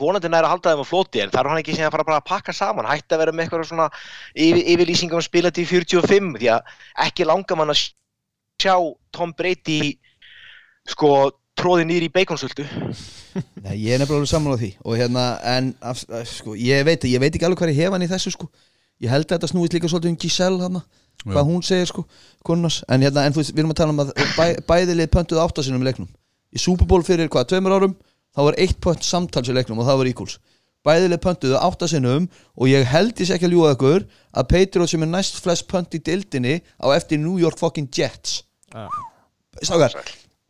vonandi nær að halda þeim á floti en þarf hann ekki sem að fara bara að pakka saman? Hætti að vera með eitthvað svona yfir, yfirlýsingum um spila til 45 því að ekki langar mann að sjá Tom Brady sko tróði nýr í baconsöldu
Nei, ég er nefnilega saman á því. Og hérna, en af, af, sko, ég, veit, ég veit ekki alveg hvað ég hef hann í þessu sko. Ég held að þetta snúist líka svolítið um Giselle hana, hvað hún segir sko konunars, en hérna, en þú veist, við erum að tala um að bæ, bæðilið pöntuð áttasinum í leiknum. Í Super Bowl fyrir hvað, tveimur árum þá var eitt pönt samtals í leiknum og það var Eagles. Bæðilið pöntuðu áttasinum og ég held ég sé ekki að ljúga ykkur að Patriot sem er næst flest pönt í dildinni á eftir New York fucking Jets. Ságar,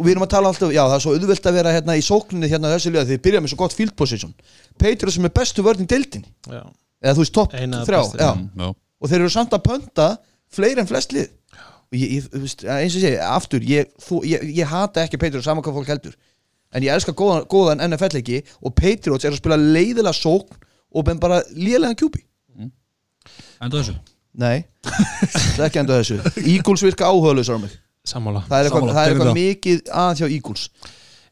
og við erum að tala alltaf, já það er svo auðvelt að vera hérna í sókninni hérna þessi liða því þið byrja með svo gott field position. Patriots sem er bestu vörn í deildinni.
Mm.
eða þú veist topp þrjá
bestu,
já.
Já.
og þeir eru samt að pönta fleiri en flest lið. Og ég, ég, eins og segi, aftur ég, þú, ég, ég hata ekki Patriots saman hvað fólk heldur. En ég elska góðan, góðan NFL-leiki og Patriots er að spila leiðilega sókn og bara lélega kjúpi
Enda þessu.
Nei, það er ekki enda þessu. Eagles virka áhugaðlausar á mig
sammála.
Það er eitthvað, það er eitthvað mikið að hjá Eagles.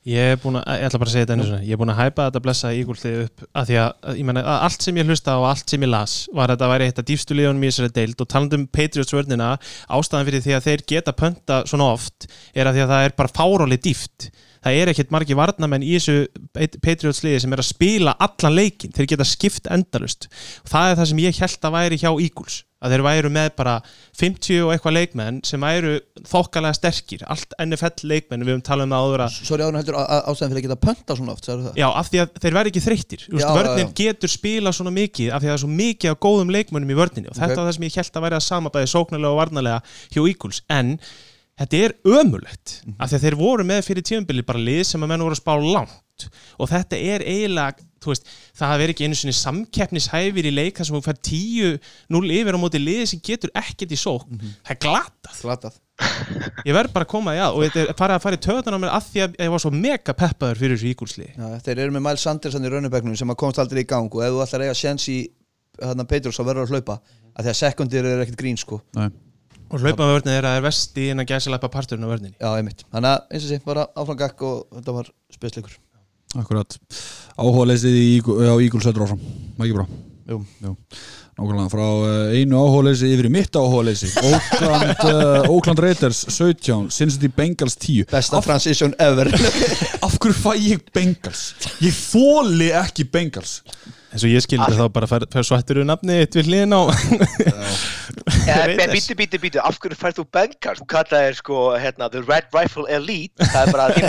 Ég er búin að, ég ætla bara að segja þetta einu svona Ég er búin að hæpa þetta blessa ígúlþið upp að því að, ég meina, að allt sem ég hlusta og allt sem ég las var að þetta væri eitt af dýfstu liðunum í þessari deild og talandi um Patriots vörnina ástæðan fyrir því að þeir geta pönta svona oft er að því að það er bara fáráli dýft það er ekkert margi varnamenn í þessu Patriots liði sem er að spila allan leikin, þeir geta skipt endalust það er það sem ég held að væri hjá Eagles að þeir væru með bara 50 og eitthvað leikmenn sem væru þokkalega sterkir, allt NFL leikmenn við höfum talað um það áður að
Sorry ánum heldur ástæðan fyrir að geta pönta svona oft?
Já, af því að þeir verði ekki þreyttir Þú veist,
Já, já,
Vörnin
já.
getur spila svona mikið af því að það er svo mikið af góðum leikmönnum í vörninni og þetta
Ok.
var það sem ég held að væri að samabæði sóknarlega og varnarlega hjá Eagles en þetta er ömulegt
Mhm.
af því að þeir voru með fyrir tímabili bara lið sem að menn voru að spá langt og þetta er eiginlega veist, það verið ekki einu sinni samkeppnishæfir í leik þar sem þú fær 10-0 yfir á móti liði sem getur ekkert í sókn.
Mhm.
það er glatað.
Glatað.
Ég verð bara að koma að og þetta er farið að fara í töðan á mér af því að ég var svo mega peppaður fyrir þessu
Já, þeir eru með Miles Sanderson í raunubæknum sem að komast aldrei í gang og ef þú ætlar að eiga sjens í hérna, Patriots þá verður að hlaupa að því að sekundir er ekkert grín sko.
Nei.
og hlaupaði vörnið er að það er vesti að gæsa lappa parturinn á vörninni.
Já, einmitt. Þannig að eins og sé, bara áfram gakk og þetta var spesleikur
Akkurat. Áhuga leysið á settur áfram. Var ekki bra
Jú.
Nákvæmlega frá uh, einu áhuga yfir í mitt áhuga Oakland, uh, Oakland Raiders 17 Cincinnati Bengals 10
Besta transition ever.
Af hverju fæ ég Bengals? Ég þóli ekki Bengals.
Eins og ég skildi þá bara fer, fer svættur um nafni eitt við hliðin á.
Bítu, bítu, bítu, af hverju færð þú Bengals? Þú kallaðir sko, hérna, The Red Rifle Elite. Það er bara þín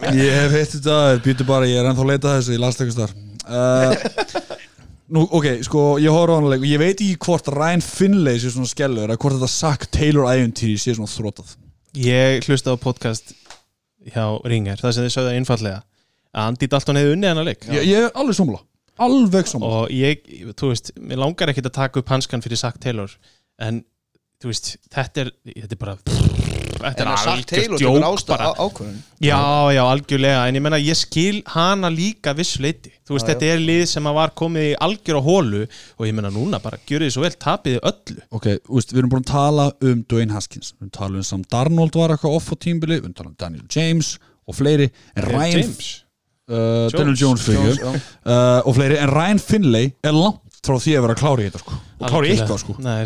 mér.
Ég veit þetta, býtu bara, ég er ennþá að leita að þessu, ég las þetta þar uh, Nú, ok, sko, ég horf á hann leik og ég veit ekki hvort Ryan Finlay sé svona skellur eða hvort þetta Zack Taylor æventýri sé svona þrótað
ég hlusta á podcast hjá Ringer það sem þið sögðu einfallega að Andy Dalton hefði unnið hennar leik.
Ég, ég er alveg samla, alveg samla
og ég, þú veist, mér langar ekkert að taka upp hanskan fyrir Zack Taylor en, þú veist, þetta er þetta er bara þetta er
Taylor
djók bara.
ákvörðun.
Já, já, algjörlega, en ég menna ég skil hana líka vissuleiti þú veist,
Já,
þetta er lið sem að var komið í algjör á hólu og ég menna núna bara gjörið þið svo vel, tapið öllu.
Ok, úst, við erum búin að tala um Dwayne Haskins. Við tala um Sam Darnold var eitthvað off á tímbili Við tala um Daniel James og fleiri. En Ryan,
James?
Uh,
Jones.
Daniel Jones,
já.
uh, og fleiri. En Ryan Finlay er langt frá því að vera klári í þetta sko. og klári í eitthvað sko.
Nei,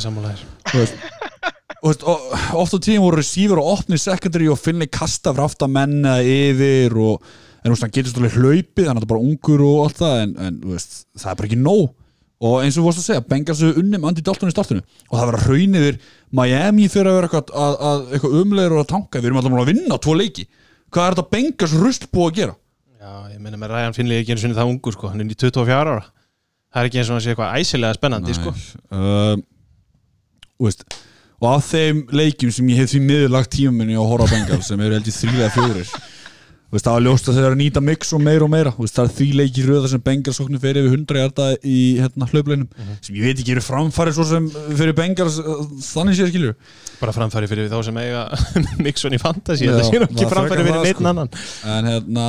sammálaðir
Þú veist, og veist, og, oft á tíðum voru receiver og opni secondary og Finlay kasta frá aftan menn eða yfir og en þú veist, hann getur stóðlega hlaupið það er bara ungur og allt það en, en þú veist, það er bara ekki nóg. Og eins og þú vorst að segja, Bengals eru unni með Andy Dalton í startinu. Og það verður að hraun yfir Miami fyrir að vera eitthvað, að, að, eitthvað umlegur og að tanka, við erum alltaf að vinna tvo leiki. Hvað er þetta Bengals rusl búið að gera?
Já, ég menna með Ryan Finley ekki eins og það ungu sko, hann er í 24 ára. Það er ekki eins og hann sé eitthvað æsilega spennandi sko.
uh, veist, og af þeim leikjum sem ég hef því miðurlagt horfa á Bengals sem eru held í þrýlega fjórir. Veist, það var ljóst að þeir eru að nýta mix og meira og meira. Veist, það er því leiki röða sem Bengals okkur fyrir yfir 100 hjarta í hérna, hlaupleinum sem ég veit ekki eru framfæri svo sem fyrir Bengals uh, þannig séð skilju
bara framfæri fyrir þá sem eiga Mixon í fantasy,
Já,
þetta sé nú
það
ekki framfæri fyrir neitt
sko.
annan.
En hérna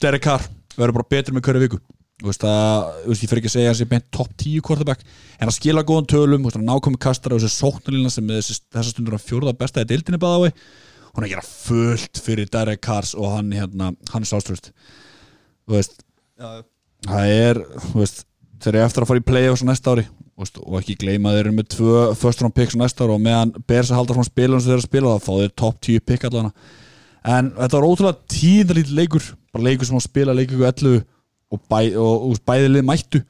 Derek Carr verður bara betur með hverju viku Þú veist að, þú veist, ég fyrir ekki að segja að hann sé beint top 10 quarterback en að skila góðan tölum, þú veist, að nákomi kastara og þessi sóknarlína sem með þessi, þessa stundur að fjórða besta í deildinni bæða á hún er að gera fullt fyrir Derek Carrs og hann hérna, hann er sáströst þú veist það er, þú veist þeir eru eftir að fara í play-offs á næsta ári þú veist, og ekki gleyma þeir eru með tvö first round picks á næsta ári og meðan Bears að halda frá spilunum sem þeir eru að spila þá fá þeir top 10 pick allana en þetta var ótrúlega tíðalít leikur bara leikur sem á að spila leikur 11 og, bæ, og, og bæðilið mættu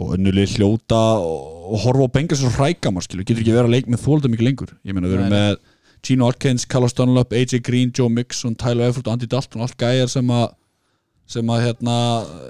og önnulið hljóta og, og horfa á benga sér hrækamar skilu, getur ekki verið að leik með þólda mikið lengur. Ég meina við erum
Nei, nei.
með Gino Atkins, Carlos Dunlop, AJ Green, Joe Mixon Tyler Efford og Andy Dalton, allt gæjar sem að sem að hérna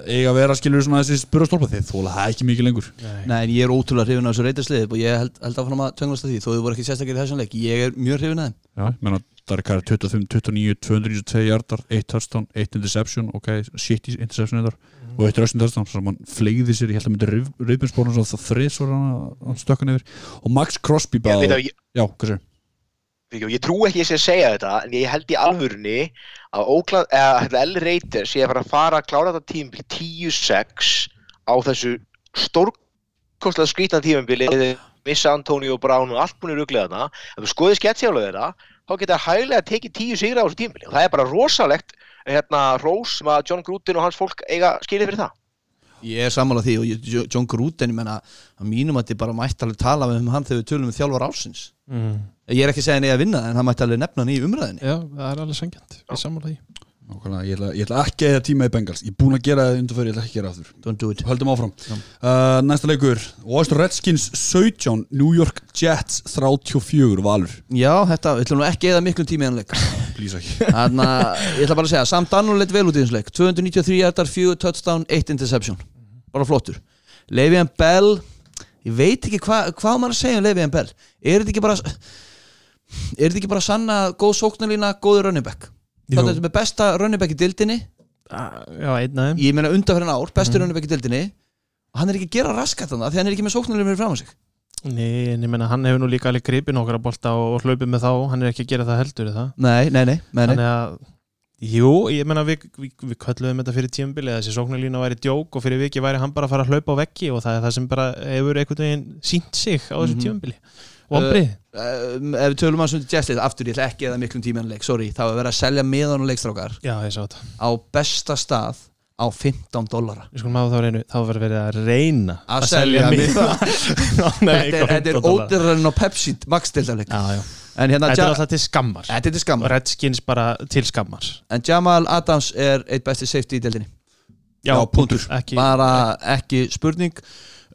eiga að vera skilur svona þessi spurastólpa þeir þóla það ekki mikið lengur.
Nei, en ég er ótrúlega hrifin af þessu reytarsliði og ég held, held áfram að tönglast að því þó þau voru ekki sérstaklega í þessum leik. Ég er mjög hrifin af þeim
Já, Carr 25, 29, 292 hjartar 1 touchdown, 1 interception ok, shit interception þetta og 1 rushing touchdown, svo hann fleigði sér ég held að myndi reyðbjörnsbólun svo það þrið svo hann, stökkan yfir. Og Max Crosby
veit að, ég,
já, hvað sér
ég, ég trú ekki að ég sé að segja þetta en ég held í alvörunni að eða L. Raiders sé að fara að fara að klára þetta tímabil 10-6 á þessu stórkostlega skrítna tímabili. Missa Antonio Brown og allt búin í ruggleðana ef þú skoðið sketsjálega þeirra þá geta það hæglega tekið 10 sigra á þessu tímabili. Og það er bara rosalegt hérna, rós sem að John Gruden og hans fólk eiga skilið fyrir það.
Ég er sammálað því og ég, Jo- John Gruden ég menna að mínum að þið bara mætti alveg tala um hann þegar við tölum um þjálfar ásins
mm.
Ég er ekki að segja henni að vinna en hann mætti alveg nefna hann í umræðinni
Já, það er alveg sangjant Ég sammála því
Nákvæmlega, ég, ætla, ég ætla ekki að eða tíma í Bengals. Ég er búin að gera það undanfyrir, ég ætla ekki að gera aftur.
Don't do it.
Höldum áfram. Uh, Næsta leikur. Washington Redskins 17 New York Jets 34 Valur.
Já, þetta, við ætlum nú ekki eða miklum tími í hann leik.
Please ekki.
Þannig að ég ætla bara að segja Sam Darnold leitt vel út í þessum leik. 293 hjartar, 4 touchdown, 1 interception. Bara flottur. Le'Veon Bell Ég veit ekki hvað hva maður að segja um Le'Veon Bell. Er þetta ekki bara Er þetta ekki bara sanna góð sóknarlína, góður running back Hvað þetta með besta running back í dildinni
Ah, Já, einn þeim.
Ég meina undanferðin ár, besti running back í dildinni og hann er ekki að gera raskat þannig því hann er ekki með sóknarlína fyrir fram á sig.
Nei, en ég menna hann hefur nú líka alveg gripið nokkra bolta og, hlaupið með þá. Hann er ekki að gera það heldur er það?
Nei, nei, nei, nei.
Þannig að Jú, ég menna við, við, við kölluðum þetta fyrir tímabili þessi sóknarlína væri djók og fyrir viki væri hann bara að fara að hlaupa á veggi og það er það sem bara hefur einhvern veginn sínt sig á þessu
Mhm.
Tímabili Vombrið
Um, ef við tölum að svona Jetslið aftur, ég ætla ekki eða miklum tími hann leik, sorry. Þá er verið að selja miðan og leikstrákar.
Já, ég sá þetta.
Á besta stað á 15 dollara.
Við skulum hafa þá reynu, þá verður verið að reyna
Að selja miða.
Nei,
þetta er, en á Pepsi hérna
Þetta er
ja,
alltaf til skammar.
Þetta er skammar.
Redskins bara til skammar.
En Jamal Adams er eitt besti safety í deildinni.
Já,
punktur.
Bara ekki spurning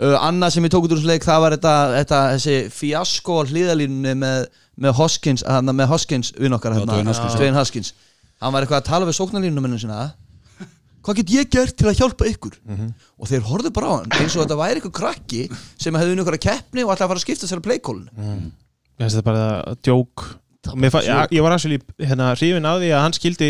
uh, annað sem ég tók út úr þessu leik það var þetta, þetta þessi fjasko á hlýðalínunni með, með Hoskins hana, með Hoskins vinn okkar hérna,
Dwayne Haskins
hann var eitthvað að tala við sóknarlínunum sinna hvað get ég gert til að hjálpa ykkur?
Mhm.
og þeir horfðu bara á hann eins og þetta væri eitthvað krakki sem hefði unnið ykkur að keppni og ætlaði að fara að skipta sér að playkólun
Mér finnst þetta bara djók. Ég var actually hérna, hrifin á því að hann skildi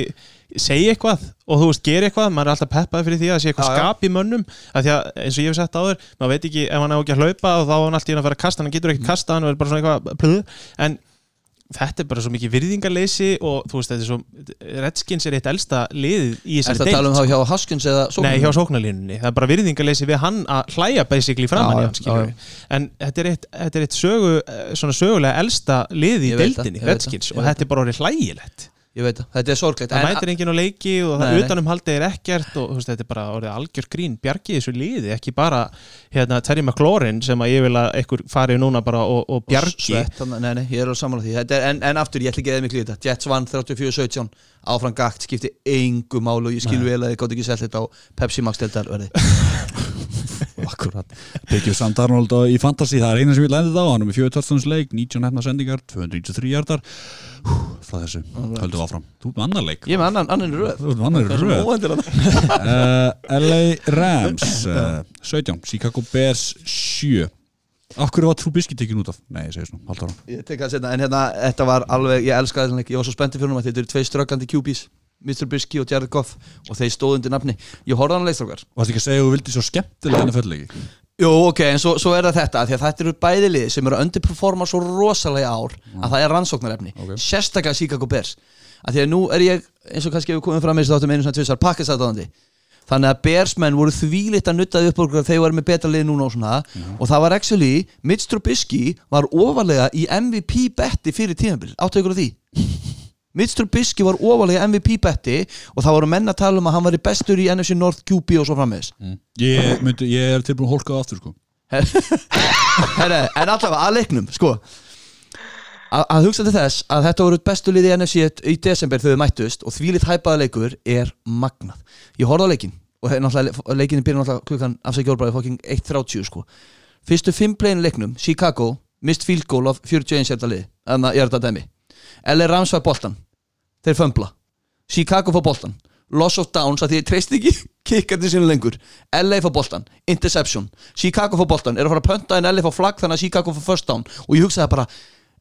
segja eitthvað og þú veist, gera eitthvað maður er alltaf peppaði fyrir því að það sé eitthvað
Já, já.
skap í mönnum að því að eins og ég hef sett áður maður veit ekki ef hann á ekki að hlaupa og þá er hann alltaf að fara að kasta hann getur ekkert kasta hann og er bara svona eitthvað plöð en þetta er bara svo mikið virðingarleysi og þú veist, þetta er svo Redskins er eitt elsta liðið í
Er
þessari
þetta að tala um þá hjá Haskins eða
Nei, hjá sóknarlínunni, það er bara virðingarleysi við hann að hlæja basically framan
Já,
í
já, já,
en þetta er eitt, þetta er eitt sögu, eh, sögulega elsta lið í
það, veit
Redskins
það,
og þetta er bara orðið hlægilegt
Ég veit það, þetta er sorglegt.
Það mætir enginn á leiki og það
nei.
utanumhaldið er ekkert og veist, þetta er bara orðið algjör grín. Bjargið þessu liði, ekki bara hérna, Terry McLaurin sem að ég vil að einhver fari núna bara og, og bjargi.
nei, nei, ég er alveg sammála því. Þetta er, en, en aftur, ég ætla ekki eða miklu í þetta. Jets vann 34-17, áfram gakt skipti engu málu og ég skil vel að þið gátt ekki selt þetta á Pepsi Max deildar verði
Akkurat. Tekið Sam Darnold í Fantasy Það er eina sem ég lendið á Hann er með fjögur tölstundsleik 19 hefna sendingar 293 hjartar Frá þessu. Höldum áfram. Þú ert með annar leik.
Ég er með annan, annan röð.
Þú ert með annar röð. uh, LA Rams uh, 17 Chicago Bears 7 Af hverju var Trubisky tekin út af? Nei, ég segi svona Haldur á
Ég tek það setna, en hérna, þetta var alveg, ég elskaði þessan leik. Ég var svo spenntið fyrir hún að þetta eru tvei ströggandi QBs Mr. Bisky og Jared Goff og þeir stóðu undir nafni. Ég horfði hann leikstrókar
Varst ekki að segja að þú vildi svo skemmtilega NFL leiki?
Jú, ok, en svo, svo er það þetta Því að þetta eru bæði lið sem eru að underperforma svo rosalega ár að það er rannsóknarefni.
Ok.
sérstaklega Chicago Bears. Af Því að nú er ég, eins og kannski við komum fram með þessu þáttum einu svona tvisar, pakkastæðandi Þannig að Bearsmenn voru þvílitt að nuttaði upp að þeir voru með betra lið núna og svona. Og það var actually, Mitch Trubisky var ofalega í MVP betti fyrir tímabil, áttu ykkur á því Mitch Trubisky var ofalega MVP betti og það voru menn að tala um að hann var bestur í NFC North QB og svo framvegis.
Ég, myndi, ég er tilbúin að hólka það aftur sko.
Herre, en allavega að leiknum sko. Að, að hugsa til þess að þetta voru bestu liði í NFC í desember þegar þau mættust og þvílitt hæpaða leikur er magnað. Ég horfði á leikin og leikinni byrja náttúrulega klukkan afsækja orðbræði fokking 1.30 sko. Fyrstu fimm plegin leiknum, Chicago mist field goal af 41 sérta lið. Þannig að ég er þetta dæmi. LA Rams var boltan, þeir fömbla. Chicago fá boltan loss of downs að því ég treyst ekki kikkandi sinni lengur. LA fá boltan, interception. Chicago fá boltan, er að fara að pönta en LA fá flagg þannig að Chicago fá first down. Og ég hugsaði bara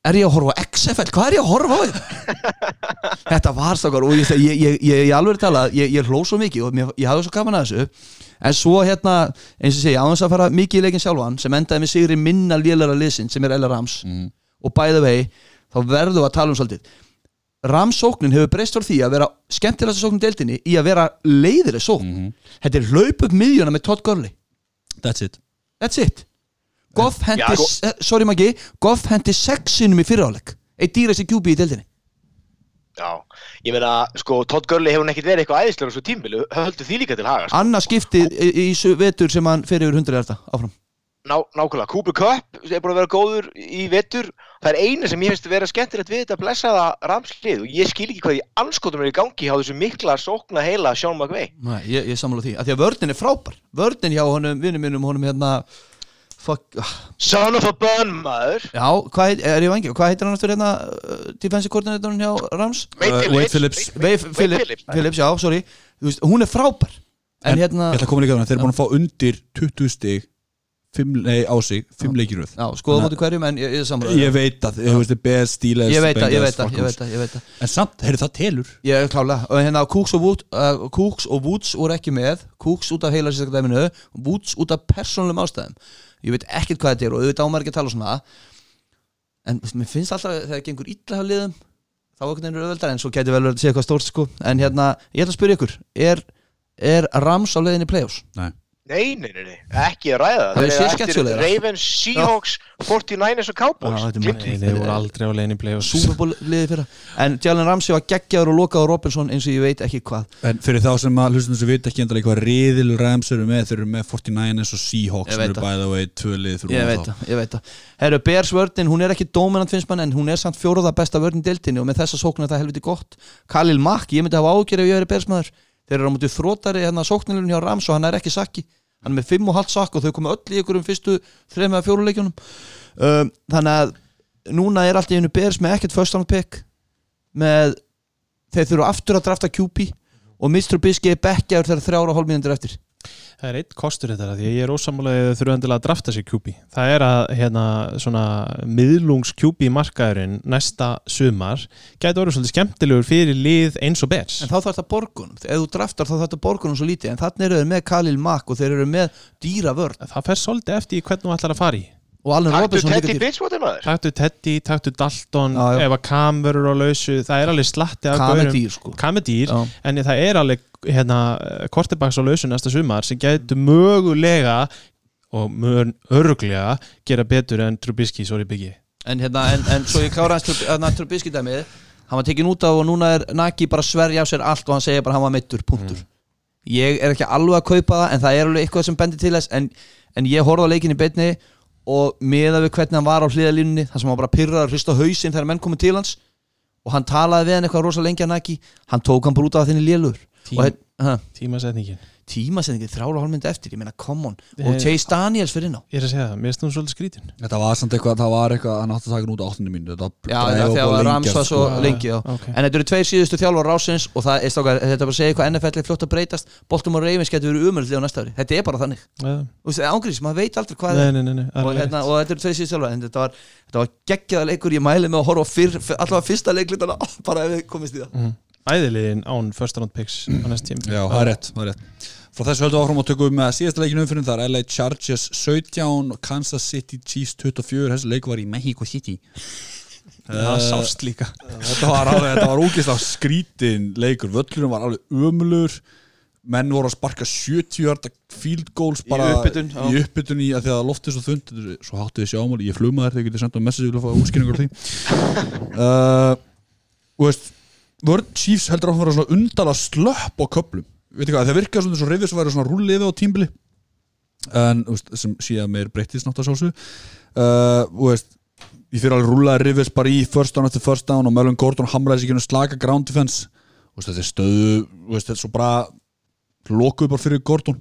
er ég að horfa XFL, hvað er ég að horfa á? Þetta þetta var stakar og ég, ég, ég, ég, alveg tala, ég, ég hló svo mikið og ég hafði svo gaman að þessu. En svo hérna, eins og segja, á þess að fara mikið í leikin sjálfan sem endaði með sigri minna lélara liðsinn sem er Ella Rams.
Mm.
og by the way, þá verðum við að tala um svolítið Rams sóknin hefur breyst frá því að vera skemmtilegast sóknin í deildinni í að vera leiðileg sókn.
Mhm.
þetta er hlaup upp miðjuna með Todd Gurley.
That's it.
That's it. Goff hendi,
sko-
s- sorry Maggi. Goff hendi sexinum í fyriráleik. Eitt dýrasti QB í deildinni.
Já, ég meina, sko, Todd Gurley hefur hann ekkert verið eitthvað æðislega á svo tímbilu, höldu því líka til haga, sko.
Annað skiptið í, í su- vetur sem hann fer yfir 100 hjarta áfram
Ná, nákvæmlega, Cooper Cup er búin að vera góður í vetur. Það er eina sem ég finnst að vera skemmtilegt við þetta blessaða ramslið og ég skil ekki hvað í anskotum er í gangi á þessu mikla sókna heila Sean McVay.
Nei, ég, ég sammála því. Að Því að vörnin er frábær. Vörnin hjá honum, vinnum minnum honum hérna Fuck ah,
Son of a bun, maður.
Já, hvað er ég vangi Hvað heitir hann aftur hérna uh, Defensive coordinatorinn hjá Rams?
Uh, Wade Phillips.
Wade Phillips, Phillips, já, sorry. Veist, Hún er frábær. En,
En
hérna
Ég ætla að koma líka þannig, þeir eru búin að fá undir 20 stig fimm, nei, á sig, fimm leikiröð
Já, skoða móti hverjum En ég, ég sammála
Ég veit að, þú veist, Bears, Steelers
Ég veit það, ég veit það, ég veit það, ég veit það
En samt, heyrðu það telur.
Ég er klálega, og hérna Cooks og, Wood, uh, Cooks og Woods voru ekki með. Cooks út af heila sérstaklega dæminu Woods út af persónulegum ástæðum. Ég veit ekkert hvað þetta er og auðvitað ámar ekki að tala svona. En mér finnst alltaf að þegar það gengur illa hjá liðum þá er einhvern veginn auðveldar en svo gæti vel að segja eitthvað stórt sko. En hérna, ég ætla að spyrja ykkur Er, er Rams á leiðinni playoffs?
Nei
Nei, nei, nei, nei, ekki að ræða
Það. Er
eftir. Ravens, Seahawks, 49ers og Cowboys.
Þeir voru aldrei á í play-offs.
Superból liðið fyrra En Jalen Ramsey var geggjaður og lokaður Robinson eins og ég veit ekki hvað.
En fyrir þá sem að hlustum sem veit ekki endalega hvað riðil Rams eru með, þeir eru með 49ers og Seahawks sem eru
það.
by the way tvö lið fyrir
Ég veit það, ég veit það. Herru, Bears vörnin, hún er ekki dominant finnst mann en hún er samt fjóruða besta vörnin í deildinni og með þessa sókn er það helviti gott. Khalil Mack, ég myndi hafa ágjör ef ég Þeir eru á mútið þrótari hérna sóknilun hjá Rams og hann er ekki sakki Hann er með 5,5 sakk og þau komu öll í ykkur um fyrstu þreim eða fjóru leikjunum um, Þannig að núna er allt í einu Bears með ekkert first round pick með þeir þurfa aftur að drafta QP og Mr. Bisky er bekkjaður þegar þrjára hólmínundir eftir
Það er eitt kostur þetta því að ég er ósamlega þurfa endilega að drafta sér QB það er að hérna svona miðlungs QB markaðurinn næsta sumar gæti orðið svolítið skemmtilegur fyrir lið eins og bers
En þá þarf þetta borgun, ef þú draftar þá þarf þetta borgunum svo lítið, en þannig eru þeir með Khalil Mack og þeir eru með dýra vörn.
Það fer svolítið eftir hvernig þú ætlar að fara í
Taktu Teddy Bridgewater, maður.
Taktu Teddy, taktu Dalton
Já, já.
ef að Cam verður á lausu það er alveg slatti af
Kam
gaurum.
sko.
Cam dýr,
Já.
en það er alveg hérna, kortibaks á lausu næsta sumar sem getur mögulega og mjög örglega gera betur en Trubisky, sorry Biggie.
En hérna, en, en svo ég klára hans hérna, Trubisky dæmið, hann var tekin út af og núna er Naki bara sverja á sér allt og hann segir bara hann var meittur, punktur. Ég er ekki alveg að kaupa það, en það er alveg eitthvað sem bendir til þess, en, en ég horfði á leikin í beinni og miða við hvernig hann var á hliðalínunni, þar sem hann bara pyrraði að hrista hausinn þegar menn komið til hans. Og hann talaði við hann eitthvað rosa lengi að Naki. Hann tók hann bara út af þinni lélur
Tím,
og hérna,
tímasetningin
tímasendingi þrjára hálfmyndi eftir, ég meina come on. Og Chase Daniels fyrir inn á
ég er að segja það, mér hún svolítið skrítin.
Þetta var samt eitthvað, það var eitthvað hann átti að taka hann út á áttunni mínu Þetta
Já,
var
þegar
að lengjast,
var svo
sko.
lengi já.
ok.
En þetta eru tveir síðustu þjálfar rásins og það er stákar, þetta er bara að segja hvað NFL er fljótt að breytast. Baltimore Ravens getur verið umöldið á næsta ári. Þetta er bara þannig.
Ja.
Ángrís, maður veit aldrei hvað
nei,
er
nei, nei,
og, hérna, og þetta eru tveir síðustu þjálfar en þetta var, þetta var geggjaða leikur, ég mæli með að horfa á fyrr, fyr, allavega fyrsta leiklitana bara ef við komist í það.
Mhm. æðiliðin án first round picks á næst tím
Já, það er rétt, það er rétt Frá þessu höldum við áfram að tökum við með síðasta leikinu umfyrir Það er LA Chargers 17 og Kansas City Chiefs 24 Þessi leik var í Mexico City.
Það sást líka.
Þetta var alveg, þetta var úkist skrítin leikur. Völlurinn var alveg ömulur Menn voru að sparka 70 hjarta field goals bara
upphitun, já.
í uppbytun í að því að loftið svo þund Svo háttu við sjámáli, ég fluma þér þegar getið senda message til að fá útskýringur á því. Uh, Og veist Vörn Chiefs heldur að vera svona undala slöpp á köplum hvað, það virkar svona svo reyfis að vera svona rúlliði á tímbili. En, veist, sem síðan meir breyttist nátt að sjálfsög uh, Ég fyrir alveg rúlaði rifis bara í first down eftir first down og Melvin Gordon hamraði sig ekki slaka ground defense. Veist, þetta er stöðu veist, þetta er svo bara lokuð bara fyrir Gordon.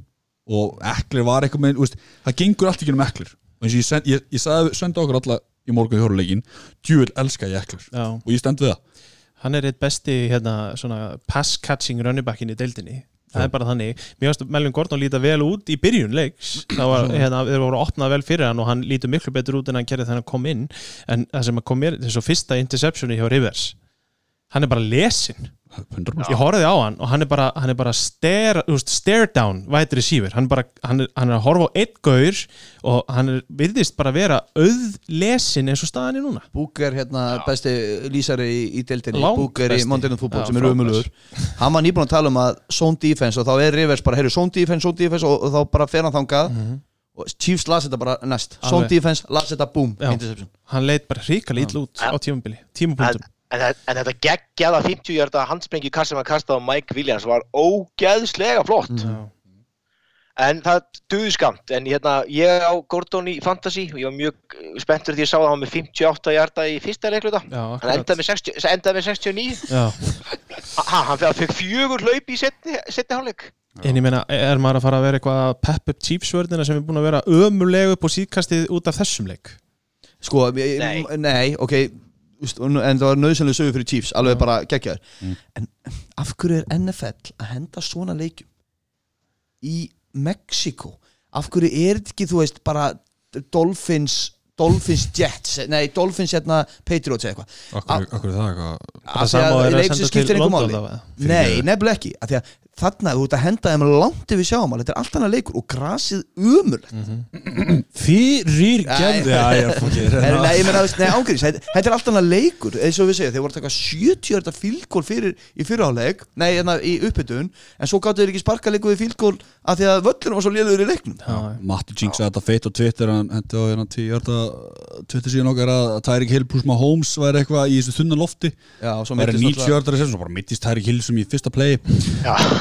Og Eklir var eitthvað með það gengur allt ekki um Eklir ég, send, ég, ég sagði, sendi okkur alla í morgun í hjóruleikin, djúvel elska ég Eklir
Já.
og ég stend við það.
Hann er eitt besti hérna, pass catching runnibackin í deildinni það er bara þannig. Mér finnst Melvin Gordon líta vel út í byrjun leiks. Það var, hérna, þeir voru opnað vel fyrir hann og hann lítur miklu betur út en hann gerði þegar hann kom inn. En það sem að kom mér, þessu fyrsta interceptioni hjá Rivers hann er bara lesin.
100%
ég horfði á hann og hann er bara, hann er bara stare, stare down vætri receiver, hann, er bara, hann, er, hann er að horfa á einn gaur og hann er, virðist bara vera auðlesin eins og staðan er núna.
Búker hérna besti lýsari í, í deildinni.
Langt
Búker í Football
Já,
sem er umulugur hann var nýbúin að tala um að zone defense og þá er Rivers bara, heyrðu, zone defense, zone defense og, og þá bara fer hann þangað. Og Chiefs las þetta bara næst. Zone defense, las þetta, boom,
Já.
interception.
Hann leit bara hrikalega ítl út á tímabili tímapunktum
en, en þetta geggjaða 50 hjarta handsprengju kast sem hann kastaði á Mike Williams var ógeðslega flott
Já.
en það duði skamt en hérna, ég á Gordon í Fantasy og ég var mjög spenntur því ég sá að hann með 58 hjarta í fyrsta leikluta hann endaði með, 60, endaði með 69
Já.
ha, hann fekk fjögur hlaup í setni, setni hálfleik
En ég meina, er maður að fara að vera eitthvað að pep up Chiefs-vörðina sem er búin að vera ömuleg upp og síðkastið út af þessum leik?
sko, ég-
Nei.
nei ok en það var nöðsynlega sögur fyrir Chiefs alveg bara geggjaður.
Mm.
en af hverju er NFL að henda svona leikjum í Mexiko af hverju er þetta ekki, þú veist, bara Dolphins Dolphins Jets, nei Dolphins hérna Patriots eða eitthvað?
Akkur er það eitthvað?
Af því
sama
að
og er að
leik sem
senda
skiptir einhver máli. Nei, nefnilega ekki af því að þarna þú ert að henda þeim langt yfir sjáum þetta er allt annað leikur og grasið umurlegt
Fyrir Já, ég er fókir
Nei, nei, ég veist, nei, ángriðis, þetta þetta er allt annað leikur eins og við segja, þeir voru að taka 70 þetta fílgól fyrir í fyrirháleik nei, hérna í uppbytun, en svo gáttu þeir ekki sparka leiku við fílgól af því að völlunum var svo liður í leiknum.
Já,
Matti Jinx að þetta feitt á Twitter hann hendi á hérna tí hjarta Twitter síðan okkar að Tyreek Hill pluss Mahomes væri eitthvað í þessu þunna lofti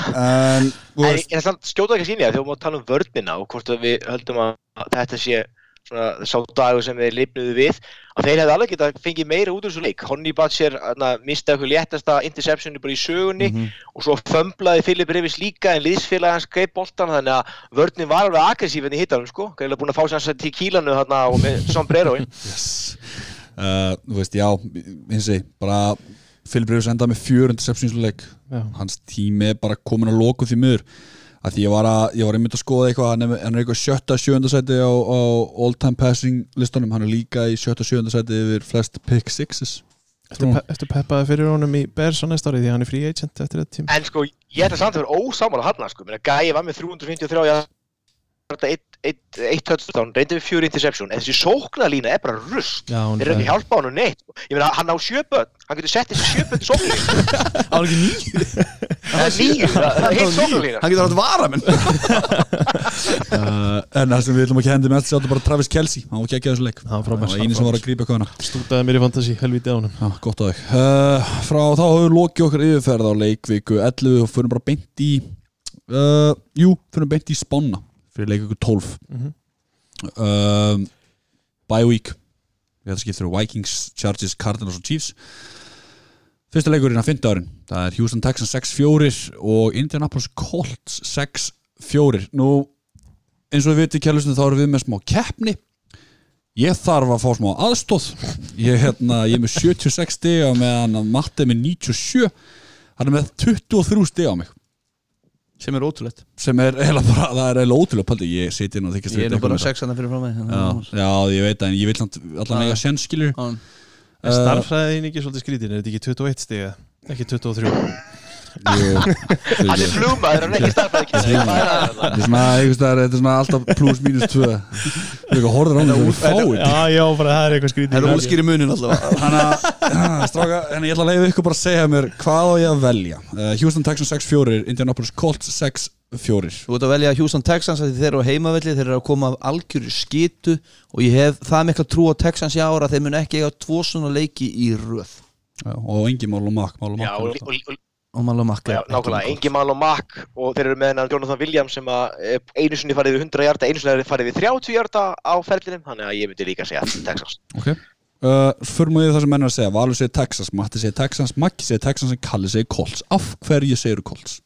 Já, og svo
Það
meiddist
90 hjartar sem bara mittist Tyreek Hill sem í fyrsta play
Já.
En,
ég er samt skjóta ekki að sína þegar við máum að tala um vörnina og hvort að við höldum að þetta sé svona sá dagur sem við lifnuðu við að þeir hefði alveg geta fengið meira út úr þessu leik Honey Batcher mistaði okkur léttasta interceptioni bara í sögunni
Mhm.
og svo fömblaði Philip Rivers líka en liðsfélag hans greip boltan þannig að vörnin var alveg aggressív en í hittanum sko gæðilega búin að fá sér til kílanu og með sombreroin
yes. uh, Þú veist, já, hins vegi bara Philip Rivers endaði með fjör interceptions í leik.
Já.
hans tími er bara komin að loku því miður. Að því ég var, að, ég var einmitt að skoða eitthvað hann er, eitthvað sjötta sjöunda seti á, á all time passing listunum hann er líka í sjötta sjöunda seti yfir flest pick sixes.
Eftir, pe eftir peppaði fyrir honum í Bears á næsta ári því hann er free agent eftir þetta tíma?
En sko ég ætla samt að vera ósámála hann sko. Gæi var með 353 jarða eitt, eitt, eitt touchdown reyndi við fjögur interception. En þessi sóknarlína er bara rust þeir eru ekki að hjálpa honum neitt. Ég meina hann á sjöböld hann getur sett þessi sjöböld í sóknarlínu.
Á ekki nýju
það er nýju, það er heilt sóknarlína.
Hann getur átt vara menn
uh, en það sem við ætlum að kendi með þetta bara Travis Kelsey, hann var ekki ekki að þessu leik.
Það var frábær.
eini sem var að grípa hana
Stútaði mér í fantasy, helviti á honum.
Já, gott á þig. Uh, Frá þá höfum við lokið okkar yfirferð á leikviku 11 og fyrir leikviku 12
Mhm.
um, Bye week. Við þetta skiptir Vikings, Chargers, Cardinals og Chiefs. Fyrsta leikurinn að fynda árin Það er Houston Texans 6-4 og Indianapolis Colts 6-4 Nú, eins og við veitum kjærlustum þá erum við með smá keppni. Ég þarf að fá smá aðstóð Ég, hérna, ég er með 76 stiga meðan að Matti er með 97 Hann er með 23 stiga á mig
Sem er ótrúlegt
sem er eiginlega bara, það er paldi Ég siti inn og þykist
Ég er nú bara sexana fyrir frá mig
já, já, ég veit það, en ég vil samt allan eiga sens skilur
Er starffræðin ekki svolítið skrítin? Er þetta ekki 21 stiga? Ekki 23?
Hann er
fyrir
flugmaður, hann er ekki starfæði
Þetta er svona, einhvers staðar, þetta er svona alltaf plus mínus 2 Þú veist, fáið
Já, já, bara það er eitthvað skrítin
Það er útskýri munin allavega.
Þannig að, stráka, en ég ætla að leiða ykkur bara að segja mér hvað á ég að velja? Uh, Houston Texans 6-4, Indianapolis Colts 6-4
Þú ert að velja Houston Texans af því þeir eru á heimavelli þeir eru að koma af algjöru skitu og ég hef það mikla trú á Texans í ára að þeir mun ekki eiga tvo svona leiki í röð.
Já, og engin mál og makk mál og
og,
makka
já, nákvæmlega, engin mál og þeir eru með hennar Jonathan Williams sem að eh, einu sinni farið við 100 hjarta, einu sinni farið við 30 hjarta á ferlinum, þannig að ég myndi líka segja Texas.
Ok. Uh, Förum við það sem menn er að segja. Valur segir Texas, Matti segir Texas, Maggi segir Texas en Kalli segir Colts. Af hverju segir Colts?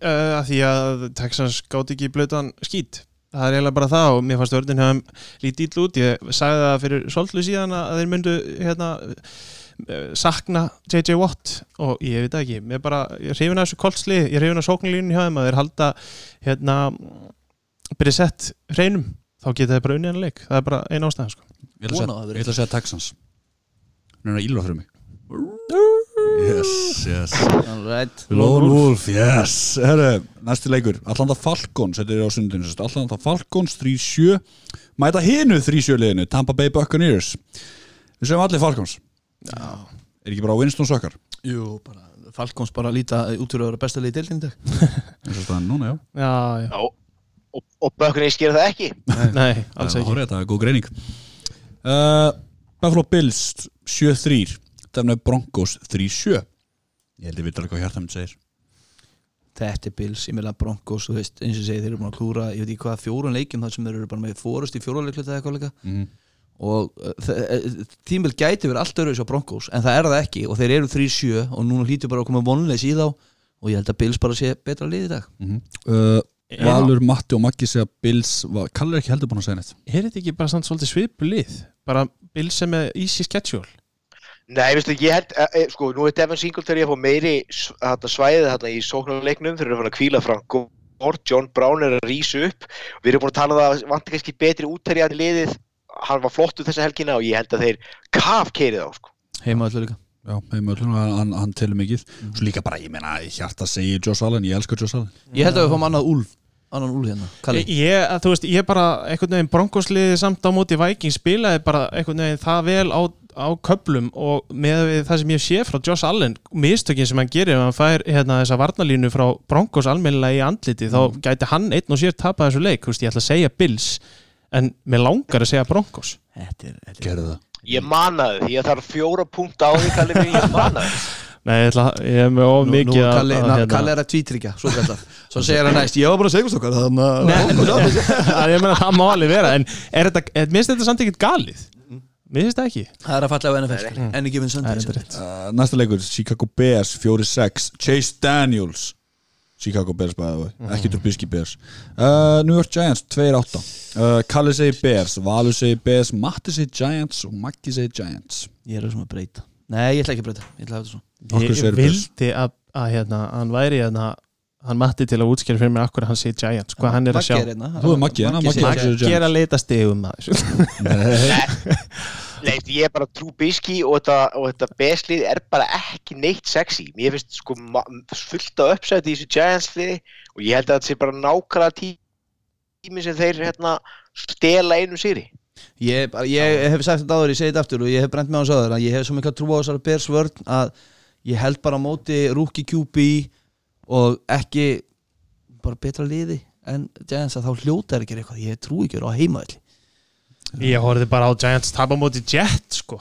uh, Því að Texans gátt ekki blötan skít. Það er eiginlega bara það og mér fannst vörðin hefum lítið ítl út. Ég sagði það fyrir svolítið síðan að þeir myndu hérna, sakna JJ Watt og ég veit það ekki, mér bara ég er hrifin að þessu koltsli, ég er hrifin að sóknarlínu hjá þeim að þeir halda hérna byrja sett hreinum þá geta þeir bara unnið hann leik, það er bara eina ástæða sko.
Ég ætla að segja-
það verið.
ég ætla að segja Texans. Nú er það ílva fyrir mig. Yes, yes.
Alright.
Lone Wolf, yes. Herre, næsti leikur, Atlanta Falcons Þetta er á sundinu, Atlanta Falcons 3-7 Mæta hinu 3-7 liðinu Tampa Bay Buccaneers. Við segjum allir Falcons
Já.
Er ekki bara Winston Sökkar
Jú, bara Falcons bara líta út fyrir að vera besta liði í deildin í dag.
Eins og staðan núna, já.
Já, já,
Já, og, og bökkunni skýra það ekki.
Nei, alls
Það
ekki.
er þetta, góð greining. Uh, Buffalo Bills 7-3 Denver Broncos 3-7 Ég held ég veit alveg hvað hjarta mitt segir.
Þetta er Bills, ég meðlega Broncos þú veist, eins og ég segi, þeir eru búin að klúra ég veit ekki hvað fjórun leikjum þar sem þeir eru bara með fórust í fjóruleiklut eða eitthvað líka.
Mm.
Og uh, tímil gæti verið allt öru á Broncos, en það er það ekki. Og þeir eru 3-7 og núna hlýtur bara að koma vonleis í þá. Og ég held að Bills bara sé betra lið í dag.
Mm uh, Valur, Matti og Maggi segja Bills var, Kallar er ekki heldur búin að segja neitt.
Er þetta ekki bara samt svolítið svipu lið? Bara Bill sem er easy schedule?
Nei, veistu, ég held, e, sko, nú er Devin Singletary að fá meiri svæðið þarna í sóknarleiknum. Þeir eru fann að kvíla frá Gord, John Brown er að rísa upp. Við erum búin að tala um það, vantar kannski betri útterjandi liðið, hann var flottu þessa helgina og ég held að þeir kaf keirið á, sko.
Heima öllu líka.
Já, heim öllum, hann, hann telur mikið. Svo líka bara, ég meina, hjarta segir Josh Allen Ég elskar Josh Allen.
Ég held að við fáum annað úlf annan úlf hérna, Kalli.
Ég, þú veist, ég bara einhvern veginn bronkosliði samt á móti Vikings spilaði bara einhvern veginn það vel á, á köplum og með það sem ég sé frá Josh Allen mistökin sem hann gerir ef hann fær hérna, þessa varnalínu frá bronkos almennilega í andliti þá gæti hann einn og sér tapa þessu leik, þú veist, ég en mér langar að segja bronkos
Þetta er, þetta er
Gerðu það.
Ég því að það er fjóra punkt á því Kalli mér, ég manaði
Nei, ég, ætla, ég er með of
Nú,
mikið
nú
að-
Kalli,
að,
na,
hérna-
Kalli er að tvítryggja Svo, kallað. svo segir hann næst, ég var bara að segja okkar þannig
Nei,
að
að ég meina það má alveg vera en er þetta, er, minnst þetta samt ekkert galið. Mér finnst það ekki.
Það er að falla á NFL Enni gefin
Það
Sunday
þetta rétt.
uh, Næsta leikur, Chicago Bears 4-6 Chase Daniels Chicago Bears bæði, mm. ekki Trubisky Bears. Uh, New York Giants 2-8 uh, Kalli segir Bears, Valur segir Bears Matti segir Giants og Maggi segir Giants.
Ég er svona að breyta. Nei, ég ætla ekki að breyta. Ég ætla að hafa þetta svona.
Ég
Bills?
vildi að, að hérna, hann væri hérna, hann matti til að útskjæra fyrir mig akkur hann sé Giants, hvað hann er að sjá.
Maggi hérna.
Þú er Maggi, hérna, Maggi
segir
Maggi
Maggi er að leita stegum maður
Nei, ég er bara Trubisky og þetta, þetta beslið er bara ekki neitt sexy. Mér finnst sko fullt af uppsæti í þessu Giants liði og ég held að þetta sé bara nákvæmlega tí- tími sem þeir hérna stela einu sýri
Ég, ég hef sagt þetta áður, ég segi þetta aftur og ég hef brent með hans áður að ég hef svo mikla trú á þessari Bears vörn að ég held bara móti rookie QB og ekki bara betra liði en Giants að þá hljóta er ekki eitthvað. Ég trú ekki á heimaðli
Ég horfði bara á Giants tapa á móti Jet sko.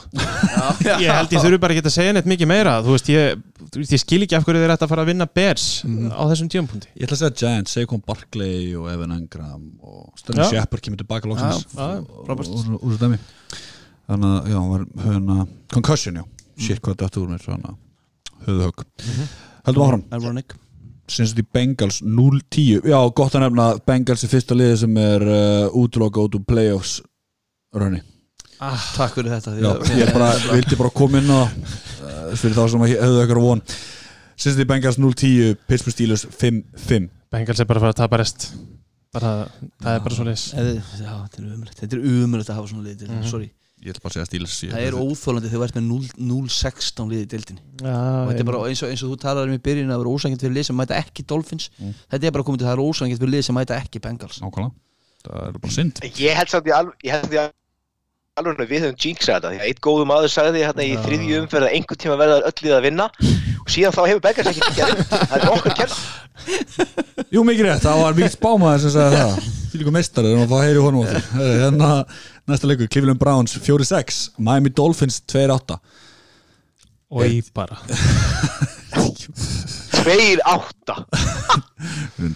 Ég held ég þurfi bara ekki að segja neitt mikið meira. Þú veist, ég, þú veist, ég skil ekki af hverju þeir ætti að fara að vinna Bears á þessum tíumpunkti
Ég ætla að segja Giants, Saquon Barkley og Evan Engram og Sterling
Já.
Shepard kemur tilbaka loksins.
Já, já,
frábært.
úr, dæmi. Þannig að, já, hann var hérna, concussion, já. Shit, hvað þetta úr mér, að höfuðhögg. Heldum áfram.
Ironic.
Cincinnati Bengals 0-10 Já, gott að nefna Bengals er fyrsta liði sem er uh, útloka út úr playoffs raunni
ah,
Takk fyrir þetta
Já, ég bara, vildi bara koma inn á uh, fyrir þá sem hefðu eitthvað von. Cincinnati Bengals 0-10 Pittsburgh Steelers 5-5
Bengals er bara að fara að tapa rest. Bara, Það er bara svo leis
Eða- Já, þetta er umrætt Þetta er umrætt að hafa svona liði mm Sorry.
Ég ætla bara að segja Steelers
Það er óþólandi þegar þú ert með 0 0-16 liði í deildinni. Og
Já,
þetta er bara eins og, eins og þú talaður um í byrjun að vera ósangjönd fyrir lið sem mæta ekki Dolphins.
Mm.
þetta er bara komið til að það er ósangjönd fyrir lið sem mæta ekki Bengals.
Nákvæmlega Það er bara synd.
Ég held samt í alveg ég held samt í alveg við höfum jinxað þetta. Því að eitt góðu maður sagði hérna í þriðju umferð að einhvern tíma verða öll lið að vinna. Og síðan þá hefur Bengals ekki ekki að vinna það er okkur að kenna
Jú, mikið rétt, það var mikið spámaður sem sagði það. Því líka meistari, þannig að það heyri honum á því. Herri, Hérna, næsta leikur, Cleveland Browns 4-6 Miami Dolphins 2-8
og ég bara.
Tveir átta.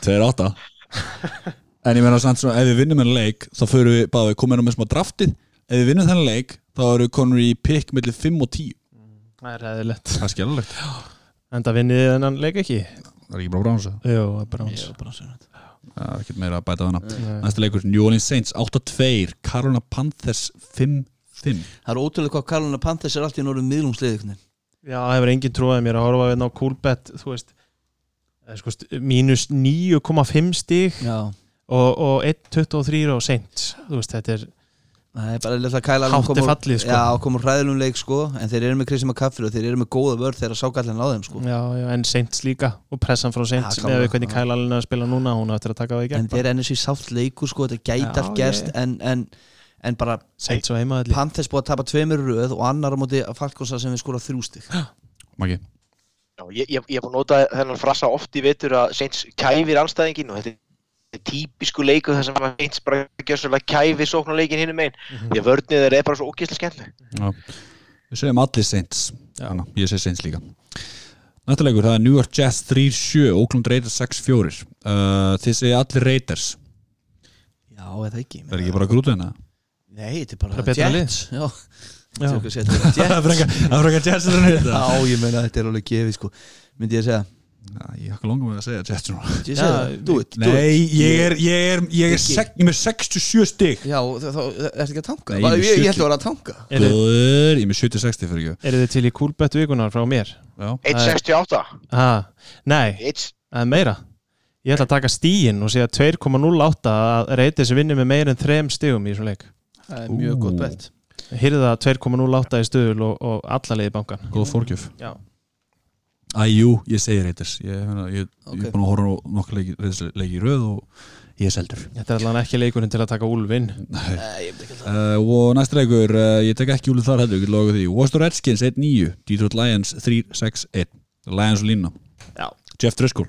2-8 En ég meina samt svona, ef við vinnum þennan leik þá fyrir við, bara við komum inn á með smá draftið. Ef við vinnum þennan leik, þá eru við konur í pick millir 5 og 10
Það er ræðilegt
Það er skjálfilegt
En það vinnið þennan leik ekki?
Það er ekki bara Browns það
Jú, það er
er
er ekkert meira að bæta
Nei.
Næsta leikur, New Orleans Saints 8-2 Carolina Panthers 5-7 Fimm.
Það er ótrúlega hvað Carolina Panthers er alltaf í norðum miðlungsliði
Já, það hefur enginn trúið mér að horfa við ná Coolbet, þú veist er sko st- mínus 9,5 stig.
Já
og, og 1,23 og seint þú veist, þetta er
Það er bara lilla Kyle Allen
Hátt
kom úr-
fallið, sko.
Já, kom úr hræðilum leik sko En þeir eru með Chrissy McCaffrey og þeir eru með góða vörð þegar sákallin á þeim sko.
Já, já, en seint líka og pressan frá seint
Já,
með hvernig Allen er að spila núna hún á eftir að taka það í
En
gegn
þeir er NSC sátt leikur sko Þetta allt gerst en, en, en bara Panthers búið að tapa tveimur í röð og annar á móti Falkonsa sem við skora þrjústig
Maggi?
Já, ég, ég, ég hef búin að nota þennan frasa oft í vetur að Saints kæfir anstæðingin og þetta er típisku leiku þar sem að Saints bara gjössulega kæfir sóknuleikin hinn um einn því að vörnið þeir er bara svo ógeðslega skemmtileg.
Við segjum allir Saints.
Já.
Þannig, ég segi Saints líka. Næsta leikur, það er New York Jets 3-7 Oakland Raiders 6-4 uh, Þið segja allir Raiders.
Já, eða ekki
Það er ekki bara grútið hérna?
Nei, þetta er bara
Það.
Jets. Já,
Já.
Þetta er bara Jets
Það það
Já, ég meina þetta er alveg gefið sko Myndi ég að segja.
Já, Ég hakka langar með að segja Jets núna.
Ég
Já,
segja það, do it, do it
Nei, ég er, ég er, ég er, sek, ég er með 67 stig.
Já, þá þá- ertu ekki að tanka?
Nei, ég er
ég, ég,
með
ég ætla að vera að tanka.
Eru,
Góður, ég er með 70-60 fyrir ekki.
Eru þið til í Coolbet vikunar frá mér?
Já,
1.68
Ah, nei,
It's,
það er meira. Ég ætla að taka stíin og segja 2,08 að reytið sem vinnur með meira en 3 stigum í þessum leik.
Það er mjög gott bett
hýrða 2,08 í stuðul og, og alla leiði bankan
góð fórgjöf
Já.
Æjú, ég segi Raiders. Ég, ég, er búin að horfa á nokkuð leiki, Raiders leiki í röð og ég er seldur.
Þetta er allan ekki leikurinn til að taka
að
Uh, og næsta leikur, uh, ég tek ekki úlið þar heldur, ég get loka því. Washington Redskins 1-9, Detroit Lions 3-6-1 Lions og lína
Já.
Jeff Driscoll.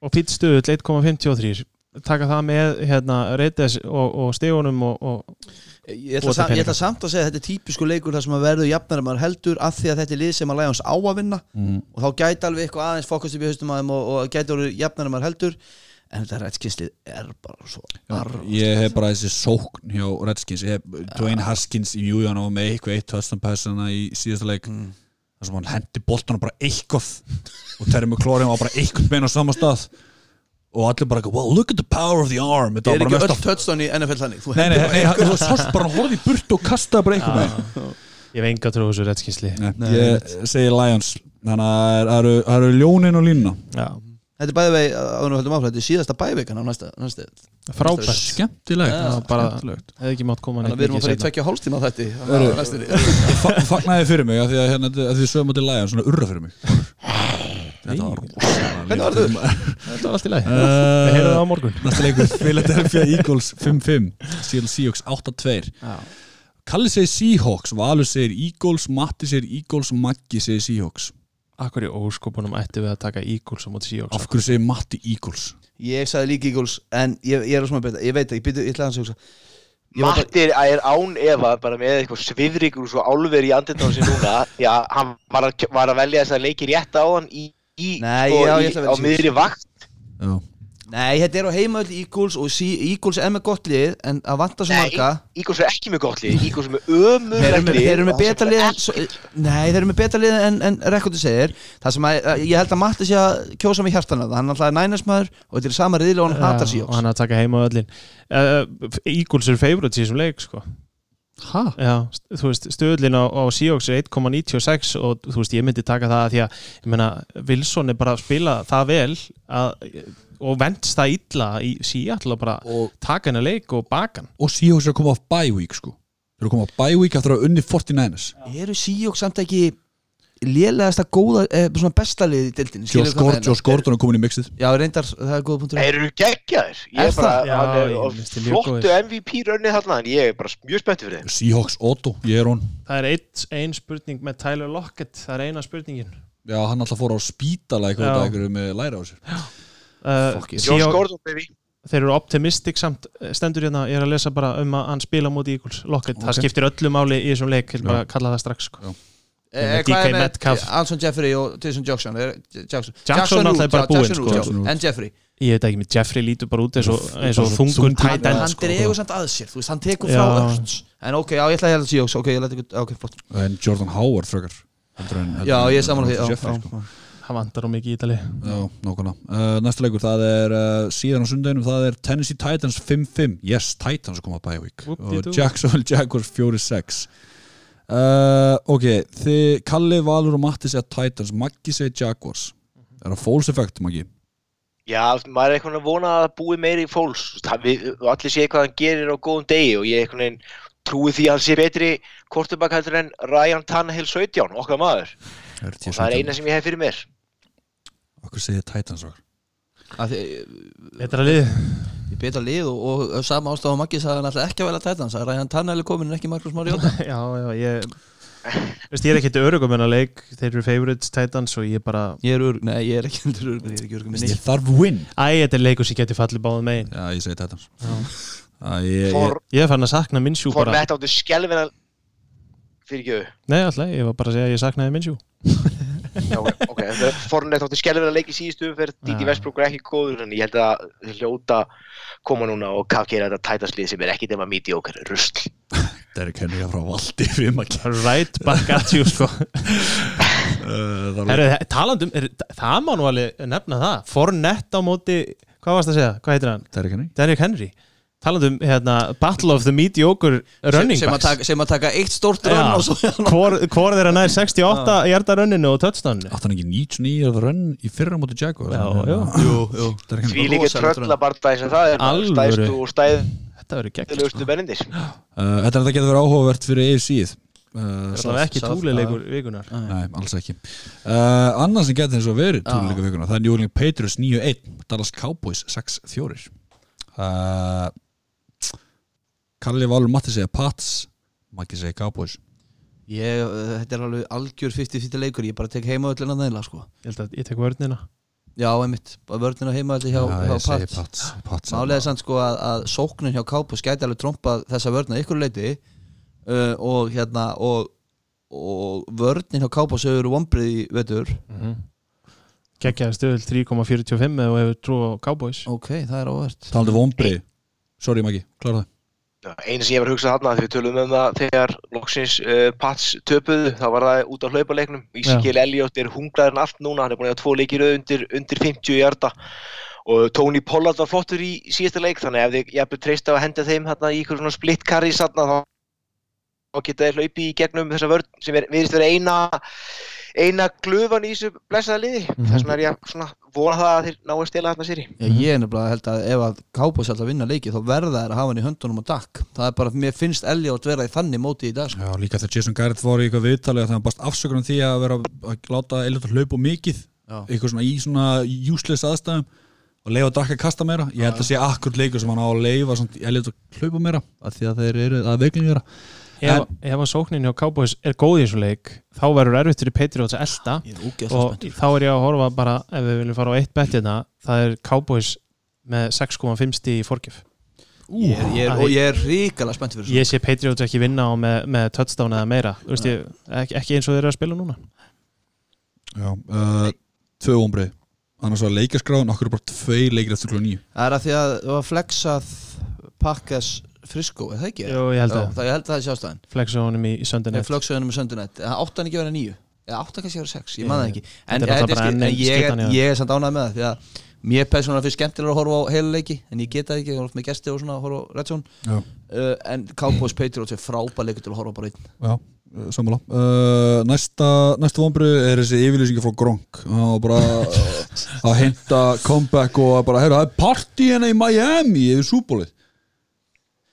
Og Pete stuðull 1,53 taka það með hérna reytis og, og stigunum og, og
Ég ætla, sam, ég ætla samt að segja að þetta er típisku leikur þar sem að verður jafnar en maður heldur af því að þetta er lið sem að Lions á að vinna.
Mm.
og þá gæti alveg eitthvað aðeins fókast upp í haustum að þeim og, og gæti orðið jafnar en maður heldur. En þetta redskinslið er bara svo arr
Ég hef bara þessi sókn hjá Redskins. Ég hef Dwayne Haskins í Jújan og með eitthvað eitt passana í síðasta leik.
Mm.
þar sem hann hendi boltana bara eitthvað. Og Terry McLaurin var bara eitthvað bein á sama stað og allir bara, wow, look at the power of the arm. Þetta
Er ekki öll
mest
touchdown í NFL þannig. Þú
sást bara horfði í burt og kastaði bara eitthvað með
ég hef enga trú þessu
Nei, ég segi Lions. Þannig að það eru- ljónin og línuna.
Já.
Þetta er áfram, þetta er síðasta bævikan á næsta,
frábært.
Skemmtilegt.
Hefði ekki mátt koma
að við erum að fara í tvekja hálftíma á þetta
Eru-
á næstunni.
Fa- Fagnaði fyrir mig af því að, hérna, að því sögum á til Lions Svona urra fyrir mig Þetta var
Hvernig var þetta?
þetta var allt í lagi. Við heyrðum það á morgun.
Næsta leikur Philadelphia Eagles 5-5 Seattle Seahawks 8-2 Kalli segir Seahawks Valur segir Eagles Matti segir Eagles Maggi segir Seahawks.
Akkur í óskopunum ætti við að taka Eagles á móti Seahawks?
Af hverju segir Matti Eagles?
Ég sagði líka Eagles En ég, ég er á svona beita, ég veit ekki, byrju, ég ætla að hans að
Matti er, án efa bara með eitthvað svifrikur og svo álver í andindan sér núna. Já, hann var að, var að velja þess að leiki rétt á hann í, í,
Nei,
sko,
já,
í
ég ætla að
á
velja
miðri vakt.
Já.
Nei, þetta er á heimaöld Eagles og sí, Eagles er með gott lið En að vanta svo
Nei,
marga
Ígos er ekki með gott lið, Ígos er með
Þeir eru
ömurlegt
með,
lið
þeir eru með
og það
betra
sem
lið en, svo, Nei, þeir eru með betra lið en, en rekordi segir. Það sem að, að ég held að Matti sé að kjósa með hjartana það Hann alltaf er nænæsmaður og þetta er sama riðli og hann hatar
og
Seahawks
hann að taka heima öllin. Uh, Eagles er favorites í þessum leik sko.
Hæ?
Já, þú veist, stöðlin á, á Seahawks er 1,96 og þú veist, ég myndi taka það að því að ég meina, Wilson er bara að spila það vel að, og vendst það illa í Seattle og bara
Og,
taka hennar leik og baka hann.
Og Seahawks er að koma á bye week sko. Þeir eru að koma á bye week eftir að unni 49ers
Eru Seahawks samt ekki lélegasta góða, eh, svona besta lið í dildinni
Josh Gordon, er komin í mixið.
Já, reyndar, það er góða punktur.
Þeir eru geggjaðir. Ég
Er
bara, er flottu. MVP raunnið þarna en ég er bara mjög spenntið fyrir þeim.
Seahawks Otto, ég er hún.
Það er eitt, ein spurning með Tyler Lockett það er eina spurningin.
Já, hann alltaf fór á spítala eitthvað einhverju með læra á sér.
Uh.
Josh
Seahawks-
Gordon, baby.
Þeir eru optimistic samt eh, stendur hérna, ég er að lesa bara um að hann spila múti Eagles, Lockett,
Ok.
það skiptir öllu máli í þessum leik, ég vil bara kalla það strax sko.
Eh,
DK
er
Metcalf.
Anson Jeffrey og Jason Jackson? Er, Jackson,
Jackson náttúrulega er bara búinn,
Jackson
sko.
En Jeffrey
ég veit ekki, með Jeffrey lítur bara út eins og, eins og þungur
þungur
tight
hann, hann dregur samt að sér, þú veist, hann tekur frá. Örts en ok, já, ég ætla að hella Seahawks ok, ég læti ykkur, ok, flott.
En Jordan Howard en, heldur
já,
en-
ég er saman á því
en sko.
það vantar á mikið í Ítali
Já, nákvæmlega. Uh, Næsta leikur, það er uh, síðan á sundeginum það er Tennessee Titans 5-5 Yes, Titans koma að bæja vík og. Jacksonville Jaguars 4-6 uh, Ok, þið Kalli, Valur og Matti segja Titans. Maggi segja Jaguars. Er það false effect, Maggi?
Já, maður er eitthvað að vona að búi meiri í fólks allir sé hvað hann gerir á góðum degi og ég eitthvað veginn trúi því að hann sé betri kortubak heldur en Ryan Tannehill 17, okkar maður. Og það er eina sem ég hef fyrir mér.
Okkur segja Titans
því,
Betra lið.
Betra lið og, og, og sama ástaf á Maggi sagði hann alltaf ekki að velja Titans að Ræðan Tannæli komin en ekki Markus Mariota.
Já, já, ég Veist, ég er ekkert örugum en að leik Þeir eru favorites Titans og ég bara
Ég er örg, nei ég er ekki örg Ég er ekki örg með
Ég þarf win.
Æ, þetta er leikur sem getur fallið báðum megin.
Já, ég segi Titans Æ, ég, ég,
For,
Ég er farin að sakna Minsjú
for
bara.
Nett áttu skelvina fyrir ekki
Nei, alltaf, ég var bara að segja að ég saknaði Minsjú
Já, ok, Fornett áttu skelvina leik í síðustu umferð Díti
Já.
Vestbrúk er ekki góður en ég held að hljóta koma núna og kafkera þetta tætaslið sem er ekki nema mediocre rusl.
Derek Henry að frá valdi fyrir Maggi
Right back at you, sko.
Uh, það er-
Herru, talandum, er, það má nú alveg nefna það. Fornett á móti, hvað varst að segja? Hvað heitir hann?
Derek Henry.
Derrick Henry Talandum, hérna, Battle of the Mediocre Running
sem, sem, að
backs.
taka, sem að taka eitt stórt rönn
Já.
og svo
Hvor, hvor þeirra nær 68 hjarta runninu og
99 að rönn í fyrra móti Jaguar
Já, já.
Jú, jú.
Derek
Því líka tröllabardaði sem það er stæðstu og
Þetta verður gegn
bennindis
uh, Þetta er getur verið áhugavert fyrir AFC-ið uh,
Það er ekki túlileikur vikunar
Nei, alls ekki. Uh, Annars sem getur eins og verið
Já.
túluleika vikuna Það er New England Patriots 9-1 Dallas Cowboys 6-4 uh, Kalli Valur Matti segja Pats Maggi segja Cowboys.
Ég, uh, Þetta er alveg algjör 50-50 leikur Ég bara tek heimaöllina neila sko.
Ég held að ég tek vörnina.
Já, einmitt, vörnina heimaölli hjá,
Já,
hjá Pats.
Pats, Pats
Málega er samt sko að, að sóknin hjá Kápus gæti alveg trompað þessa vörna ykkur leiti uh, og hérna og, og vörnin hjá Kápus hefur vombrið í vetur.
Gekkjaði stöðul 3,45 og hefur trú á Cowboys.
Ok, það er óvert
Talandi vombri Sorry Maggi, klára það
Já, eina sem ég var að hugsa þarna því við tölum um það þegar loksins uh, Pats töpuðu þá var það út á hlaupaleiknum. Ísikil Elliot er hungraður en allt núna hann er búin að hafa tvo leikir undir, undir 50 hjarta og Tony Pollard var flottur í síðasta leik þannig að ef þið jafnvel treyst á að henda þeim hérna, í ykkur svona split carries þarna þá, geta þeir hlaupi í gegnum þessa vörn sem er, virðist vera eina eina glöfan í þessu blessaða liði.
Mhm.
þess vegna er ég að svona vona það að þeir ná að stela þarna sér í.
Já, ég er nefnilega held að ef að Kápus ætla að vinna leiki þá verða þær að hafa hann í höndunum og dakk það er bara, mér finnst Elliot vera í þannig móti í dag sko.
Já, líka þegar Jason Garrett var í eitthvað viðtalið að það bara afsökunum því að vera að láta Elliot að hlaupa of mikið
Já.
eitthvað svona í svona useless aðstæðum. Og leifa að drakka að kasta meira. Ég held að sé akkur leikur sem hann á að svona, Elliot að hlaupa meira. Að því að
Ef, ef að sóknin hjá Cowboys er góð í þessu leik þá verður erfitt fyrir Patriots að elda og
spenntur.
þá er ég að horfa bara ef við viljum fara á eitt bettina það er Cowboys með 6,5 stíð í fórgjöf
ég, er- ég, er- og ég er ríkala spennt fyrir
Ég sé Patriots ekki vinna á með, með touchdown eða meira. Ég, ekki, ekki eins og þeir eru að spila núna.
Já, uh, tvö ombrið annars var leikaskráðan, okkur er bara tvei leikir eftir klúið nýju
Það er að því að það var flexað Pakkas Frisko, er það ekki?
Jú, ég held að
það, ég held að það er sjástæðan
flexa honum í, í Sunday
Nei,
Night
flöksuðunum með söndunet Átt hann ekki að vera nýju Eða átt hann kannski að vera sex, ég man það ekki. En,
Þetta er
en,
bara
en, en ég,
í
er,
það.
ég er samt ánægð með það Því að mér persónulega finnst skemmtilega að horfa á heila leiki En ég geta ekki, ég er oft með gesti og svona að horfa á Red Zone.
Já,
uh, En Cowboys Patriots er frábær leikur til að horfa á bara einn.
Já sammála. Uh, Næsta, næsta ombrið er þessi yfirlýsingi frá Gronk. Var bara að henda comeback og bara, heyrðu, það er party hérna í Miami yfir súbólið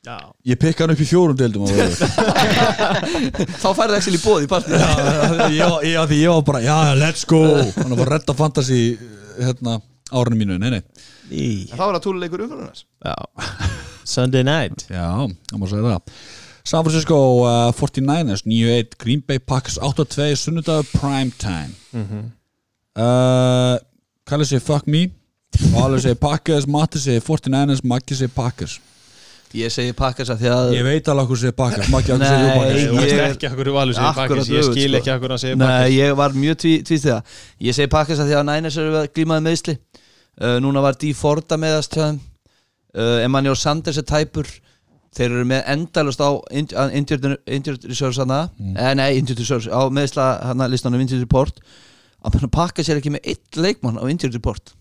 Já,
Ég pikka hann upp í fjórum deildum
Þá færði Axel í bóð í partí.
Já, já, því ég var bara, já, let's go. Hann var að redda fantasy hérna, árunum mínu, nei, nei.
Í.
Það var að túluleikur umfyrirnas
Já. Sunday Night.
Já, það má segja það. San Francisco uh, 49ers 9-1, Green Bay Packers 8-2 sunnudag prime time. Uh, Kalli segi fuck me. Valur segi Packers, Matti segi 49ers Maggi segi Packers
Ég segi Pakkas að því að
ég veit alveg hvað segi Packers Maggi alveg segi
Nei,
Packers
Þú veist
Ég-
ekki hvað valur segir bakkis Ég skil
sko.
ekki hvað hann segir
Nei,
bakkis
ég var mjög tví- tvist það Ég segi Pakkas að því að Niners eru að glímaði meðsli uh, Núna var Dee Ford að meðast hjá þeim uh, Emmanuel Sanders er tæpur Þeir eru með endalust á Injured, Resource hana
Mm.
eh, Nei, Injured Resource Á meðsla hana listanum Injured Report að pakka sér ekki með eitt leikmann á injury report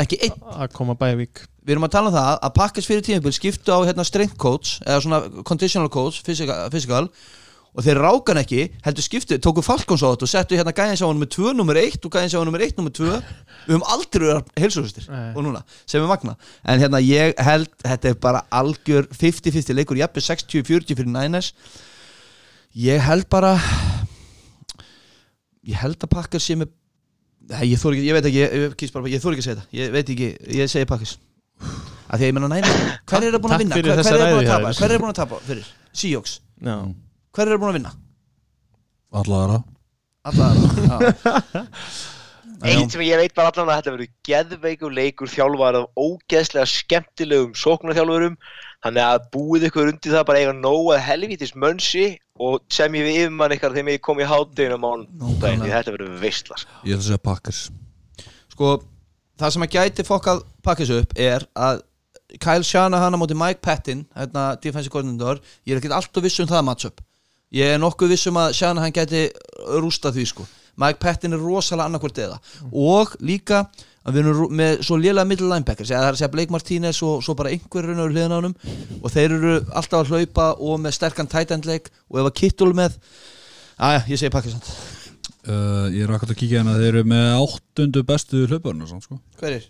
ekki eitt
að koma bævík
við erum að tala um það að pakkas fyrir tímabil skiptu á hérna, strength coach eða svona conditional coach, physical, physical og þeir rákan ekki, heldur skiptu tóku Falkons á þetta og settu hérna gæðins á hann með 2 nummer 1 og gæðins á hann nummer 1 nummer 2 við höfum aldrei verið heilsúrustir
Nei.
og núna, sem er magna en hérna ég held, þetta er bara algjör 50-50 leikur, jafnir 60-40 fyrir Niners. Ég held bara ég held að pakkar sé með ég þór ekki, ég veit ekki, ég, bara, ég þór ekki að segja þetta. Ég veit ekki, ég segi pakkis. Að því að ég menna næna, hver er búin að vinna? hver, hver er búin
ræðu
að tapa, hver er búin að tapa fyrir Seahawks,
Já.
hver er búin að vinna?
Allara
alla
Eitt sem ég veit bara allan að þetta verður geðveikur leikur þjálfar af ógeðslega skemmtilegum sóknarþjálfurum. Þannig að búið ykkur undir það bara eiga nóg að helvítis mönsi og sem ég við yfirmann ykkar þegar ég kom í hátteginu á mánudaginn því þetta verður veistlar
Ég ætla að segja Packers.
Sko, það sem að gæti fokkað pakkis upp er að Kyle Shanahan á móti Mike Patton hérna defensive coordinator, ég er ekkert alltaf viss um það matchup. Ég er nokkuð viss um að Shanahan gæti rústa því sko. Mike Patton er rosalega annarkvort eða. Og líka að við erum með svo lélega middle linebackers eða það er að segja Blake Martinez og svo bara einhver raun og hliðan á honum og þeir eru alltaf að hlaupa og með sterkan tight end leik og ef að Kittul með aðja, ég segi pakkisand
uh, Ég er akkur að kíkja hérna Þeir eru með áttundu bestu hlauparinn sko.
hver er?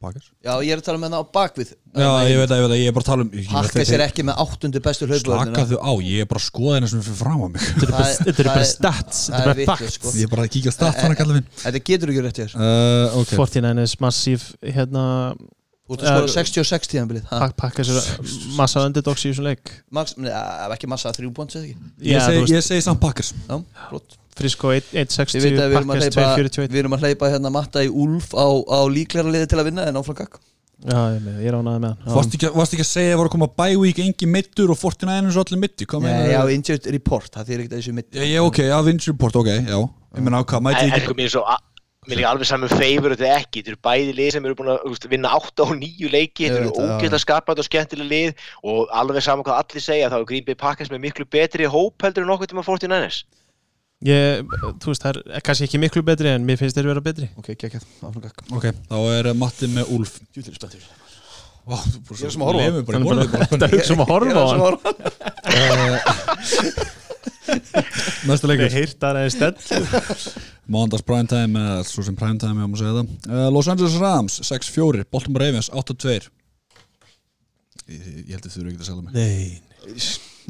Packers
Já, ég er að tala með það á bakvið.
Já, ég veit að ég, veit að ég er bara að tala um ég-
Pakka
þeir-
sér ekki með áttundu bestu hlaupvörðina
Slaka þau á, ég er bara að skoða hérna sem er fyrir fram á mig.
Þetta eru bara- þetta eru bara stats Þetta
það
eru
er
bara
vitlaust,
facts.
sko.
Ég er bara að kíkja á start hann að kalla minn.
Þetta getur ekki rétt hér
uh, Ok.
49ers massíf hérna
Þú ert að skora
Eh,
66 tíðanbilið
pak, pakka sér massa underdogs í þessum leik.
Max, nei, ef ekki massa þrjú pont eða ekki?
Ég
Já, þú
segi-
veist,
Ég segi samt Packers.
Já, flott
Frisco 1-
Við
1.60
veit að við erum að
Packers
hleypa
2.41
Við erum að hleypa hérna matta í Úlf á, á líklæra liði til að vinna en áfram gakk
Já, ég, ég er ánaði með hann.
Varst ekki, varst ekki að segja að það var að koma bye week engi mittur og 49ers og allir mitti
já, injured report, það þýr ekkert að þessu mitt
Já, ok, já, Vinci Report, ok, já. Ég meina, hvað, mæti ekki
mér er svo mér er alveg saman favor þetta ekki, þetta eru bæði lið sem eru búin að vinna 8 og 9 leiki,
Ég
þetta eru
það, já.
ógeðslega skapað og skemmtileg lið. Og alveg saman hvað allir segja þá er Green Bay Packers með miklu betri hóp heldur en nokkuð tíma 49ers
Ég, þú veist, það er kannski ekki miklu betri en mér finnst þeir vera betri.
Ok, geggjað, áfram gakk
Ok, þá er Matti með Úlf.
Júlir spettur
Vá, þú
Ég er sem að horfa á.
Þetta er um að horfa á hann.
Næsta leikur.
Heirt það aðeins stell
Mondags primetime, eða svo sem primetime, ég má segja það. Uh, Los Angeles Rams, 6-4 Baltimore Ravens, 8-2 Ég, held að þú eru ekki að selja mig.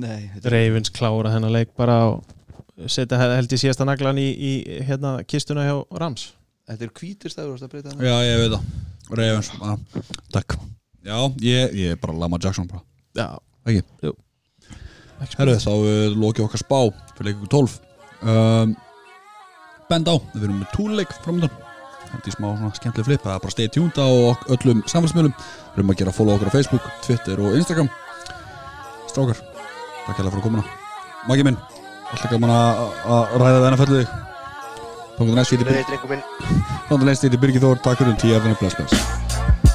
Nei Ravens klára þennan leik bara og setja held ég síðasta naglan í, í hérna kistuna hjá Rams.
Þetta er að hann
Já, ég veit það. Ravens, að, takk. Já, ég, ég er bara Lama Jackson bara
Já,
Ekki?
Jú.
Herru, þá uh, lokið okkar spá fyrir leikur 12 um, Bend á, við erum með túleik framöndan Þetta er smá svona skemmtileg flip Það er bara stay tuned á öllum samfélagsmiðlum. Við erum að gera follow okkur á Facebook, Twitter og Instagram. Strákar, takk hérlega fyrir komuna. Maggi minn, alltaf gaman að að ræða þig. Næst í
Þetta er einhver minn.
Tókum næst í Birgir Þór, takk fyrir um tíu efinu, bless bless